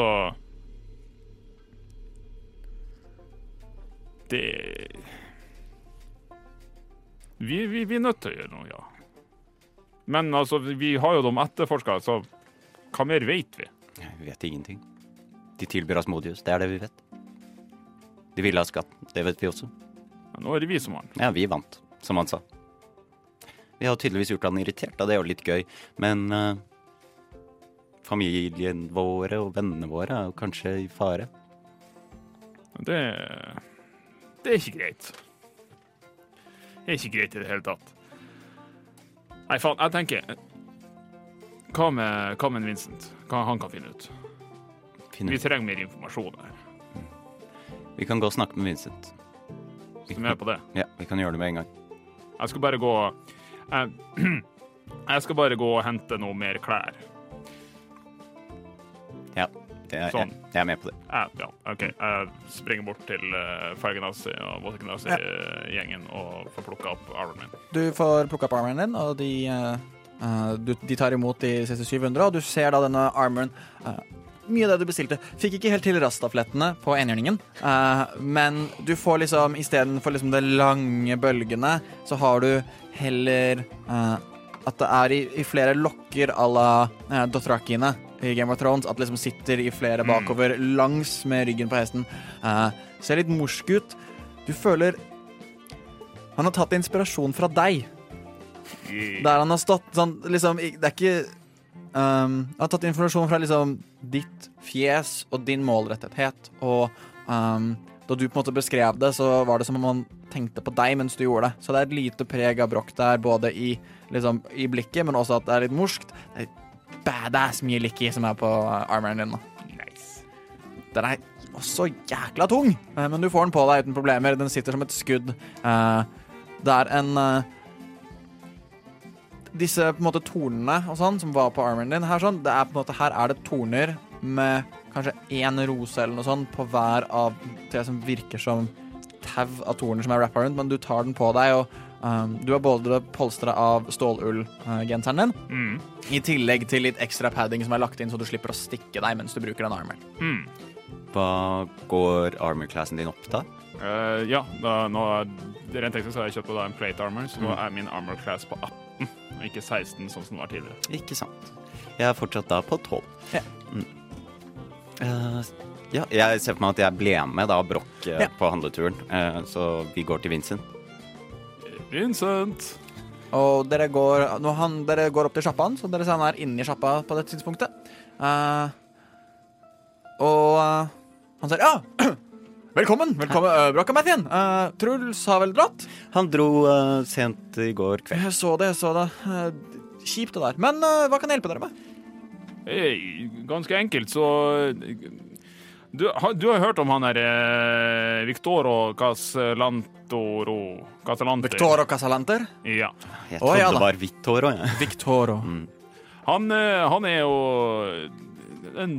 Det vi, vi, vi er nødt til å gjøre noe, ja. Men altså, vi har jo de etterforska, så hva mer vet vi? Vi vet ingenting. De tilbyr oss Modius, det er det vi vet. De ville ha skatten, det vet vi også. Nå er det vi som den. Ja, vi vant, som han sa. Vi har tydeligvis gjort han irritert, og det er jo litt gøy, men uh, familien våre og vennene våre er jo kanskje i fare. Det Det er ikke greit. Det er ikke greit i det hele tatt. Nei, faen, jeg tenker Hva med, hva med Vincent? Hva han kan finne ut? Finne Vi trenger mer informasjon her. Vi kan gå og snakke med Vincent. Vi kan, på det? Ja, vi kan gjøre det med en gang. Jeg skal bare gå jeg, <clears throat> jeg skal bare gå og hente noe mer klær. Ja, det er, Sånn. jeg, jeg er med på det. Jeg, ja, OK. Jeg springer bort til uh, Fergenazi og Vodkenasi-gjengen og får plukka opp armen min. Du får plukka opp armoren din, og de, eh, eh, du, de tar imot de siste 700, og du ser da denne armoren uh, mye av det du bestilte. Fikk ikke helt til rastaflettene på enhjørningen, uh, men du får liksom istedenfor liksom de lange bølgene, så har du heller uh, at det er i, i flere lokker à la uh, Dothrakiene i Game of Thrones. At det liksom sitter i flere bakover langs med ryggen på hesten. Uh, ser litt morsk ut. Du føler Han har tatt inspirasjon fra deg. Der han har stått sånn liksom Det er ikke um, Han har tatt informasjon fra liksom ditt fjes og din målrettethet, og um, da du på en måte beskrev det, så var det som om han tenkte på deg mens du gjorde det. Så det er et lite preg av Broch der, både i, liksom, i blikket, men også at det er litt morskt. Det er badass mye likki som er på armoren din. Nice. Den er også jækla tung, eh, men du får den på deg uten problemer. Den sitter som et skudd. Eh, Det er en eh, Disse på en måte tornene og sånn som var på armoren din her, sånn, det er på en måte, her er det torner med kanskje én rose eller noe sånt på hver av det som virker som tau av torner som er wrappa rundt, men du tar den på deg, og um, du har både polstra av stålull-genseren din, Mm. i tillegg til litt ekstra padding som er lagt inn, så du slipper å stikke deg mens du bruker den armoren. Mm. Hva går armor-classen din opp da? Uh, ja, da, nå, rent teknisk har jeg kjøpt på da en plate armor, så nå Mm. er min armor class på 18, og ikke 16, sånn som den var tidligere. Ikke sant. Jeg er fortsatt da på 12. Ja. Mm. Eh, ja, jeg ser for meg at jeg ble med da Broch uh, Ja. på handleturen, uh, så vi går til Vincent. Vincent. Og dere går, når han, dere går opp til sjappaen, så dere ser han er inni i sjappa på dette tidspunktet. Eh, og eh, han sier ja! <clears throat> Velkommen! velkommen, uh, Brockamathian. Uh, Truls har vel dratt? Han dro eh, sent i går kveld. Jeg så det, jeg så det. Eh, kjipt det der. Men eh, hva kan jeg hjelpe dere med? Hey, ganske enkelt, så du, har- du har hørt om han der eh, Victoro Casalantoro Casalanter. Victoro Casalanter? Ja. Jeg trodde ja det var Victoro. jeg. Victoro. Han, eh, han er jo en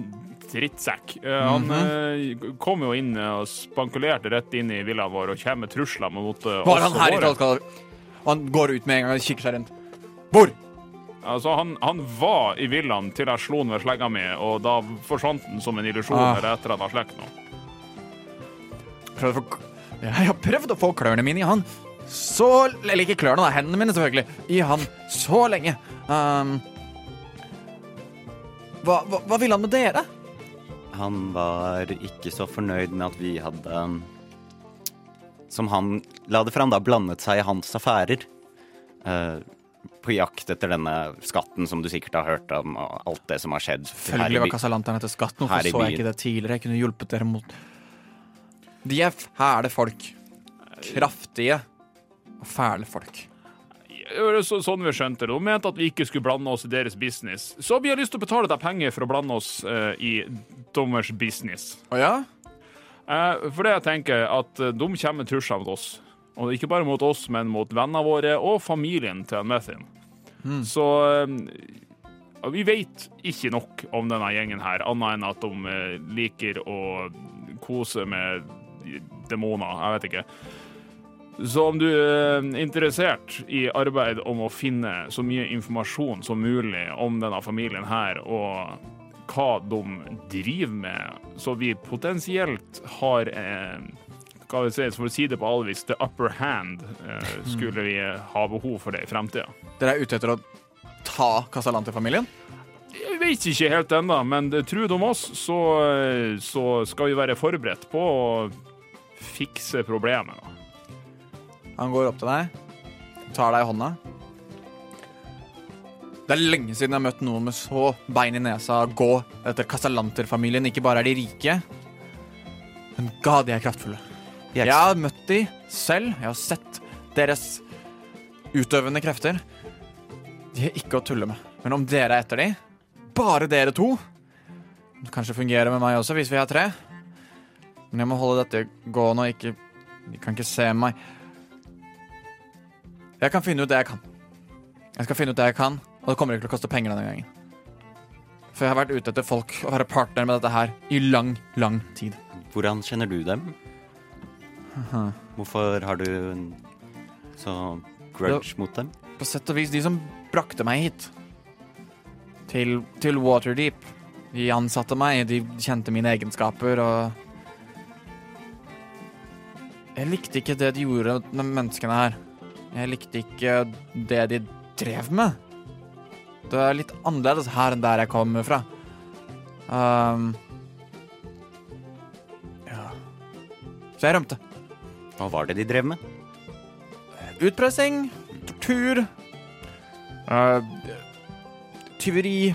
drittsekk. Han Han -hmm. kom jo inn og spankulerte rett inn i villaen vår og kommer med trusler mot eh, Var han her i våre. Trollskall? Og han går ut med en gang og kikker seg rundt. Hvor? Altså, han, han var i villaen til jeg slo han ved slegga mi, og da forsvant han som en illusjon Ah. etter at han slekk nå. Prøvd å få, jeg har prøvd å få klørne mine i han så Eller ikke klørne, da. Hendene mine, selvfølgelig. I han så lenge. Um, hva, hva, hva ville han med dere? Han var ikke så fornøyd med at vi hadde um, Som han la det fram, da, blandet seg i hans affærer. Uh, på jakt etter denne skatten som du sikkert har hørt om, og alt det som har skjedd. Selvfølgelig var by- etter skatten, Hvorfor så jeg ikke det tidligere? Jeg kunne hjulpet dere mot De er fæle folk. Kraftige og fæle folk. Så, sånn vi skjønte det. De mente at vi ikke skulle blande oss i deres business. Så vi har lyst til å betale deg penger for å blande oss uh, i dommers business. Å ja? Uh, for det jeg tenker at eh, de kommer med trusler mot oss. Og ikke bare mot oss, men mot vennene våre og familien til Methin. Så uh, vi vet ikke nok om denne gjengen her, annet enn at de eh, liker å kose med demoner. Jeg vet ikke. Så om du er interessert i arbeid om å finne så mye informasjon som mulig om denne familien her, og hva de driver med, så vi potensielt har eh, vil jeg si, For å si det på alvis, the upper hand, eh, skulle vi ha behov for det i fremtida. Dere er ute etter å ta Casalante-familien? Jeg vet ikke helt ennå, men tro det om oss, så, eh, så skal vi være forberedt på å fikse problemet. Han går opp til deg, tar deg i hånda. Det er lenge siden jeg har møtt noen med så bein i nesa gå etter Casalanter-familien. Ikke bare er de rike, men god, de er kraftfulle. Jeg- Jeg har møtt de selv. Jeg har sett deres utøvende krefter. De er ikke å tulle med. Men om dere er etter de, bare dere to kanskje fungerer med meg også, hvis vi er tre. Men jeg må holde dette gående og ikke De kan ikke se meg. Jeg kan finne ut det jeg kan. Jeg skal finne ut det jeg kan, og det kommer ikke til å koste penger denne gangen. For jeg har vært ute etter folk og være partner med dette her i lang, lang tid. Hvordan kjenner du dem? <laughs> Hvorfor har du så grudge mot dem? På sett og vis de som brakte meg hit. Til, til Waterdeep. De ansatte meg, de kjente mine egenskaper og Jeg likte ikke det de gjorde med menneskene her. Jeg likte ikke det de drev med. Det er litt annerledes her enn der jeg kommer fra. Um, ja. Så jeg rømte. Hva var det de drev med? Utpressing, tortur, uh, tyveri,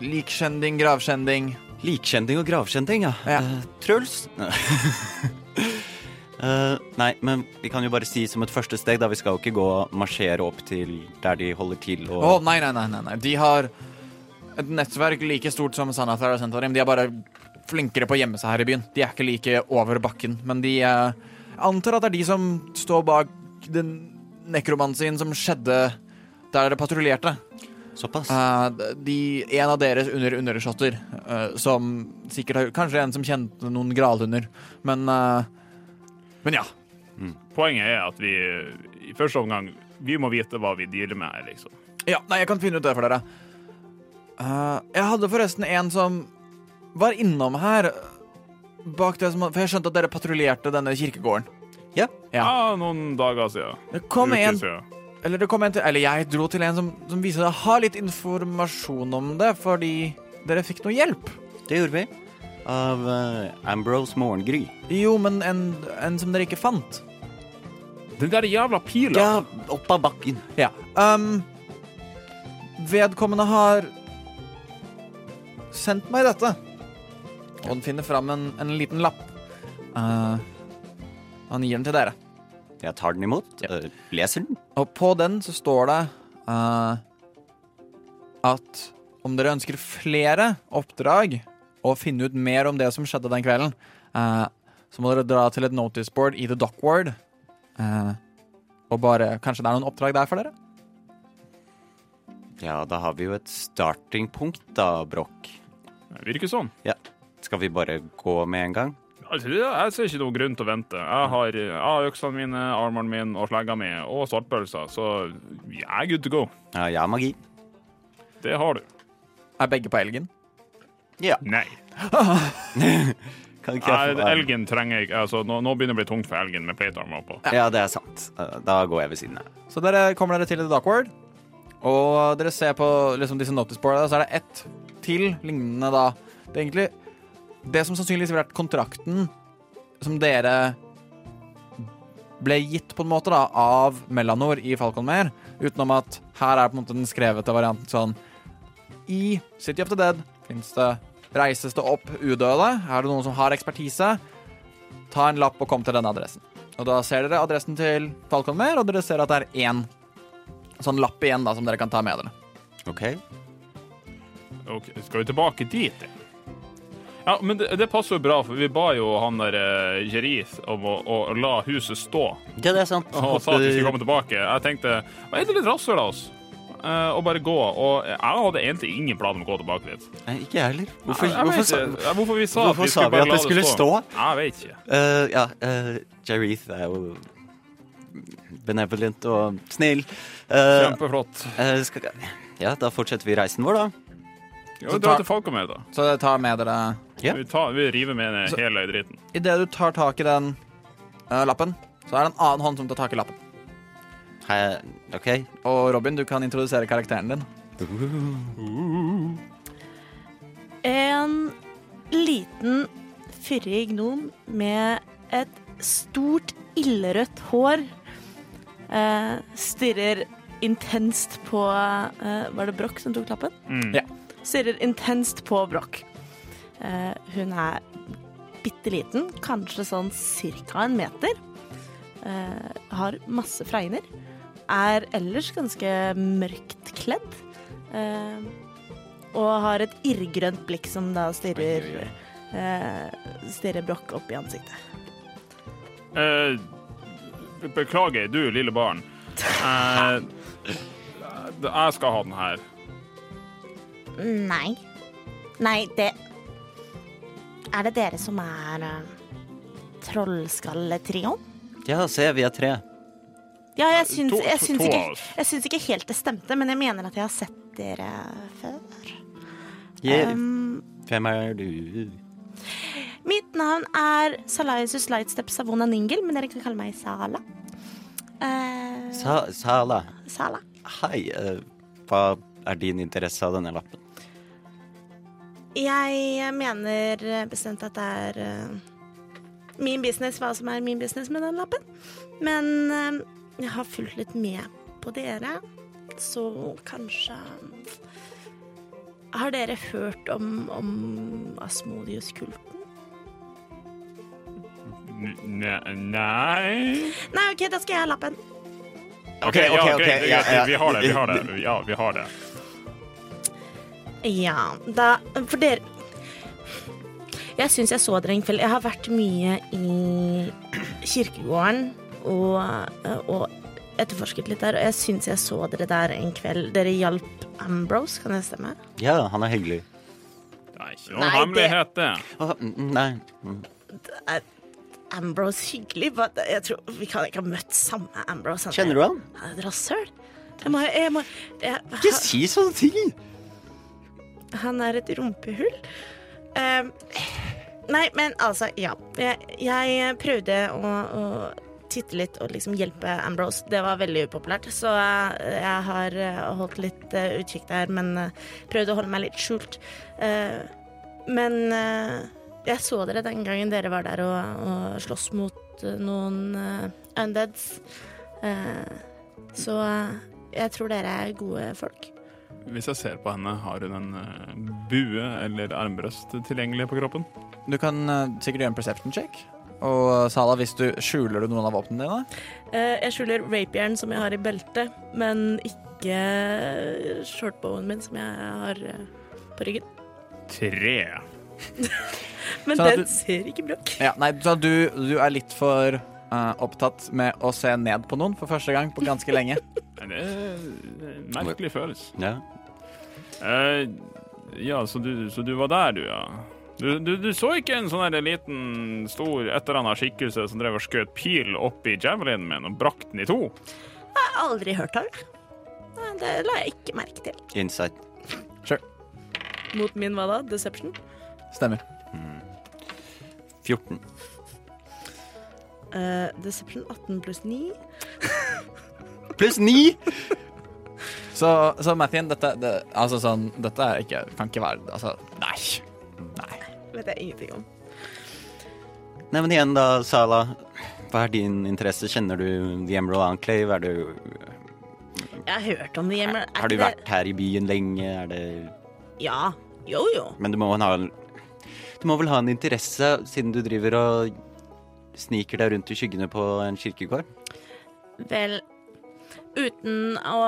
likskjending, gravskjending. Likkjending og gravkjending, ja. Ja. Eh, Truls? <laughs> Eh, nei, men vi kan jo bare si som et første steg, da. Vi skal jo ikke gå og marsjere opp til der de holder til og Å, nei, nei, nei, nei, nei. De har et nettverk like stort som Sanathar og Centarim. De er bare flinkere på å gjemme seg her i byen. De er ikke like over bakken, men de uh, antar at det er de som står bak den nekromansien som skjedde der dere patruljerte. Såpass. Uh, de, en av deres under undersåtter, uh, som sikkert har Kanskje en som kjente noen gralhunder, men uh, Men ja. Poenget er at vi i første omgang vi må vite hva vi dealer med her, liksom. Ja, nei, jeg kan finne ut det for dere. Eh, jeg hadde forresten en som var innom her bak det som For jeg skjønte at dere patruljerte denne kirkegården. Ja. Ja. Ah, noen dager siden. Det kom Uker en siden. Eller det kom en til Eller jeg dro til en som, som viser seg å ha litt informasjon om det, fordi dere fikk noe hjelp. Det gjorde vi. Av uh, Ambrose Morgengry. Jo, men en, en som dere ikke fant. Den der jævla pila. Ja, opp av bakken. Ja. Um, vedkommende har sendt meg dette. Og han finner fram en, en liten lapp. Uh, han gir den til dere. Jeg tar den imot. ja. leser den. Og på den så står det uh, at om dere ønsker flere oppdrag og finne ut mer om det som skjedde den kvelden, uh, så må dere dra til et noticeboard i The Dockward. Uh, og bare Kanskje det er noen oppdrag der for dere? Ja, da har vi jo et startingpunkt, da, Brokk. Virker sånn. Ja. Skal vi bare gå med en gang? Altså, jeg ser ikke noen grunn til å vente. Jeg har, jeg har øksene mine, armene min og slegga mi og svartpølser, så jeg er good to go. Ja, jeg har magi. Det har du. Er begge på elgen? Ja. Nei. <laughs> Kan ikke jeg Nei, få elgen trenger jeg ikke altså, nå, nå begynner det å bli tungt for elgen med platearmer på. Ja, det er sant. Da går jeg ved siden av. Så dere kommer dere til The Dockward, og dere ser på liksom, disse noticeboardene, så er det ett til lignende da. Det er egentlig det som sannsynligvis ville vært kontrakten som dere ble gitt på en måte da, av Melanor i Falconmer, utenom at her er på en måte den skrevete varianten sånn I City of the Dead fins det Reises det opp udøde? Er det noen som har ekspertise? Ta en lapp og kom til denne adressen. Og da ser dere adressen til Falconmer, og dere ser at det er én sånn lapp igjen da, som dere kan ta med dere. OK? Ok, skal vi tilbake dit? Ja? Men det, det passer jo bra, for vi ba jo han der uh, Jerith om å, å la huset stå. Ja, det er sant. Og sa at vi skulle komme tilbake. Jeg tenkte hva er det litt rasshøl av oss? Eh, og bare gå. Og jeg hadde egentlig ingen plan om å gå tilbake dit. Nei, ikke jeg heller. Hvorfor, jeg, jeg hvorfor, vet sa, ikke. Ja, hvorfor vi sa hvorfor at vi sa skulle vi bare at la det skulle stå? Jeg vet ikke. Eh, ja, uh, Jareth er jo benevolent og snill. Eh, Kjempeflott. eh, skal, ja, da fortsetter vi reisen vår, da. Ja, Så Dra ta- til Falcomer, da. Så ta med dere Ja. Vi, tar, vi river med ned hele driten. Idet du tar tak i den uh, lappen, så er det en annen hånd som tar tak i lappen. Hei, OK. Og Robin, du kan introdusere karakteren din. En liten, fyrig gnom med et stort, ildrødt hår eh, stirrer intenst på eh, Var det Broch som tok lappen? Mm. Ja. Stirrer intenst på Broch. Eh, hun er bitte liten, kanskje sånn cirka en meter. Eh, har masse fregner. Er ellers ganske mørkt kledd. Eh, og har et irrgrønt blikk som da stirrer eh, Stirrer Broch opp i ansiktet. Eh, beklager, du lille barn. Eh, jeg skal ha den her. Nei. Nei, det Er det dere som er uh, Trollskalletrioen? Ja, se, vi er tre. Ja, jeg syns, jeg, syns ikke, jeg syns ikke helt det stemte, men jeg mener at jeg har sett dere før. Yeah. Um, Hvem er du? mitt navn er Salaisus Lightstep Savona Ningel, men dere kan kalle meg Sala. Uh, Sa Sala. Sala. Hei. Uh, hva er din interesse av denne lappen? Jeg mener bestemt at det er eh, min business hva som er min business med den lappen. Men eh, jeg har fulgt litt med på dere, så kanskje Har dere hørt om, om Asmodius-kulten? Nei Nei, OK, da skal jeg ha lappen. OK, ok, ok. Vi har det. Vi har det. <laughs> Ja, vi har det. Ja, da For dere Jeg syns jeg så dere en kveld. Jeg har vært mye i kirkegården og, og etterforsket litt der, og jeg syns jeg så dere der en kveld. Dere hjalp Ambrose, kan det stemme? Ja, han er hyggelig. Det er ikke noen hemmelighet, det. Nei. Mm. Er Ambrose hyggelig? Jeg tror Vi kan ikke ha møtt samme Ambrose. Er- Kjenner du han? Rasshøl. Jeg må, jeg må jeg, Ikke si sånne ting! Han er et rumpehull. Uh, nei, men altså, ja. Jeg, jeg prøvde å, å titte litt og liksom hjelpe Ambrose. Det var veldig upopulært, så jeg, jeg har eh, holdt litt uh, utkikk der, men uh, prøvde å holde meg litt skjult. Men jeg så dere den gangen dere var der og, og sloss mot noen undeads. Så jeg tror dere er gode folk. Hvis jeg ser på henne, har hun en eh, bue eller armbrøst tilgjengelig på kroppen? Du kan eh, sikkert gjøre en perception check. Og Sala, hvis du skjuler du noen av våpnene dine? Eh, jeg skjuler rapieren som jeg har i beltet, men ikke shortbowen min som jeg har eh, på ryggen. Tre. <laughs> Men Sånn den du- ser ikke bra ut. Ja, nei, så du, du er litt for uh, opptatt med å se ned på noen for første gang på ganske lenge. <laughs> Det er en merkelig følelse. Ja. Eh, ja, så du, så du var der, du, ja. Du, du, du så ikke en sånn liten, stor et eller annet skikkelse som drev og skjøt pil opp i javelinen min og brakk den i to? Jeg har aldri hørt av det. Det la jeg ikke merke til. Insight. Mot min hva da? Deception? Stemmer. 14. Uh, deception 18 pluss 9. <laughs> Pluss ni! Så, så Mathien, dette, det, altså sånn, dette er ikke, kan ikke være Altså, nei. Nei. Vet jeg ingenting om. Nei, men igjen da, Sala. Hva er din interesse? Kjenner du The Emerald Enclave? Er du, Jeg har hørt om The Emerald Er har du vært her i byen lenge? Er det det- Ja. Jo, jo. Men du må, ha, du må vel ha en interesse, siden du driver og sniker deg rundt i skyggene på en kirkegård? Vel, uten å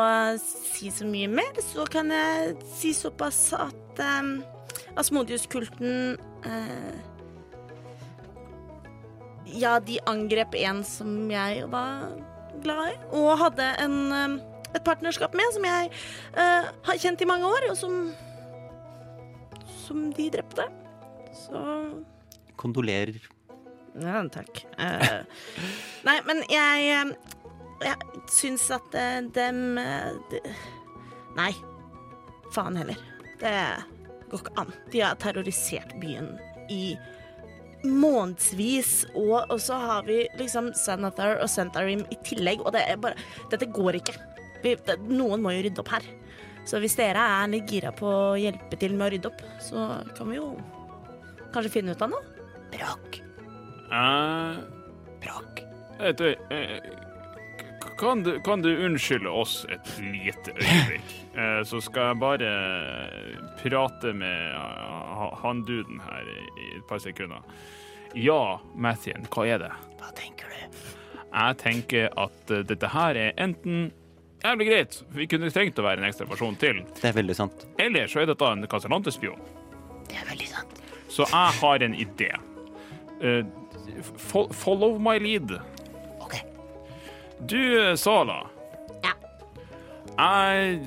si så mye mer, så kan jeg si såpass at um, Asmodius-kulten eh, Ja, de angrep en som jeg var glad i, og hadde en, em, et partnerskap med, som jeg eh, har kjent i mange år, og som Som de drepte. Så Kondolerer. ja, takk. Eh, nei, men jeg eh, Jeg syns at eh, dem eh, de, Nei. Faen heller. Det går ikke an. De har terrorisert byen i månedsvis, og, og så har vi liksom Sanathar og Centarim i tillegg, og det bare Dette går ikke. Vi, det, noen må jo rydde opp her. Så hvis dere er litt gira på å hjelpe til med å rydde opp, så kan vi jo kanskje finne ut av noe. Bråk. Uh, Bråk. vet du, eh, k- kan, du, kan du unnskylde oss et lite øyeblikk? <laughs> Eh, så skal jeg bare prate med eh, han duden her i, et par sekunder. Ja, Mathien, hva er det? Hva tenker du? Jeg tenker at eh, dette her er enten jævlig greit, vi kunne trengt å være en ekstra person til, Det er veldig sant. eller så er dette en Castellante-spion. Det er veldig sant. Så jeg har en idé. Eh, fo- follow my lead. Du, eh, Sala. Ja. Jeg,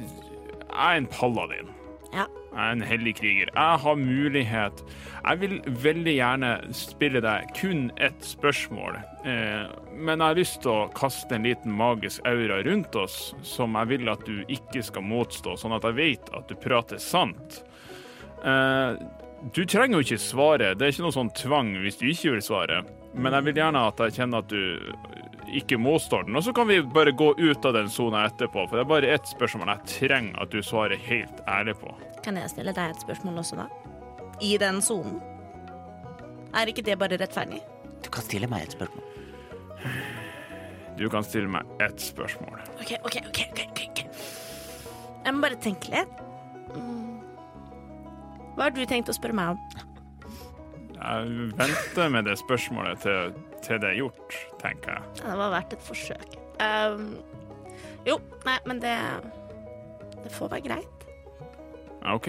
jeg er en paladin. Ja. Jeg er en hellig kriger. Jeg har mulighet Jeg vil veldig gjerne spille deg kun ett spørsmål, eh, men jeg har lyst til å kaste en liten magisk aura rundt oss som jeg vil at du ikke skal motstå, sånn at jeg vet at du prater sant. Eh, du trenger jo ikke svare, det er ikke noe sånn tvang hvis du ikke vil svare, men jeg vil gjerne at jeg kjenner at du ikke motstår den, og så kan vi bare gå ut av den sona etterpå, for det er bare ett spørsmål jeg trenger at du svarer helt ærlig på. Kan jeg stille deg et spørsmål også, da? I den sonen? Er ikke det bare rettferdig? Du kan stille meg et spørsmål. Du kan stille meg ett spørsmål. OK, OK, OK. ok, ok. Jeg må bare tenke litt. Mm. Hva har du tenkt å spørre meg om? Jeg venter med det spørsmålet til, til det er gjort, tenker jeg. Ja, Det var verdt et forsøk. Um, jo, nei, men det Det får være greit. OK.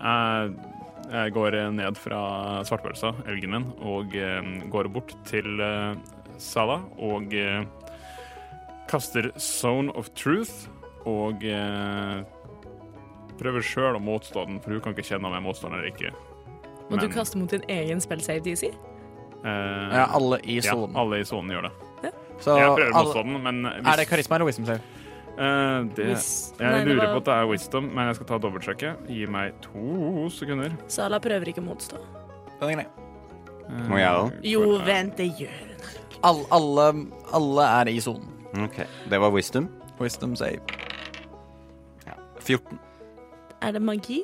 Jeg, jeg går ned fra svartpølsa, elgen min, og eh, går bort til eh, Sala og eh, kaster Zone of Truth og eh, prøver sjøl å motstå den, for hun kan ikke kjenne om jeg er motstander eller ikke. Og du kaster mot din egen spell save DC? Eh, Ja, alle i ja, alle i sonen gjør det. Så jeg prøver å alle- motstå den, men hvis, Er det karisma eller wisdom save? Uh, det, Hvis- jeg nei, det lurer var- på at det er wisdom, men jeg skal ta dobbeltsjekket. Gi meg to sekunder. Sala prøver ikke å motstå. Den er grei. Eh, Må jeg òg? Jo, vent, det gjør hun. All, alle, alle er i sonen. Ok, Det var wisdom. Wisdom save. 14. Er det magi?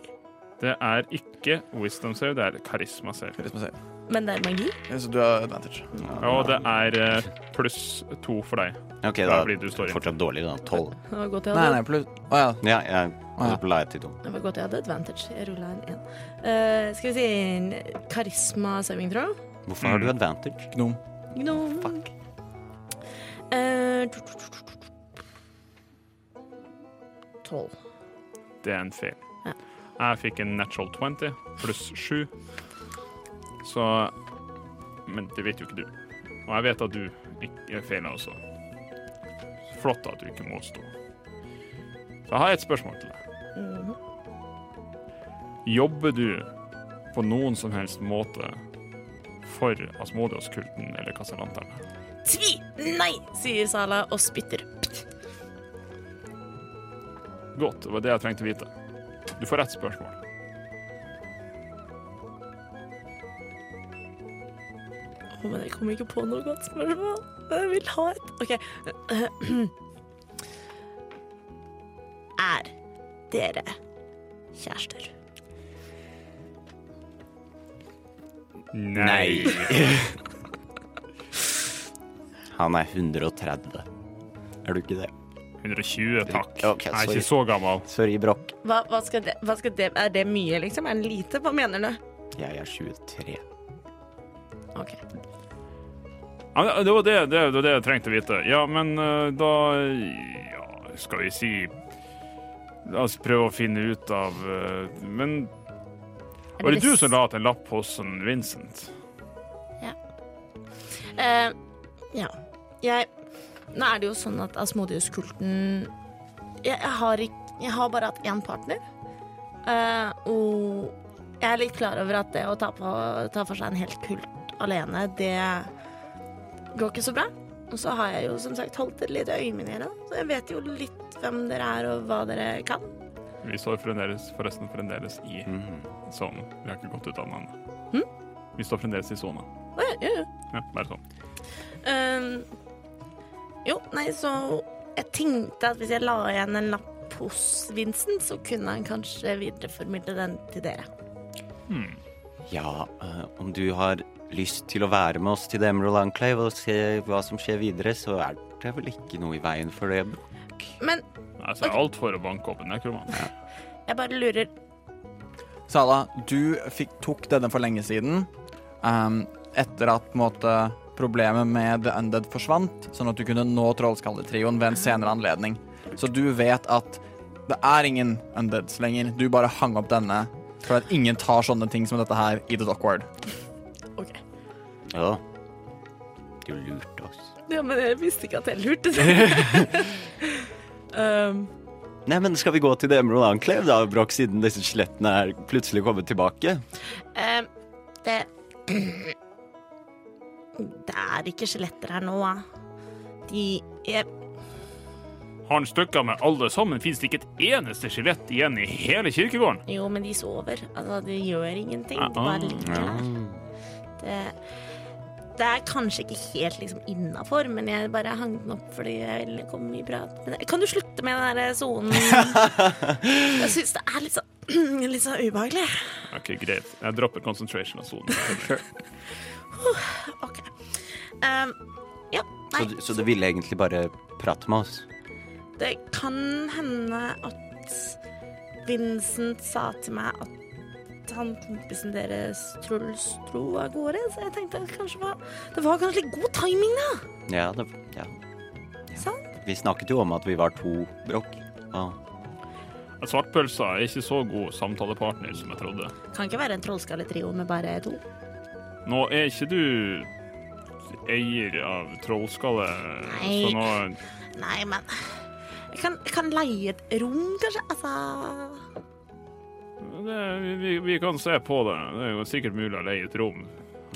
Det er ikke wisdom save, det er karisma save. Karisma save. Men det er magi? Ja, Så du har advantage. Og det er eh, pluss to for deg. Ok, Da er blir du fortsatt dårlig, da. Tolv. Nei, nei, pluss Å ja. Ja, jeg ja. la jeg til to. det var godt jeg hadde advantage. Jeg rulla en én. Uh, skal vi si en karisma saving throw? Hvorfor har du advantage? Gnom. Gnom. Fuck. Eh, Tolv. Det er en feil. Ja. Jeg fikk en natural 20 pluss 7. Så Men det vet jo ikke du. Og jeg vet at du ikke feiler også. Flott at du ikke må stå. Så jeg har et spørsmål til deg. Mhm. Jobber du på noen som helst måte for Asmodios-kulten eller Casalanterne? Tvi! Nei, sier Sala og spytter. Godt, det var det jeg trengte å vite. Du får rett spørsmål. Å, men jeg kommer ikke på noe godt spørsmål. Jeg vil ha et OK. <clears throat> Er dere kjærester? Nei. <laughs> Han er 130. Er du ikke det? 120, takk. Okay, jeg er ikke så gammel. Sorry, Brokk. Hva, hva, skal det, hva skal det Er det mye, liksom? Er det lite? Hva mener du? Jeg er 23. OK. Ja, men det, var det, det, det var det jeg trengte å vite. Ja, men eh, da Ja, skal vi si La oss prøve å finne ut av eh, Men var det du som la til en lapp hos en Vincent? Eh, ja. Jeg Nå er det jo sånn at Asmodius-kulten jeg, jeg, har ikk- jeg har bare hatt én partner. Eh, og jeg er litt klar over at det å ta, på, ta for seg en helt kult alene, det går ikke så bra. Og så har jeg jo som sagt holdt et lite øye med dere, så jeg vet jo litt hvem dere er og hva dere kan. Vi står fremdeles, forresten fremdeles i Mhm. sonen. Vi har ikke gått ut av den ennå. Hm? Vi står fremdeles i sona. Å, ja, ja, ja. Ja, bare sånn. Um, jo, nei, så jeg tenkte at hvis jeg la igjen en lapp hos Vincent, så kunne han kanskje videreformidle den til dere. Hmm. Ja, eh, om du har lyst til å være med oss til The Emerald Enclave og se hva som skjer videre, så er det vel ikke noe i veien for det. Brokk. Men Altså, alt for å banke opp en nekromant. jeg bare lurer Sala, du fikk, tok denne for lenge siden. Um, etter at på en måte, problemet med The Undead forsvant, sånn at du kunne nå Trollskalletrioen ved en senere anledning. Så du vet at det er ingen Undeads lenger. Du bare hang opp denne for at ingen tar sånne ting som dette her i The Dockward. Ja. Du lurte oss. Ja, men jeg visste ikke at jeg lurte. det. <laughs> um, Nei, men skal vi gå til The Emerald Enclave da, Brokk, siden disse skjelettene er plutselig kommet tilbake? um, det Det er ikke skjeletter her nå. da. De er Har han stykka med alle sammen? Fins det ikke et eneste skjelett igjen i hele kirkegården? Jo, men de sover. Altså, de gjør ingenting. De Ah, bare ligger der. Det, det er kanskje ikke helt liksom innafor, men jeg bare hang den opp fordi jeg ville komme i prat Men. Kan du slutte med den der sonen? <laughs> Jeg syns det er litt så, <clears throat> litt så ubehagelig. OK, greit. Jeg dropper concentration av sonen. OK. Um, ja, nei. Så, du- så du ville egentlig bare prate med oss? Det kan hende at Vincent sa til meg at han kompisen deres Truls dro av gårde, så jeg tenkte at kanskje var, det var kanskje litt god timing, da. Ja, det, ja. Sant? Vi snakket jo om at vi var to brokk. Ja. Svartpølsa er ikke så god samtalepartner som jeg trodde. Kan ikke være en trollskalletrio med bare to. Nå er ikke du eier av Trollskalle, Nei. så nå Nei, men jeg kan, jeg kan leie et rom, kanskje? Altså det, vi, vi kan se på det. Det er jo sikkert mulig å leie et rom.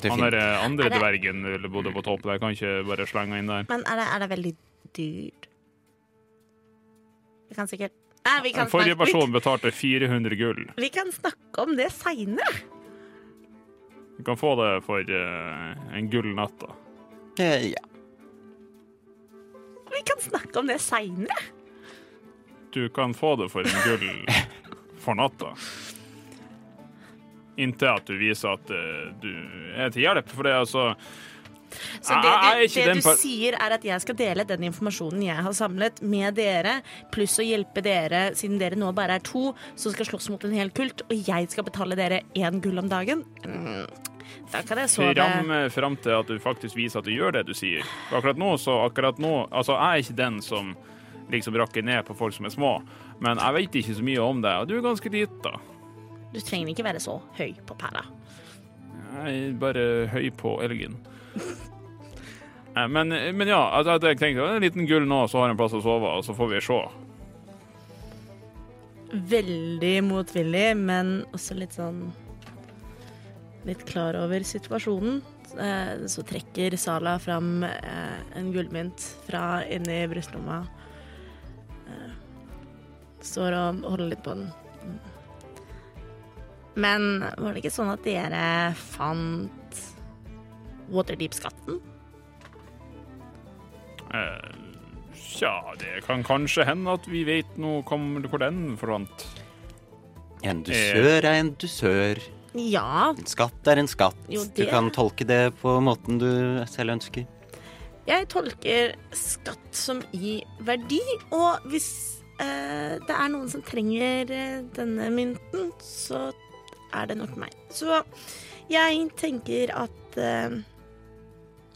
Han der eh, andre Er det- dvergen eller bodde på topp der, kan ikke bare slenge inn der. Men er det, er det veldig dyrt? Vi kan sikkert Nei, vi kan, Forrige snakke, person betalte 400 gull. vi, vi kan snakke om det seinere. Du kan få det for uh, en gull natt, da. Eh, Ja. Vi kan snakke om det seinere. Du kan få det for en gull <laughs> for natta. inntil at du viser at uh, du er til hjelp. For det er altså Så det, er det, det du sier, er at jeg skal dele den informasjonen jeg har samlet, med dere, pluss å hjelpe dere, siden dere nå bare er to som skal slåss mot en hel kult, og jeg skal betale dere én gull om dagen? Mm. Da kan jeg sove fram, fram til at du faktisk viser at du gjør det du sier. Akkurat nå, så akkurat nå Altså, jeg er ikke den som liksom rakker ned på folk som er små, men jeg vet ikke så mye om det, og du er ganske lita. Du trenger ikke være så høy på pæra. Jeg er bare høy på elgen. <laughs> Eh, Men, men ja, altså, jeg tenkte en liten gull nå, så har jeg en plass å sove, og så får vi se. Veldig motvillig, men også litt sånn Litt klar over situasjonen. Eh, Så trekker Sala fram eh, en gullmynt fra inni brystlomma. Eh, Står og holder litt på den. Men var det ikke sånn at dere fant Waterdeep-skatten? Eh, Tja, det kan kanskje hende at vi vet noe om hvor den forvant. En dusør er en dusør. Ja, En skatt er en skatt. Jo, Du kan tolke det på måten du selv ønsker. Jeg tolker skatt som i verdi, og hvis eh, det er noen som trenger eh, denne mynten, så er det nok meg. Så jeg tenker at eh,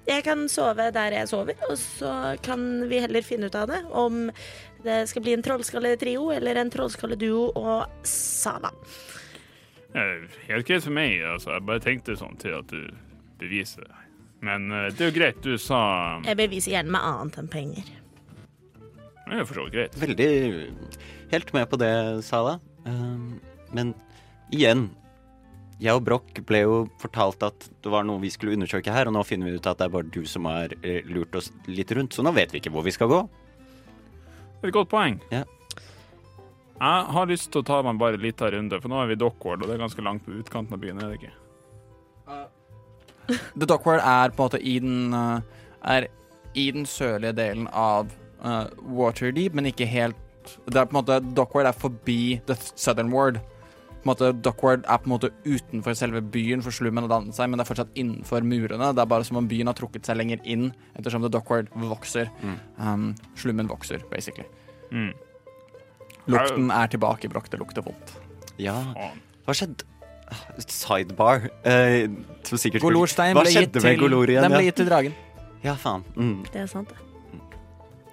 jeg kan sove der jeg sover, og så kan vi heller finne ut av det om det skal bli en trollskalletrio eller en trollskalleduo og Sala. Eh, Helt greit for meg, altså. Jeg bare tenkte sånn til at du beviser det. Men eh, det er jo greit, du sa Jeg beviser gjerne med annet enn penger. Det er for så vidt greit. Veldig helt med på det, Sala. Um, men igjen Jeg og Broch ble jo fortalt at det var noe vi skulle undersøke her, og nå finner vi ut at det er bare du som har eh, lurt oss litt rundt, så nå vet vi ikke hvor vi skal gå. Et godt poeng. Ja. Jeg har lyst til å ta meg bare en liten runde, for nå er vi i Dockward, og det er ganske langt på utkanten av byen, er det ikke? The Dockward er på en måte i den uh, Er i den sørlige delen av uh, Waterdeep, men ikke helt Det er på en måte Dockward er forbi The Southern Ward. På en måte, Dockward er på en måte utenfor selve byen for slummen å danne seg, men det er fortsatt innenfor murene. Det er bare som om byen har trukket seg lenger inn ettersom The Dockward vokser. Um, slummen vokser, basically. Mm. Lukten er tilbake, Broch. Det lukter vondt. Ja, hva skjedde? Sidebar. Eh, Golorstein ble gitt til igjen? Den ble gitt til dragen. ja, faen. Mm. Det er sant, det.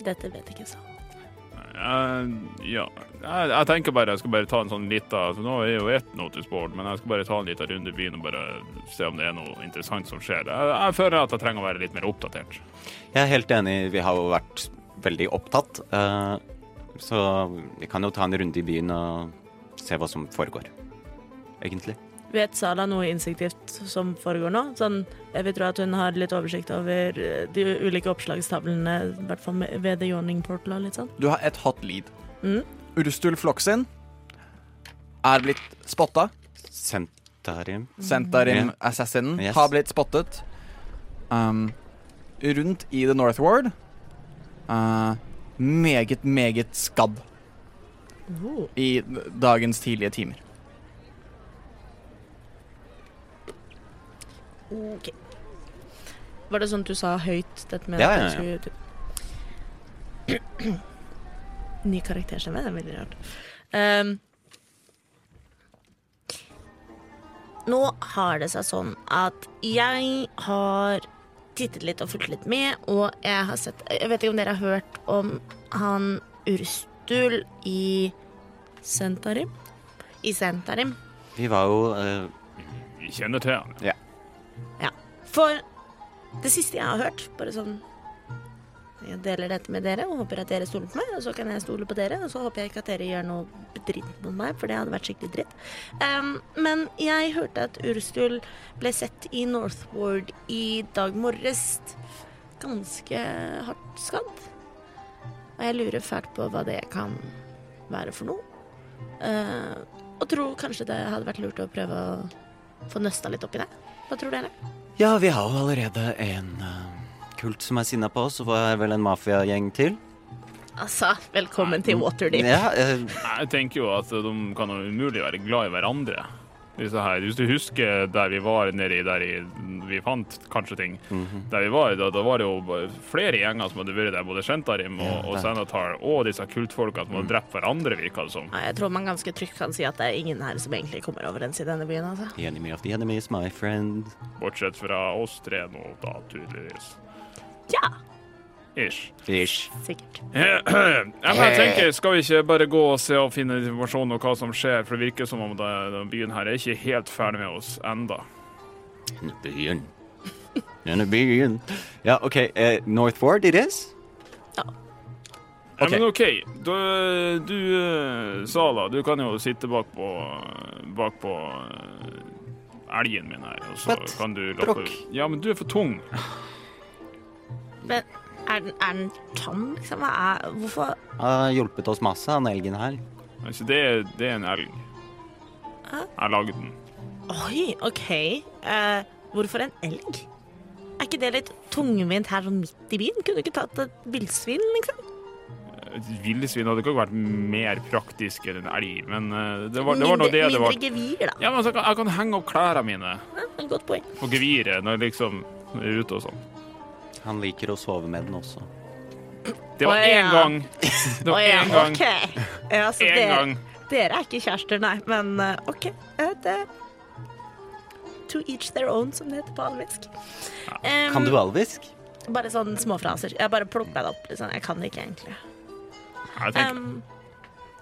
Dette vet ikke så. Uh, ja. Jeg, jeg tenker bare jeg skal bare ta en sånn lita så Nå er jo ett notice board, men jeg skal bare ta en liten runde i byen og bare se om det er noe interessant som skjer. Jeg, jeg føler at jeg trenger å være litt mer oppdatert. Jeg er helt enig, vi har jo vært veldig opptatt. Uh, så vi kan jo ta en runde i byen og se hva som foregår. Egentlig. Vet Sala noe instinktivt som foregår nå? Sånn, jeg vil tro at hun har litt oversikt over eh, de ulike oppslagstavlene, i hvert fall ved The Yawning Portal og litt sånn. Du har et hot lead. Mm. Urstul Floksin er blitt spotta. Sentarim. Sentarim Assassin Assassinen Yes. har blitt spottet. Um, rundt i The North Ward. Uh, meget, meget skadd Oh. i dagens tidlige timer. Ok. Var det sånn at du sa høyt dette med Ja, at ja, ja. skulle <clears throat> Ny karakterstemme, det er veldig rart. Um, nå har det seg sånn at jeg har tittet litt og fulgt litt med, og jeg har sett Jeg vet ikke om dere har hørt om han Urstul i Sentarim? I Sentarim. Vi var jo uh... Vi kjenner til han. Ja. For det siste jeg har hørt, bare sånn Jeg deler dette med dere og håper at dere stoler på meg, og så kan jeg stole på dere, og så håper jeg ikke at dere gjør noe dritt mot meg, for det hadde vært skikkelig dritt. Um, men jeg hørte at Urstul ble sett i Northward i dag morges. Ganske hardt skadd. Og jeg lurer fælt på hva det kan være for noe. Uh, og tror kanskje det hadde vært lurt å prøve å få nøsta litt opp i det. Hva tror dere? Ja, vi har jo allerede en uh, kult som er sinna på oss, og er vel en mafiagjeng til. Altså, velkommen til Waterdeep. Ja, uh, Jeg tenker jo at de kan umulig være glad i hverandre. Hvis du husker der vi var nedi der vi fant kanskje ting. Mhm. Der vi var, da, da var det jo flere gjenger som hadde vært der, både Shentarim og, og Sanatar, og disse kultfolka som hadde drept hverandre, virka det som. Ja, Jeg tror man ganske trygt kan si at det er ingen her som egentlig kommer overens i denne byen. altså. The enemy of the enemy is my friend. Bortsett fra oss tre nå, da, tydeligvis. Ja, Ish. Ish. sikkert. <clears throat> Jeg jeg tenker, Skal vi ikke bare gå og se og finne informasjon om hva som skjer? For det virker som om det- den byen her er ikke helt ferdig med oss enda. Denne byen. Denne byen. Ja, OK. Uh, Northward it is? Ja, Ok. men OK. Du, du eh, Sala, du kan jo sitte bak på, bak på eh, elgen min her, og så But, kan du lappe Ja, men du er for tung. Men er den, er den tam, liksom? Hva er, hvorfor Han har hjulpet oss masse, han elgen her. Altså, det, er- det er en elg. Jeg lagde den. Oi, OK. Eh, hvorfor en elg? Er ikke det litt tungvint her sånn midt i byen? Kunne du ikke tatt et villsvin, liksom? Et Villsvin hadde ikke vært mer praktisk enn en elg, men eh, det var, det var nå det det mindre gevir, da. Ja, men altså, jeg kan, jeg kan henge opp klærne mine Ja, Godt poeng. på geviret når jeg liksom er ute og sånn. Han liker å sove med den også. Det var ja. én gang. Det var ja, én gang. Okay. Ja, så en dere, gang. dere er ikke kjærester, nei. Men eh, OK. Eh, det To each their own, som det heter på alvisk. Em, Kan du alvisk? Bare sånn småfraser. Jeg bare plukka det opp. Liksom. Jeg kan det ikke egentlig. Jeg tenker, Um,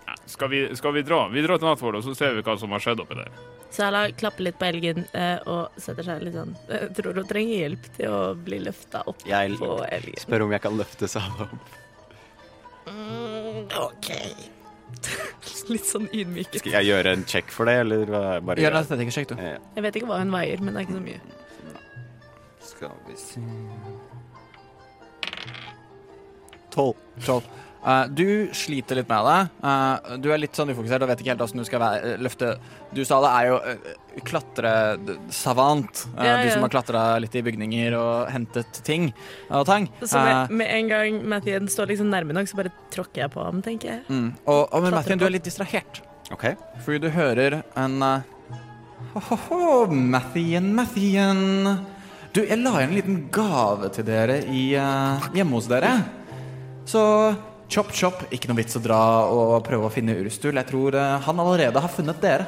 ja, skal, vi, skal vi dra? Vi drar til Natford, og så ser vi hva som har skjedd oppi der. Sala klapper litt på elgen eh, og setter seg litt sånn Jeg tror hun trenger hjelp til å bli løfta opp Jeg på elgen. spør om jeg kan løfte Sala opp. Mm, OK. <laughs> Litt sånn ydmyket. Skal jeg gjøre en check for det, eller bare Gjør en sjekk, du. Ja, Jeg vet ikke hva hun veier, men det er ikke så mye. Skal vi se Tolv. Tolv. Eh, du sliter litt med det. Uh, du er litt sånn ufokusert og vet ikke helt hvordan du skal være, løfte Du, sa det er jo uh, klatresavant. Uh, Ja, Du som har klatra litt i bygninger og hentet ting og tang. Så Eh, med, med en gang Mathien står liksom nærme nok, så bare tråkker jeg på ham, tenker jeg. mm. Og, og men Mathien, du er litt distrahert. OK. Fordi du hører en uh, Ho-ho-ho, Mathien, Mathien. Du, jeg la igjen en liten gave til dere i, uh, hjemme hos dere. Så chop, chop. Ikke noe vits å dra og prøve å finne Urstul. Jeg tror uh, han allerede har funnet dere.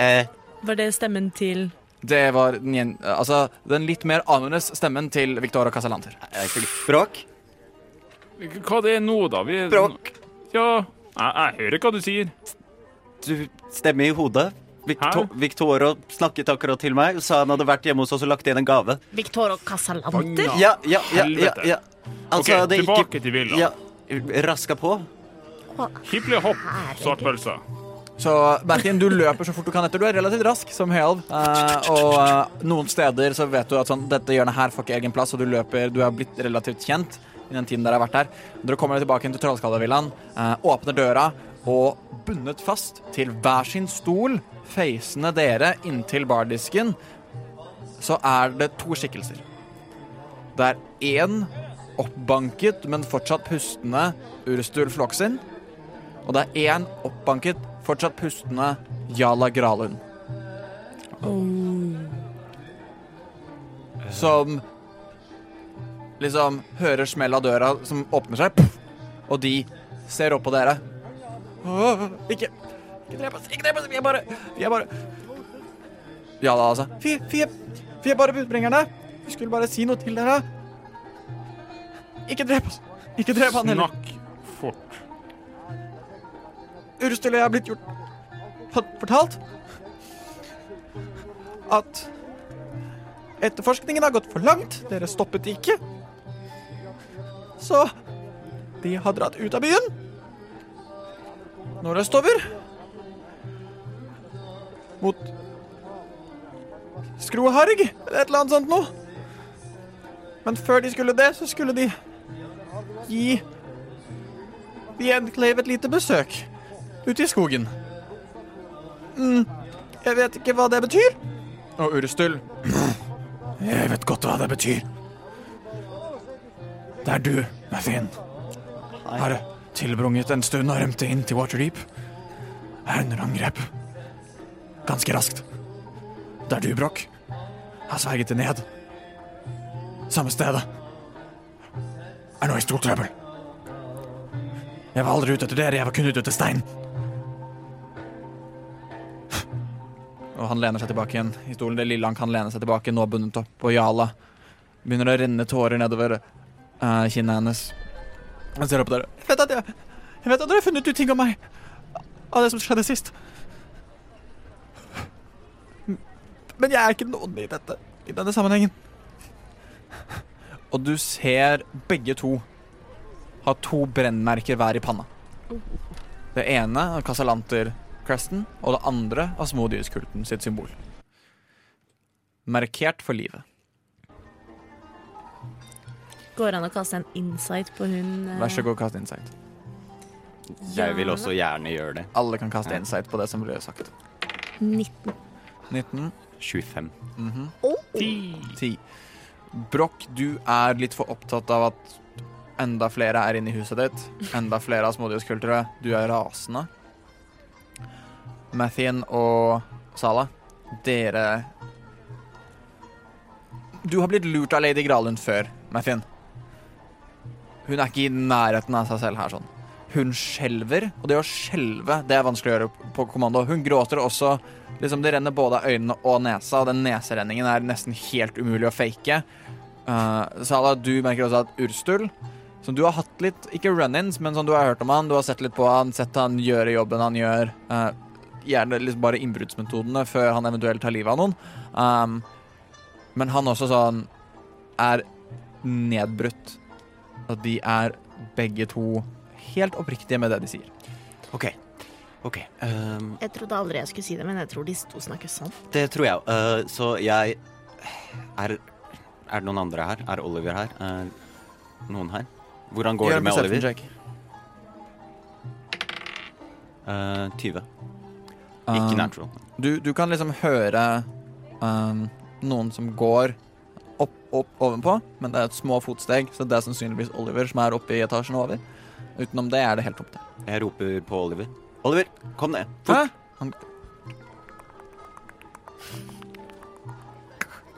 Eh, Var det stemmen til Det var den, altså, den litt mer anonymes stemmen til Victoria Casalanter. er Bråk? Hva det er nå, da? Vi, Bråk? Ja, jeg, jeg hører hva du sier. Du stemmer i hodet. Victor, snakket akkurat til meg og sa han hadde vært hjemme hos oss og lagt igjen en gave. Victorio Casalanter? Ja, ja, ja, ja, ja. Altså, Ok, det er tilbake ikke til villa. Ja, raska på. Hiple hopp, svartpølse. Så Bertin, du løper så fort du kan etter. Du er relativt rask som høyalv. Uh, og uh, noen steder så vet du at sånn, dette hjørnet her får ikke egen plass, og du løper Du er blitt relativt kjent i den tiden dere har vært her. Dere kommer tilbake inn til Trollskallavillaen, uh, åpner døra, og bundet fast til hver sin stol, facende dere inntil bardisken, så er det to skikkelser. Det er én oppbanket, men fortsatt pustende Urstul Floksin. Og det er én oppbanket, fortsatt pustende Jala Gralund. Som liksom hører smell av døra som åpner seg, puff, og de ser opp på dere. Åh, ikke Ikke drep oss! Ikke drep oss! Vi er bare Vi er bare Jala, altså. Vi, vi, vi er bare budbringerne. Vi skulle bare si noe til dere. Ikke drep oss! Ikke drep han heller. Snakk fort. Urstul og jeg har blitt gjort fått fortalt at etterforskningen har gått for langt. Dere stoppet ikke. Så de har dratt ut av byen. Nordøstover. Mot Skroharg, eller et eller annet sånt noe. Men før de skulle det, så skulle de gi The Enclave et lite besøk ute i skogen. Mm, jeg vet ikke hva det betyr. Og Urstul Jeg vet godt hva det betyr. Det er du, Mathien. Har tilbrunget en stund og rømte inn til Waterdeep. Er under angrep. ganske raskt. Der du, Broch, har sverget det ned. Samme stedet. Er nå i stor trøbbel. Jeg var aldri ute etter dere, jeg var kun ute etter stein. Og han lener seg tilbake igjen i stolen. Det lille han kan lene seg tilbake, nå bundet opp på Jala. Begynner å renne tårer nedover uh, kinnet hennes. Han ser opp på dere. Jeg vet at jeg, jeg vet at dere har funnet ut ting om meg. Av det som skjedde sist. Men jeg er ikke noen i dette, i denne sammenhengen. Og du ser begge to ha to brennmerker hver i panna. Det ene av Casalanter-cresten, og det andre av Smodius-kulten sitt symbol. Markert for livet. Går det an å kaste en insight på hun eh, Vær så god, kast insight. Jeg vil også gjerne gjøre det. Alle kan kaste insight på det som ble sagt. 19. 19. 25. Mhm. Oh. 10. Broch, du er litt for opptatt av at enda flere er inne i huset ditt. Enda flere av smådyrskultere. Du er rasende. Mathien og Sala, dere Du har blitt lurt av lady Gralund før, Mathien. Hun er ikke i nærheten av seg selv her sånn. Hun skjelver, og det å skjelve det er vanskelig å gjøre på kommando. Hun gråter også. liksom Det renner både av øynene og nesa, og den neserenningen er nesten helt umulig å fake. Uh, Sala, du merker også at Urstul, som du har hatt litt Ikke run-ins, men som du har hørt om han, du har sett litt på han, sett han gjøre jobben han gjør. Uh, gjerne liksom bare innbruddsmetodene før han eventuelt tar livet av noen. Um, men han også sånn er nedbrutt. Og de er begge to helt oppriktige med det de sier. OK. OK. Um, Jeg trodde aldri jeg skulle si det, men jeg tror de to snakker sant. det tror jeg òg. så jeg er, er det noen andre her? Er Oliver her? Er noen her? Hvordan går det med Oliver? check. Uh, 20. Ikke Um, natural. Du, du kan liksom høre um, noen som går opp, opp ovenpå, men det er et små fotsteg, så det er sannsynligvis Oliver som er oppe i etasjen over. Utenom det er det helt tomt. Jeg roper på Oliver. Oliver, kom ned. Hæ? Han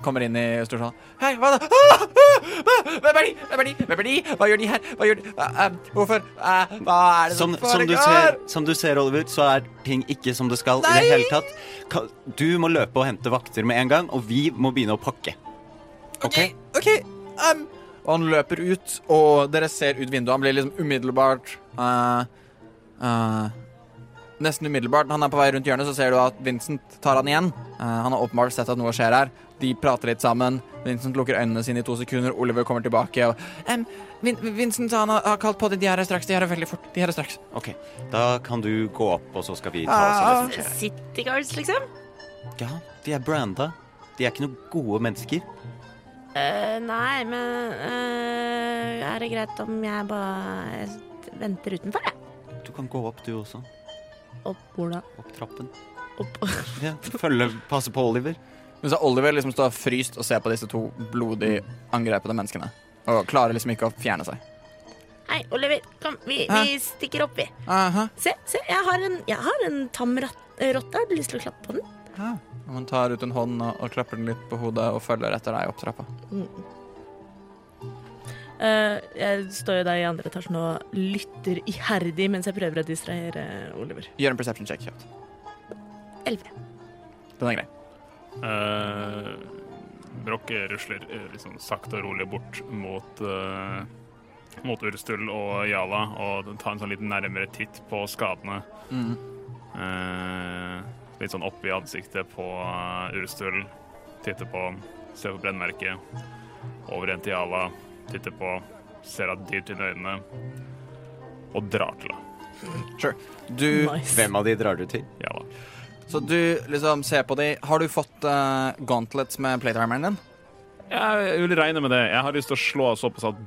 kommer inn i storsalen. Hei, hva da? Ah, ah, Hvem er de? Hvem er de? Hvem er de? Hva gjør de her? Hva gjør de? Ah, hvorfor? Hva er det som, Som, som, du ser, som du ser, Oliver, så er ting ikke som det skal i det hele tatt. Du må løpe og hente vakter med en gang, og vi må begynne å pakke. OK? OK. Um, og han løper ut, og dere ser ut vinduet. Han blir liksom umiddelbart uh, uh, Nesten umiddelbart. Han er på vei rundt hjørnet, så ser du at Vincent tar han igjen. Uh, han har åpenbart sett at noe skjer her. De prater litt sammen. Vincent lukker øynene sine i to sekunder. Oliver kommer tilbake. Og, um, Vin Vincent han har, har kalt på det. De er her straks. De er her veldig fort. De er her straks. ok Da kan du gå opp, og så skal vi ta Ah. oss av det som skjer. City Guards, liksom? Ja, de er branda. De er ikke noen gode mennesker. Uh, nei, men uh, er det greit om jeg bare venter utenfor, jeg? Du kan gå opp, du også. Opp hvor da? Opp trappen. Opp. Ja, følge, passe på Oliver. Men så Oliver liksom står fryst og ser på disse to blodig angrepede menneskene. Og klarer liksom ikke å fjerne seg. Hei, Oliver, kom, vi, vi stikker opp, vi. Aha. Se, se, jeg har en, jeg har en tam rat- eh, rotte. Har du lyst til å klappe på den? Og Han tar ut en hånd og, og klapper den litt på hodet og følger etter deg opp trappa. Eh, jeg står jo der i andre etasjen og lytter iherdig mens jeg prøver å distrahere Oliver. Gjør en perception check kjapt. Elleve. Den er grei. Uh, Brokke rusler eh, liksom sakte og rolig bort mot uh, mot Urstul og Jala og tar en sånn litt nærmere titt på skadene. Mm. Eh, litt sånn opp i ansiktet på uh, Urstul. Titter på, ser på brennmerket. Over igjen til Jala. Titter på, ser at dyrt inn i øynene. Og drar til henne. Sure. Du, Nice. Hvem av de drar du til? Jala. Så du liksom ser på de Har du fått uh, gauntlets med playtimeren din? Jeg vil regne med det. Jeg har lyst til å slå såpass at,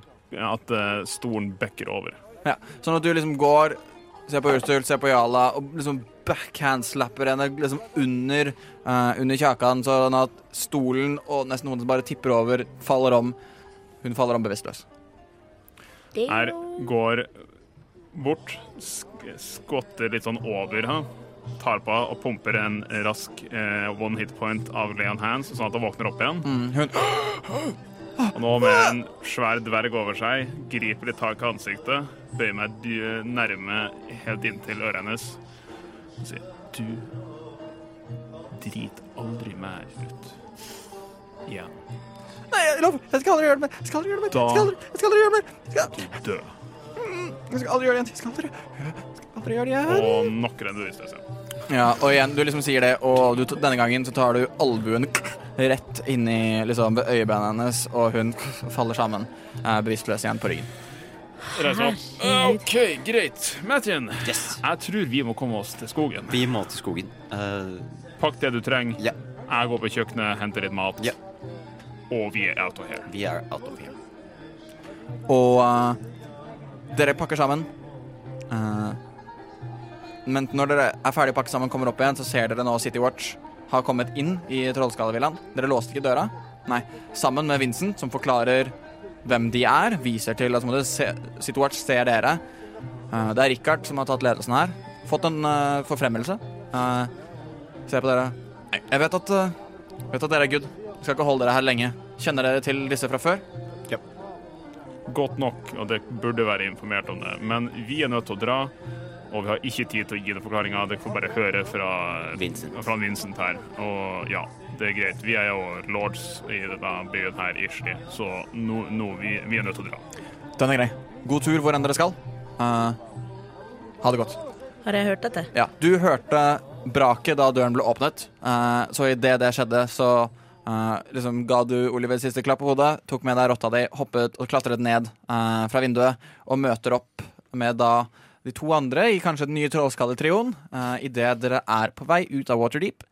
at uh, stolen bekker over. Ja. Sånn at du liksom går, ser på Urstul, ser på Jala, og liksom backhand-slapper henne liksom under, uh, under kjakan, sånn at stolen og nesten hodet bare tipper over, faller om. Hun faller om bevisstløs. Her går bort, sk skvatter litt sånn over her, tar på og pumper en rask eh, one hit point av Leon Hands, sånn at han våkner opp igjen. Mm, hun <gasps> Og nå med en svær dverg over seg, griper litt tak i ansiktet, bøyer meg nærme helt inntil øret hennes og sier Du drit aldri mer ut igjen. Nei, jeg lover! Jeg skal aldri gjøre det mer! Jeg skal aldri gjøre det mer! Jeg skal aldri, jeg skal aldri gjøre det mer! Jeg skal, Dø. jeg skal aldri gjøre det igjen! Jeg skal aldri, jeg skal aldri gjøre det igjen! Og knocker henne bevisstløs. Ja, og igjen, du liksom sier det, og du, denne gangen så tar du albuen rett inn i liksom, øyebenet hennes, og hun <laughs> faller sammen, er bevisstløs igjen på ryggen. Reis opp. OK, greit. Mathien, jeg tror vi må komme oss til skogen. Vi må til skogen. Uh... Pakk det du trenger. Ja. Jeg går på kjøkkenet, henter litt mat. Ja. Og vi er out of here. vi er out of here. Og uh, dere pakker sammen. Eh, men når dere er ferdig pakket sammen, kommer opp igjen, så ser dere nå City Watch har kommet inn i Trollskallevillaen. Dere låste ikke døra. Nei. Sammen med Vincent, som forklarer hvem de er, viser til altså, se, City Watch ser dere. Uh, det er Richard som har tatt ledelsen her. Fått en uh, forfremmelse. Uh, ser på dere. Jeg vet at, eh, vet at dere er good. Skal ikke holde dere her lenge. Kjenner dere til disse fra før? Godt nok, og det burde være informert om det. Men vi er nødt til å dra, og vi har ikke tid til å gi den forklaringa. Dere får bare høre fra Vincent. fra Vincent her. Og ja, det er greit. Vi er jo lords i denne byen her, Ishli, så nå, nå vi, vi er nødt til å dra. Den er grei. God tur hvor enn dere skal. Uh, ha det godt. Har jeg hørt dette? Ja, Du hørte braket da døren ble åpnet, uh, så idet det skjedde, så Uh, liksom ga du Oliver siste klapp på hodet, tok med deg rotta di, hoppet og klatret ned uh, fra vinduet og møter opp med da de to andre i kanskje den nye trollskalletrioen uh, idet dere er på vei ut av Waterdeep.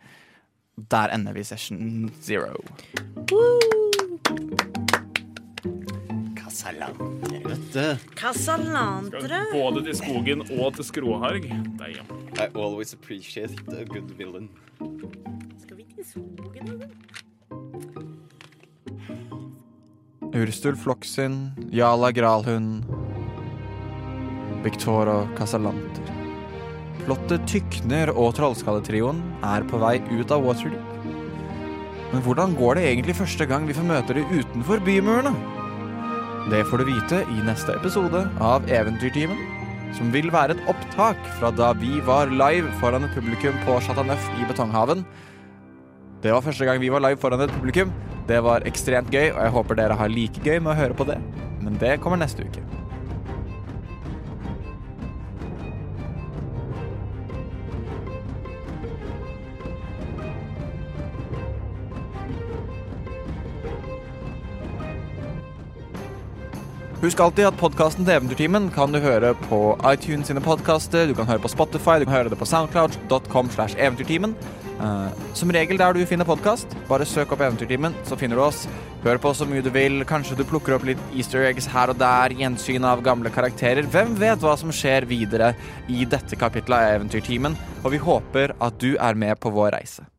Der ender vi session zero. Kassalandre vet du. Casalandre. Både til skogen og til skråharg. I always appreciate a good villain. Skal vi til skogen? eller? Urstul Floksin, Jala Gralhund, Victoria Casalanter. Plottet Tykner og Trollskalletrioen er på vei ut av Waterdeep. Men hvordan går det egentlig første gang vi får møte dem utenfor bymurene? Det får du vite i neste episode av Eventyrtimen, som vil være et opptak fra da vi var live foran et publikum på Chateau i Betonghaven. Det var første gang vi var live foran et publikum. Det var ekstremt gøy, og jeg håper dere har like gøy med å høre på det. Men det kommer neste uke. Husk alltid at podkasten til Eventyrtimen kan du høre på iTunes sine podkaster, du kan høre på Spotify, du kan høre det på soundcloud.com slash eventyrtimen. Eh, som regel der du finner podkast, bare søk opp Eventyrtimen, så finner du oss. Hør på så mye du vil, kanskje du plukker opp litt easter eggs her og der, gjensyn av gamle karakterer. Hvem vet hva som skjer videre i dette kapitlet av Eventyrtimen? Og vi håper at du er med på vår reise.